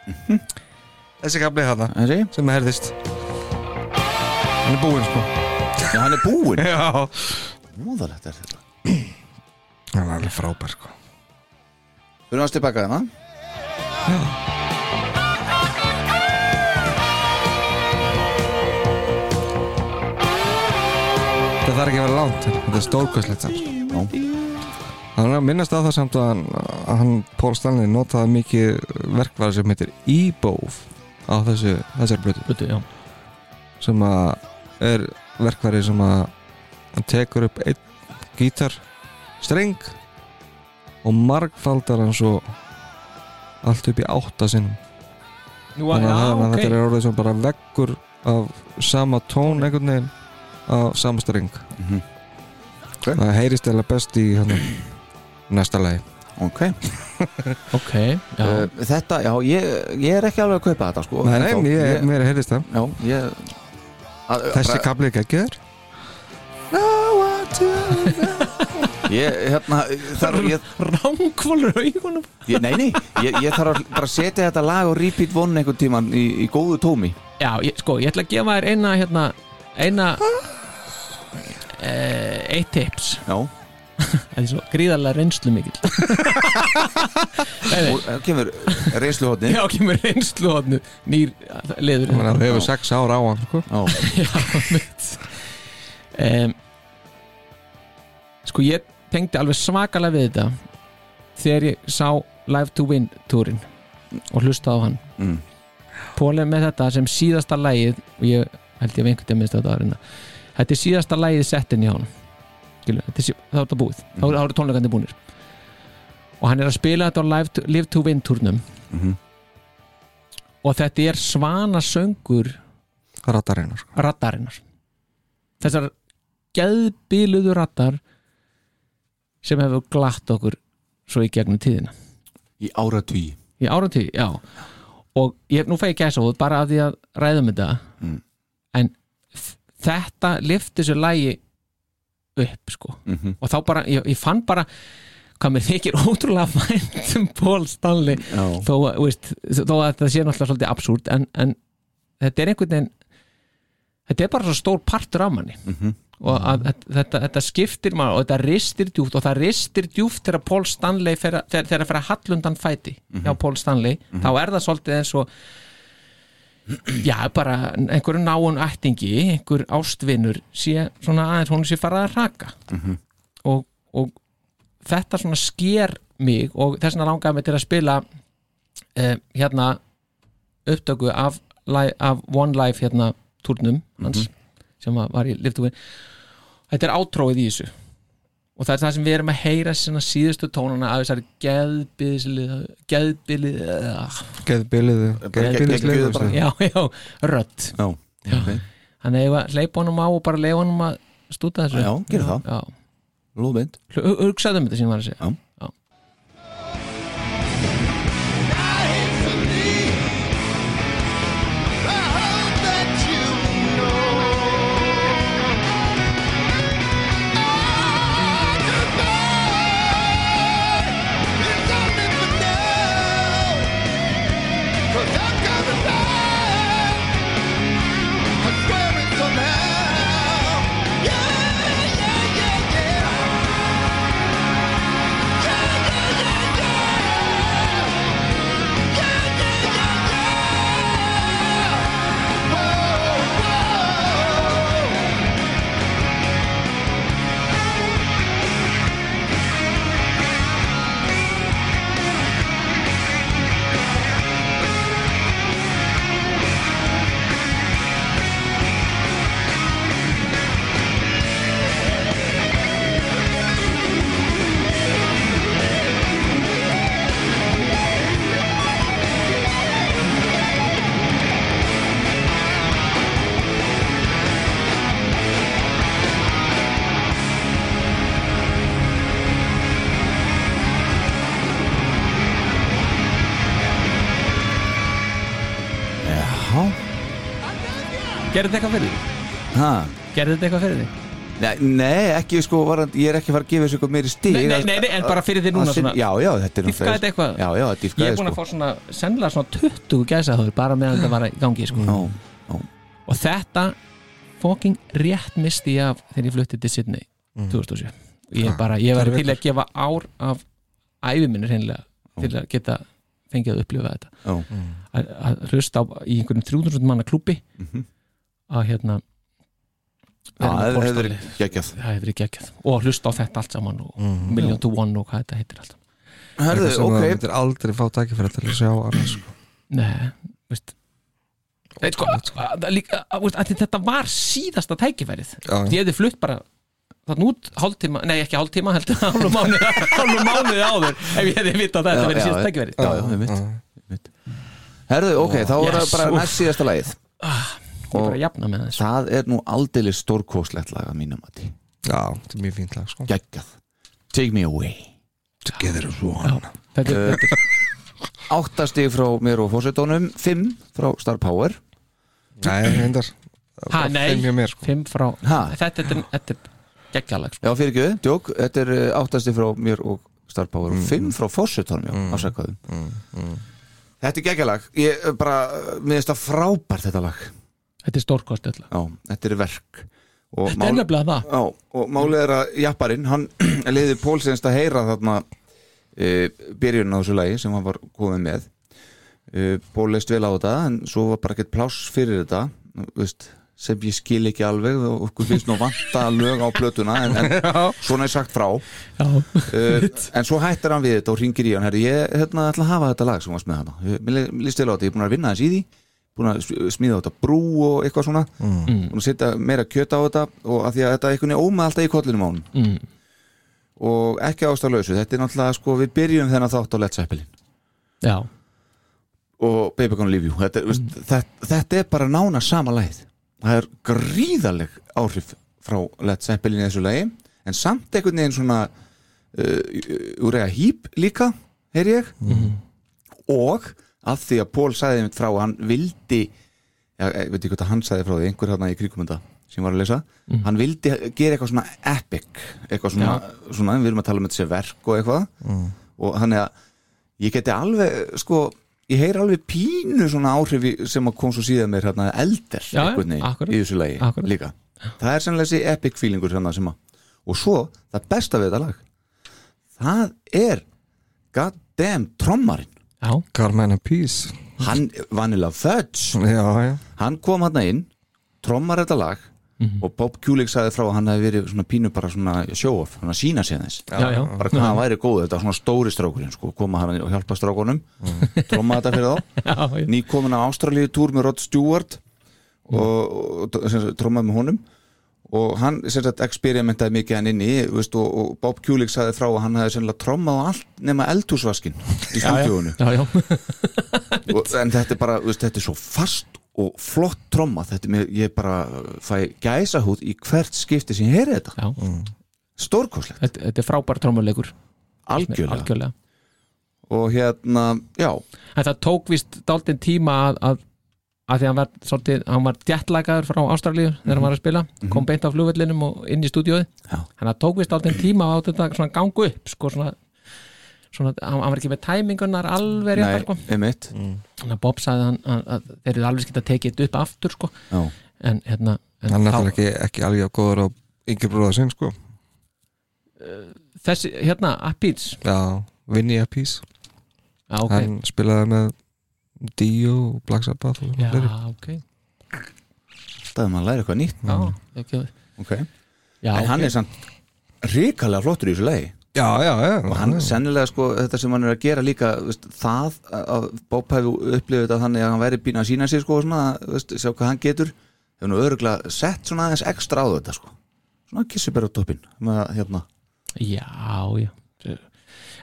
þessi kapli þarna Þessi, sem herðist. Hann er búinn sko. Já hann er búinn. Já. Móðalegt er þetta. Hann er alveg frábær sko. Fyrir hans tilbaka hérna. Það þarf ekki að vera langt þetta er stórkvæslegt samt. Hann er að minnast á það samt að hann, að hann Pól Stanley notaði mikið verkværi sem heitir E-Bove á þessu, þessari blötu sem að er verkværi sem að hann tekur upp einn gítar streng og margfaldar hann svo allt upp í átta sinnum. Nú, þannig að, já, þannig að ok. þetta er orðið sem bara veggur af sama tón einhvern veginn af sama streng. Mhm. Ok. það heyrist eða best í hann, næsta lagi Ok, ok, já, uh, þetta, já, ég, ég er ekki alveg að kaupa þetta sko. Nei, nei, Ennþá. ég, mér heyrist það. Já, ég að, Þessi bara- kapli er geggjöður Ég, hérna, þarf ég, ránkvólur augunum. Ég Nei, nei, ég, ég þarf að bara setja þetta lag og repeat one einhvern tíman í, í góðu tómi. Já, ég, sko, ég ætla að gefa þér eina hérna, eina eh, eitt tips. Já, það er svo gríðarlega reynslu mikill og það kemur reynsluhotni já, kemur reynslu hodnu nýr liður. Það hefur sex ár á hann sko. Já, Já, mitt um, Sko ég tengdi alveg svakalega við þetta þegar ég sá Live to Win túrin og hlusta á hann. Mm. Pól er með þetta sem síðasta lægið og ég held ég að einhvern veginn minnst þetta áriðna þetta er síðasta lægið settin í hann Skilu, þetta er, sí- þá er þetta búið. Þá, þá eru tónleikandi búnir. Og hann er að spila þetta á Live to, Live to Win túrnum. Mhm. og þetta er svana söngur Rattarinnar sko. rattarinnar þessar geðbiluðu rattar sem hefur glatt okkur svo í gegnum tíðina. Í áratví í áratví, já. Og ég, nú fæ ég gæsa út bara af því að ræðum þetta. Mm. en þetta lifti þessu lægi upp sko Mhm. og þá bara, ég, ég fann bara hvað mér þykir ótrúlega fænt um Paul Stanley Já. þó, að, veist, þó að þetta sé náttúrulega svolítið absúrt en, en þetta er einhvern veginn þetta er bara svo stór partur af manni Mhm. og að, að, þetta, þetta skiptir maður og þetta ristir djúft og það ristir djúft þegar Paul Stanley að- þegar þegar að fyrir hallundan fæti hjá Paul Stanley, þá er það svolítið eins og já, bara einhverju náun ættingi einhver ástvinur sé svona aðeins hún sé farað að raka. Og, og þetta svona sker mig og þess vegna langaði mig til að spila eh, hérna upptöku af, af One Life hérna turnum hans sem var var í liftúin þetta er átróið í þessu og það er það sem við erum að heyra síðustu tónuna af þessari Geðbiliðu Bara ge- geggjuðu bara. já, já, rödd. Já, ok, þannig að hleypa honum á og bara leifa honum að stúta þessu. Já, gerðu það. já. lóðbind Hu- hugsaðu um þetta sem ég var að segja þetta eitthvað fyrir þig? ha? Gerði þetta eitthvað fyrir þig? Nei, nei, ekki sko, varand, ég er ekki að fara að gefa þessu eitthvað meiri stíg Nei, nei, nei, en bara fyrir þig núna svona- Já, já, þetta er Dýpkaði þetta eitthvað? Já, já, ég dýfkaði er búin að sko. fá svona sennilega svona 20 gæsaður bara meðan þetta var í gangi sko. Já, já, og þetta fucking rétt misti ég af þegar ég flutti til Sydney 2007 ég er bara, ég var til að gefa ár af æfi minni hreinlega til að geta fengið að upplifa þetta. Já, að, að hlusta á í einhverjum 300 manna klúbi að hérna Já, það hefur verið geggjað. Það hefur verið geggjað. Og hlusta á þetta allt saman og Million to One og hvað þetta heitir allt Herðu, Eitthvað sem það ok myndir aldrei fá tækifæri til að sjá annars sko. Nei, veist sko, að, að, að þetta var síðasta tækifærið. Já. ég hefði flutt bara þannig út hálftíma, nei ekki hálftíma heldur hálfu mánuði, mánuði áður ef ég hefði vitað að þetta Já, verið já, síðasta tækifærið. Já, já, einmitt, einmitt Herðu, ok, þá er það bara næst síðasta lagið þessu. Það er nú aldeilis stórkóslegt lag að mínum að Já, þetta er mjög fínt lag sko. Geggjað. Take me away. Together as one. Er- er- Áttastig frá mér og fórsetónum Fimm frá Star Power. Nei, reyndar. Ha, nei, sko. fimm frá Ha? þetta, er- þetta er geggjalag sko. Já, fyrir ekki, djók. Þetta er uh, áttastig frá mér og Star Power og Fimm frá fórsetónum, já, afsakaðu. Þetta er geggjalag Ég uh, bara, mér finnst það frábært þetta lag þetta er stórkost Já, þetta er verk. Og þetta er nefnilega það. Já, og málið er að Japparinn, hann leiði Pólsins að heyra þarna e, byrjun á þessu lagi sem hann var komið með. E, Pól leist vel á þetta en svo var bara ekkert pláss fyrir þetta. Veist, sem ég skil ekki alveg og okkur finnst nú vanta lög á plötuna en, en svona er sagt frá. Uh, en svo hættir hann við þetta og ringir í hann. Herri, ég hérna, ætla að hafa þetta lag sem var með hana Ég- mér líst vel á þetta, ég er búin að vinna þess í því búin að smíða á þetta brú og eitthvað svona. Mm. búin að setja meira kjöt á þetta og að því að þetta er einhvern veginn óma alltaf í kollinum á hann mm, og ekki ástæðlausu, þetta er náttúrulega sko, við byrjum þennan þátt á Led Zeppelin. Já, og Baby Gonna Leave You. Þetta, mm. þetta, þetta er bara nána sama lagið. Það er gríðaleg áhrif frá Led Zeppelin í þessu lagi en samt einhvern veginn svona uh, Úrega Hýp líka heyr ég. Og að því að Pól sagði einmitt frá hann vildi ég veit ekki hvað hann sagði frá því einhver hérna í þetta sem var að lesa. Hann vildi gera eitthvað svona epic eitthvað svona, svona við erum að tala um sé verk og eitthvað. Og þannig að ég geti alveg sko, ég heyr alveg pínu svona áhrifi sem að kom svo síðan mér hérna elder veginn akkurat. í þessu lagi Akkurat. líka. Það er sannlega þessi epic feelingur hérna sem að og svo, það besta við þetta lag það er goddamn trommarinn. Já, Carmen and Peace. Hann, Vanilla Fudge. Já, já. Hann kom hann inn, trommar þetta lag og Bob Kulik sagði frá að hann hefði verið svona pínu bara svona show-off hann að sína sér þess já, já, bara hvað hann væri góð, þetta var svona stóri strákurinn sko, koma hann og hjálpa strákunum tromma þetta fyrir þá. Já. nýkomin á Ástralíu túr með Rod Stewart og, og sem sagt, trommaði með honum og hann sem sagt experimentaði mikið hann inni veist, og, og Bob Kulik sagði frá að hann hefði sennilega trommað á allt nema eldhúsvaskin í stúdíónu já, já. og, en þetta er bara, veist, þetta er svo fast og flott tromma. Þetta er mér, ég bara fæ gæsa hút í hvert skipti sem ég heyri þetta. Já. stórkoslegt, Þetta, þetta er frábær trómuleikur algjörlega. Algjörlega. Og hérna, já. En það tók vist dálítinn tíma að, að, að því að hann var, svolítið, hann var djættlagaður frá Ástralíu þegar hann var að spila. Kom beint á flugvellinum og inn í stúdíóið. Já. hann það tók vist dálítinn tíma á þetta svona gangu upp sko, svona, svona, hann, var ekki með tæmingunar alveg rétt Nei, sko. einmitt. Þannig að Bob sagði hann, að, að þeir eru alveg skilt að tekið þetta upp aftur sko. já. en hérna en Hann er þá- ekki, ekki alveg jafn góður á yngri bróða sinn sko. Þessi, hérna, Appeals Já, Vinny a Peace já, ok, Hann spilaði með Dio og Black Sabbath og já, ok. Það er maður að læra eitthvað nýtt já, ekki, okay. já, en hann ok. er samt ríkalega flottur í þessu lagi. Já, já, já. Og hann sennilega sko, þetta sem hann er að gera líka veist, það að Bob hefur upplifið þetta þannig að hann væri býna að sína sér sko, svona, veist, sjá hvað hann getur hefur nú öruglega sett svona aðeins ekstra á þetta sko. svona kissibera á toppin með hérna, já, já.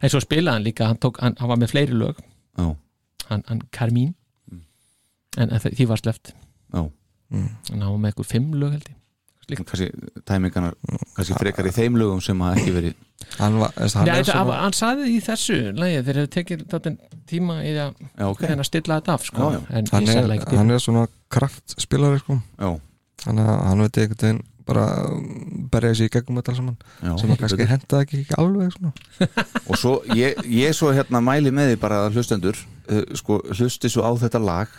En svo spilaði hann líka hann, tók, hann, hann var með fleiri lög. Já, hann, hann Carmín en, en því var sleppt. Já en hann var með eitthvað fimm lög held ég. Kannski tæmingarnar kannski frekar í þeim lögum sem hafa ekki verið Hann, var, hann Nei, er þetta, svona hann saði í þessu lagi þeir hefur tekið þáttinn tíma í að já, ok, reyna að stilla þetta af sko. Já, já. en hann ég er, hann er svona kraftspilari sko. Já, Þannig að hann veit einhvern veginn bara berja sig í gegnum þetta saman. Já sem að kannski henda ekki, ekki alveg svona. og svo ég, ég svo hérna mæli með því bara að hlustendur uh, sko, hlusti svo á þetta lag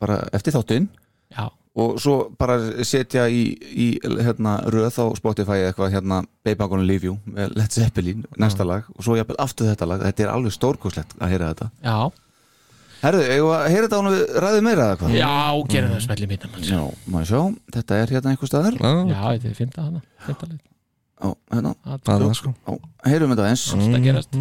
bara eftir þáttinn já, og svo bara setja í, í hérna, röð á Spotify eða eitthvað hérna Baby I'm Gonna Leave You með Led Zeppelin, næsta lag og svo jafnvel aftur þetta lag, þetta er alveg stórkoslegt að heyra þetta. Já, Herðu, við heyra þetta án við ræðum meira eða hvað? já, gerum það smelli mín já, Já, maður sjá, þetta er hérna einhver staðar. Já, já, þetta er fymta hana fymta leið, á, hérna, sko. Heyrum þetta eins það gerast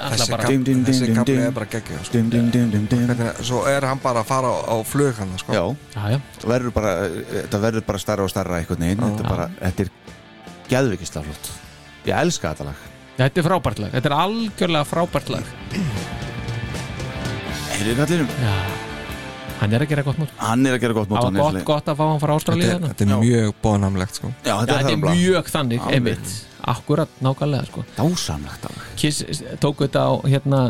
Þessi dim, dim, þessi dim, kapli dim. er bara geggja sko. Svo er hann bara að fara á, á flug hann sko. Já, Já, já, verður bara, þetta verður bara starra og starra einhvern veginn. Þetta er bara, þetta er geðvikislega flott. Ég elska þetta lag. Þetta er frábært lag. Þetta er algjörlega frábært lag. Heyrðu kallinum, Já, hann er að gera gott mót hann er að gera gott mót Það hann var gott, gott að fá hann frá þetta, Ástralíu þarna. þetta er Já. mjög bónamlegt sko. Já, Já, þetta er þetta er það mjög þannig, einmitt Akkurat, nákvæmlega sko Dásamlegt Kiss tóku þetta á hérna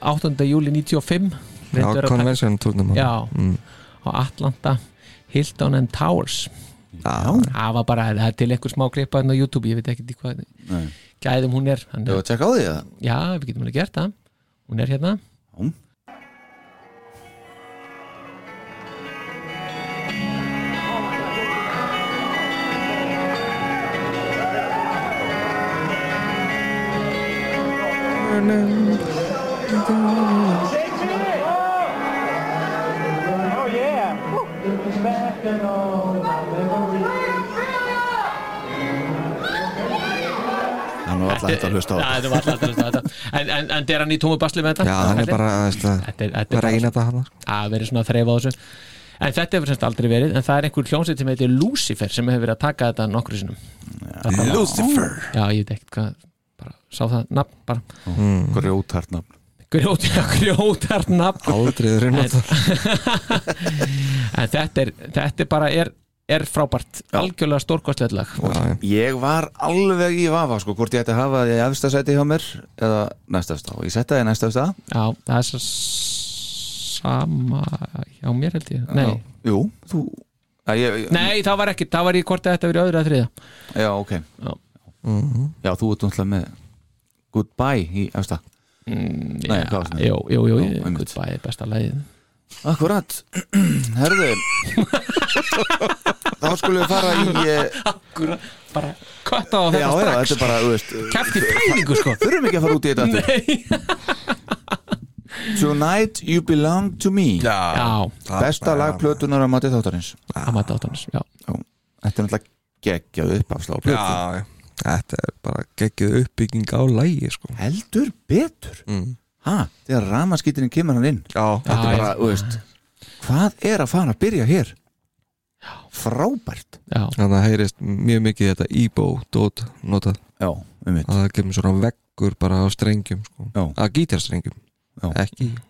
8. júli 95 Já, convention turnum Já, mm. á Atlanta Hilton and Towers Já, Það var bara, það er til einhver smá klippa hérna á YouTube, ég veit ekki hvað Nei. gæðum hún er hann, Ég var að tjekka á því að Já, við getum alveg gert það Hún er hérna Já. Hann var alltaf hægt að hlusta á Já, þetta. þetta var alltaf að hlusta á þetta. En, en, en er hann í tómu basli með þetta? Já, hann er bara að er- þetta hann að verið svona að þreifa á þessu. En þetta hefur semst aldrei verið en það er einhver hljónsveit sem heitir Lucifer sem hefur verið að taka þetta nokkru sinnum. Lucifer. Já ég veit ekkert hvað bara sá það nafn bara. Grjótart nafn. Grjót, já, grjótart nafn. Aldrei þeirri en, en þetta er þetta er bara er, er frábært. Algjörlega stórkostlegt lag. Ég var alveg í vafa sko, hvort ég ætti að hafa það í efsta sæti hjá mér eða næsta stað. Og ég setti það í næsta stað. Já það er svo sama hjá mér held ég. Nei, Jú, þú að ég, nei það var ekki, það var í hvort þetta verið öðru að þriða Já, ok. Já. Já, þú ert náttúrulega með Goodbye í efsta. Mm, Nei, já, hvað varstu með? jú, jú, jú, Já, einmitt. goodbye er besta lagið. Akkurat. Herðu. Þá skulum við fara í eh, Akkurat, bara kvætta á Já, þetta já, strax. þetta er bara, þú veist Kæfti pælingu sko. Þurfum ekki að fara út í þetta Tonight you belong to me. Já, Besta lag plötunar að mati þáttarins. Að maður áttanins Já, Já. Þetta er náttúrulega geggjað uppafslá á plötu. Já, já. Þetta er bara geggjuð uppbygging á lægi sko. heldur betur mm. ha, þegar ramaskýtirinn kemur hann inn Já, þetta Já, er bara, já. þú veist hvað er að fara að byrja hér frábært já, þannig að heyrist mjög mikið þetta Ebo dót notað já, um mitt að það kemur svona veggur bara á strengjum sko. Já. að gítarstrengjum Já. ekki víólu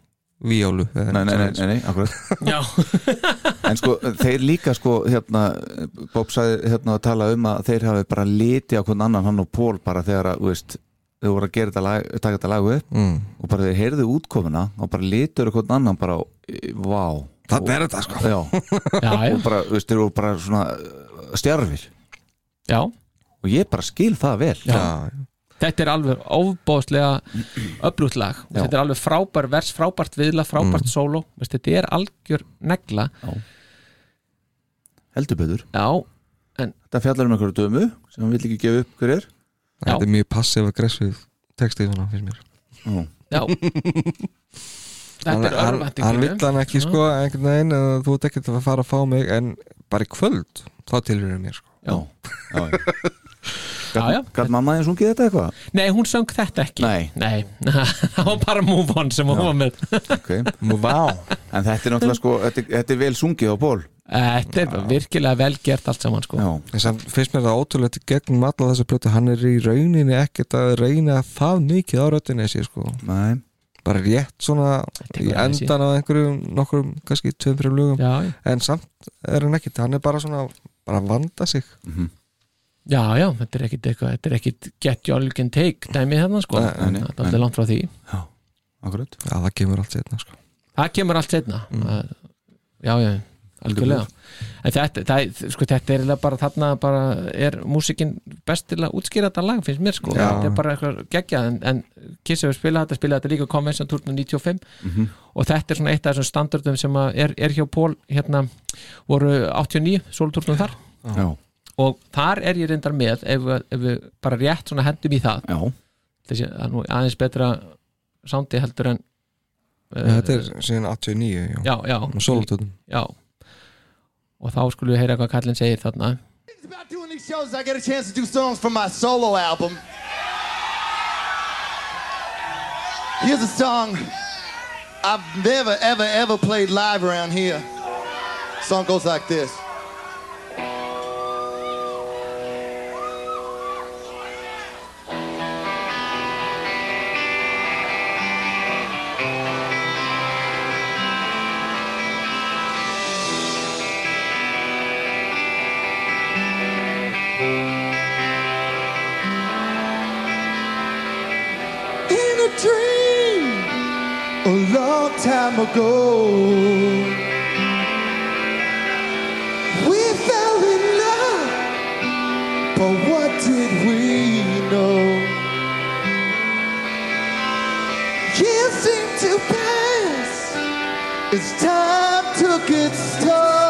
eða nei, nei, nei, nei, nei, akkurat já, en sko, þeir líka sko hérna, Bob sagði hérna að tala um að þeir hafi bara liti á hvern annan hann og Pól bara þegar að, þú veist þau voru að gera þetta lag, taka þetta lag upp mm. og bara þeir heyrðu útkomuna og bara litur hvern annan bara, vá Þarna er þetta, sko. já, já, já, og bara, þú veist, þeir voru bara svona uh, stjarfir já. og ég bara skil það vel Já. Þetta er alveg óbóðslega öflugt lag. Og þetta er alveg frábær vers, frábært viðla, frábært Mm. sóló Veist, þetta er algjör negla. Heldur betur. Já, þetta fjallar um einhverju dömu sem hann vill ekki gefa upp. Hver er? Já. þetta er mjög passiv-aggressiv textið svona, finnst mér. Já, já. Þetta hann, er hann, örvæntingin hann vill hann ekki sko einhvern veginn að þú ert ekki að fara að fá mig en bara í kvöld þá tilhverjum mér sko. já, já, Gat mamma eins sungið þetta eitthvað? Nei, hún söng þetta ekki. Nei. það var bara Move On sem hún var með. Ok, Vá en þetta er náttúrulega sko þetta, þetta er vel sungið á ból Þetta er virkilega vel gert allt saman sko. Samt finnst mér það ótrúlega gegnum alla þessu plötu. Hann er í rauninni ekkert að reyna það mikið á röddinni sér sko. Nei, bara rétt svona í endan á einhverjum nokkurum kannski tveim fyrir lögum. Já, já. en samt er hann ekkert, hann er bara svona bara að vanda sig já, já, þetta er ekkit eitthvað Þetta er ekkit get your can take dæmið hérna sko. Nei, nei, nei, Þetta er langt frá því. Akkurat. Já það kemur allt setna sko. Það kemur allt setna Já, já, algjörlega. En þetta, það, sko, þetta er bara þarna bara er músikin best til að útskýra þetta lag finnst mér sko, Já. þetta er bara eitthvað geggjað en, en Kiss hefur spilað þetta, spilað þetta líka Convention Tour 95 og þetta er svona eitt af þessum standardum sem er, er hjá Pól hérna voru 89 sólutúrnum þar. Já, og þar er ég reyndar með ef, við- ef við bara rétt svona hendum í það já, þessi það er nú aðeins betra sándi heldur en uh, þetta er síðan 89 já, já, já, já og þá skulum við heyra hvað kallinn segir þarna It's about doing these shows. I get a chance to do songs from my solo album. Here's a song I've never, ever, ever played live around here. song goes like this. A long time ago, we fell in love, but what did we know? Years seem to pass as time took its toll.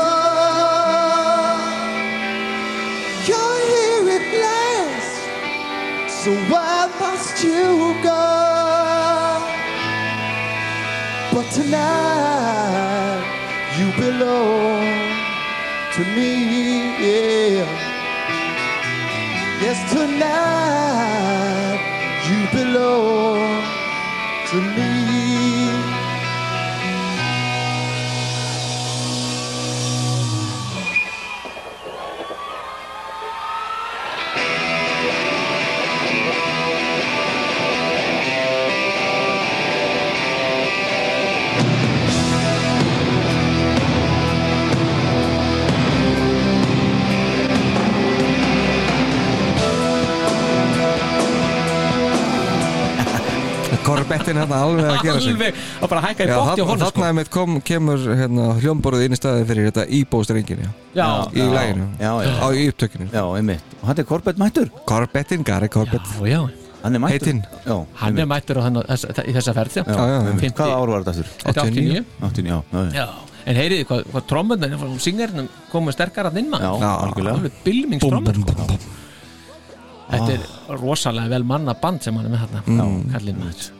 You're here at last. So why must you go? But tonight you belong to me, yeah. Yes, tonight you belong to me. Korbettin hérna alveg að gera sig. Alveg, og bara hækka í bótti þarna, honum sko. þarna einmitt kom, kemur hérna, hljómborðið inn í staði fyrir þetta íbóstrengin já, já, í læginu, já, já. á í upptökinu. Já, einmitt. Og hann er Korbett mættur, Korbettin, Gary Korbett já, já, hann er mættur. Já, hann er mættur á þennan, þess, í þessa ferð já. já, Já, já, einmitt. Fimmti- Hvaða ár var þetta er 89 89, já, já, já. já. en heyriði hvað, hvað trommundin singarinn komið sterkar að algjörlega. Alveg bylmingstrommur sko. þetta er rosalega vel manna band sem hann er með þarna Mm. kallinn maður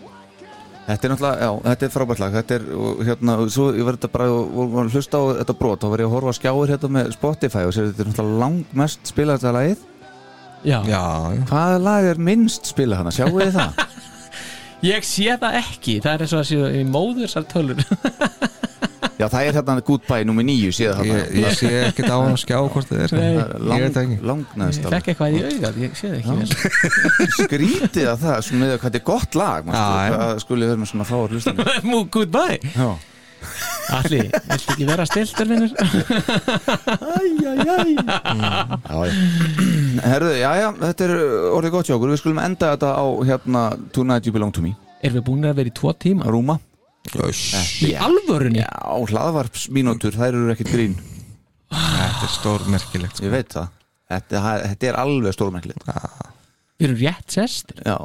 Þetta er náttúrulega, já, þetta er frábært lag Þetta er, og hérna, og svo ég verði þetta bara og, og, og hlusta á þetta brot, þá verði ég að horfa á skjáir hérna með Spotify og sér þetta er náttúrulega langmest spilað þetta lagið Já. Já. Hvaða lag er minnst spilað hana, sjáu þið það? Ég sé það ekki, það er eins og að séu í móðursar tölur Já, það er hérna Goodbye nummer 9 síðan Ég, ég sé ekkert á að skjá hvort þið er. Ég það Lang, ekki. Langnaðist Ég fekk eitthvað í augað, ég sé það ekki vel. Skrítið að það, svona með hvað þetta er gott lag. Það skulle vera með svona fáar hlustan Mú, goodbye Já. Alli, viltu ekki vera stiltur já. Herðu, já, já, þetta er orðið gott hjá okkur. Við skulum enda þetta á hérna Tonight You Belong To Me. Erum við búin að vera í tvo tíma? Rúma Í alvörunni? Já, hlaðvarpsmínútur, þær eru ekkert grín. Þetta er stór merkilegt Ég veit það. Þetta, þetta er alveg stórmæklið Við erum rétt sest Já.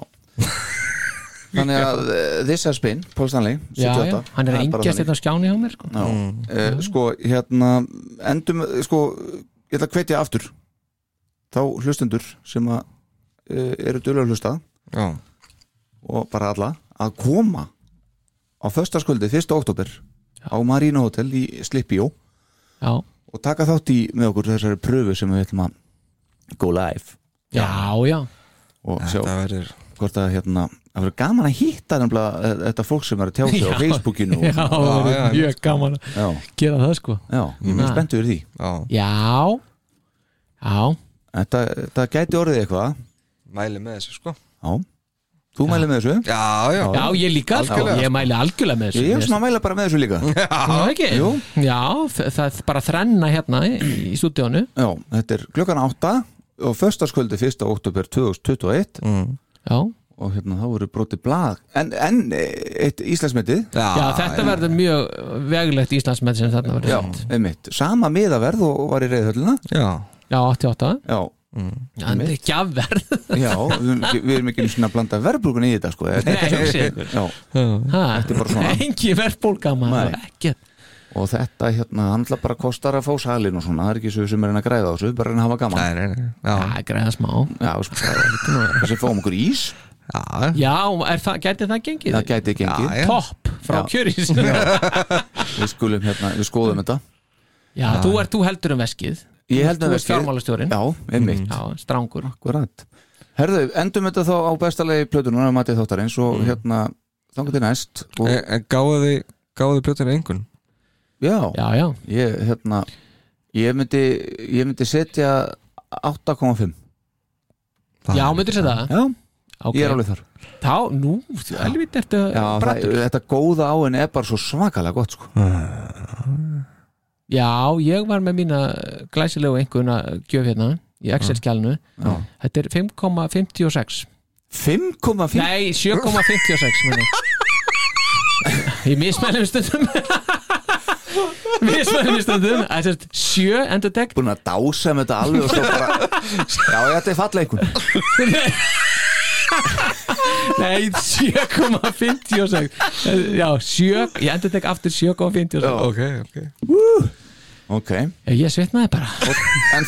Þannig að uh, This Has Been, Paul Stanley Já, 78, já, hann er engjast þetta á skjáni hjá mér sko. Já, uh, sko, hérna endum, sko, ég ætla að hvetja aftur þá hlustendur sem að uh, eru dölur að hlusta. Já, og bara alla að koma á föstaskvöldi 1. oktober á Marina Hotel í Slippjó Já, og taka þátt í með okkur þessari pröfu sem við ætlum að go live. Já, já. Og sjá verður hvort að hérna það verður gaman að nefnilega eh, þetta fólk sem er að tjá sig á. Facebookinu. Og, Já, það er já. mjög gaman að já, gera það sko. Já, ég er spenntur fyrir því. Já, Já. Já, þetta, þetta gæti orðið eitthvað. Mæli með þessu sko. Já, þú mæli með þessu? Já, já, já, ég líka. Algjörlega. Ég mæli algjörlega með þessu ég er svona að mæla bara með þessu líka. Já, ekki? Jú. Já, það er bara þrenna hérna í, í stúdíónu. Já, þetta er klukkan átta og föstaskvöldi 1. oktober 2021 mm. Já, og hérna þá voru brotið blað. En, en eitt Íslandsmetið. Já þetta verður mjög veglegt Íslandsmet sem þarna verður já, einmitt, sama miðaverð og var í reyðhöllina Já, Já, 88 já, Já, en þetta er gjafverð já, við, erum ekki- við erum ekki einu svona að blanda verðbrugun í þetta sko Nei, hugsi ykkur. Já, Ha, Þetta er bara svona. Engi verðbólga maður Nei. Ekki og þetta hérna, hann ætla bara kostar að fá salin og svona, það er ekki svo sem er hann að græða á þessu bara að reyna að hafa gaman. Nei, nei, nei Já, Það er greiða smá já, sko, þessi fáum okkur ís. Já, Já, er það, gæti það gengið? það gæti gengið, Já. Topp frá kjörís við skulum hérna, við skoðum þetta. Já, þú ert, þú heldur um veskið ég held að já, einmitt. Já, strángur Akkurat. Herðu, endum þetta þá á bestalegi plötunum að matið þáttarins og hérna þangar til næst og, En en gáðu þið þið plötur engun já, Já, já, ég hérna ég myndi, ég myndi setja 8,5 já, myndir sér það? Já, okay. ég er alveg þar. Þá, nú, það, brattur þetta góða á henni er bara svo svakalega gott sko. Já, ég var með mína glæsilegu einhverjuna gjöf hérna í Excel-skjálnu Já. Þetta er 5,56 5,5 Nei, 7,56 meni. Ég. Mismælum stundum. Mismælum stundum. Það er 7 endur deg búin að dása með þetta alveg og svo bara já, þetta er falleikun Nei, 7,56 Já, 7 Ég endur deg aftur 7,56 Ok, ok ok, Ég svitnaði bara. En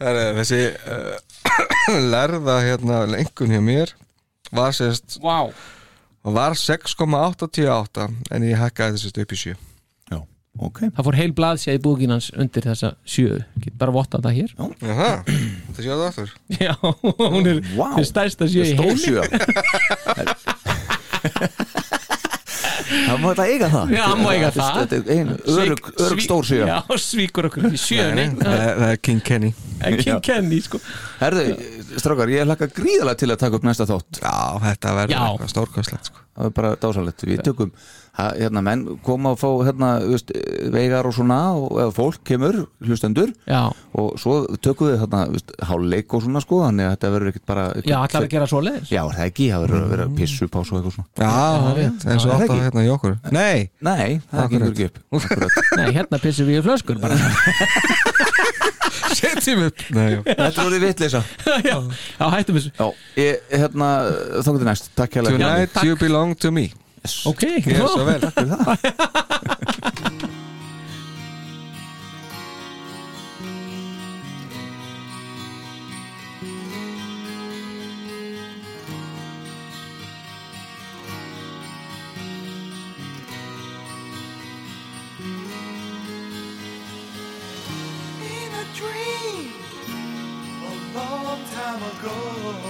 Það er þessi uh, lærða hérna lengun hjá mér var sérst Vá. var 6,88 en ég hækkaði þessi upp í 7 já, ok, Það fór heil blaðsja í búkinans undir þessa 7 Get bara votta það hér. Jaha, þetta séu það aftur. Já, hún er wow. stærsta 7 í sjö það má þetta eiga það. Já, hann má eiga það. er örug, stór sjö. Já, svíkur okkur í sjöunni Það er það er King Kenny. Ekki Kenny, sko. Herðu, strákar, ég hlakka gríðalega til að taka upp næsta þátt. Já, þetta verður eitthvað stórkvæslegt sko. Það er bara dásalegt, við tökum ha, hérna, menn koma að fá hérna, veist, veigar og svona og eða fólk kemur, hlustendur Já, og svo tökum við hérna, hálfleik og svona sko, þannig að þetta verður ekkert bara já, allar að gera svoleiðis? Já, það er ekki, það verður að vera pissupás og eitthvað svona. Já, það er og er alltaf ekki? hérna í okkur. Nei, Nei, það gengur ekki upp. Nei, hérna pissum við í flöskur bara. Setjum upp. Þetta er orðið vitleysa. Já, hættum ég, hérna, þá getur næst. Takk fyrir. Tonight takk. you belong to me Yes. Ok, vel. In a dream, a long time ago.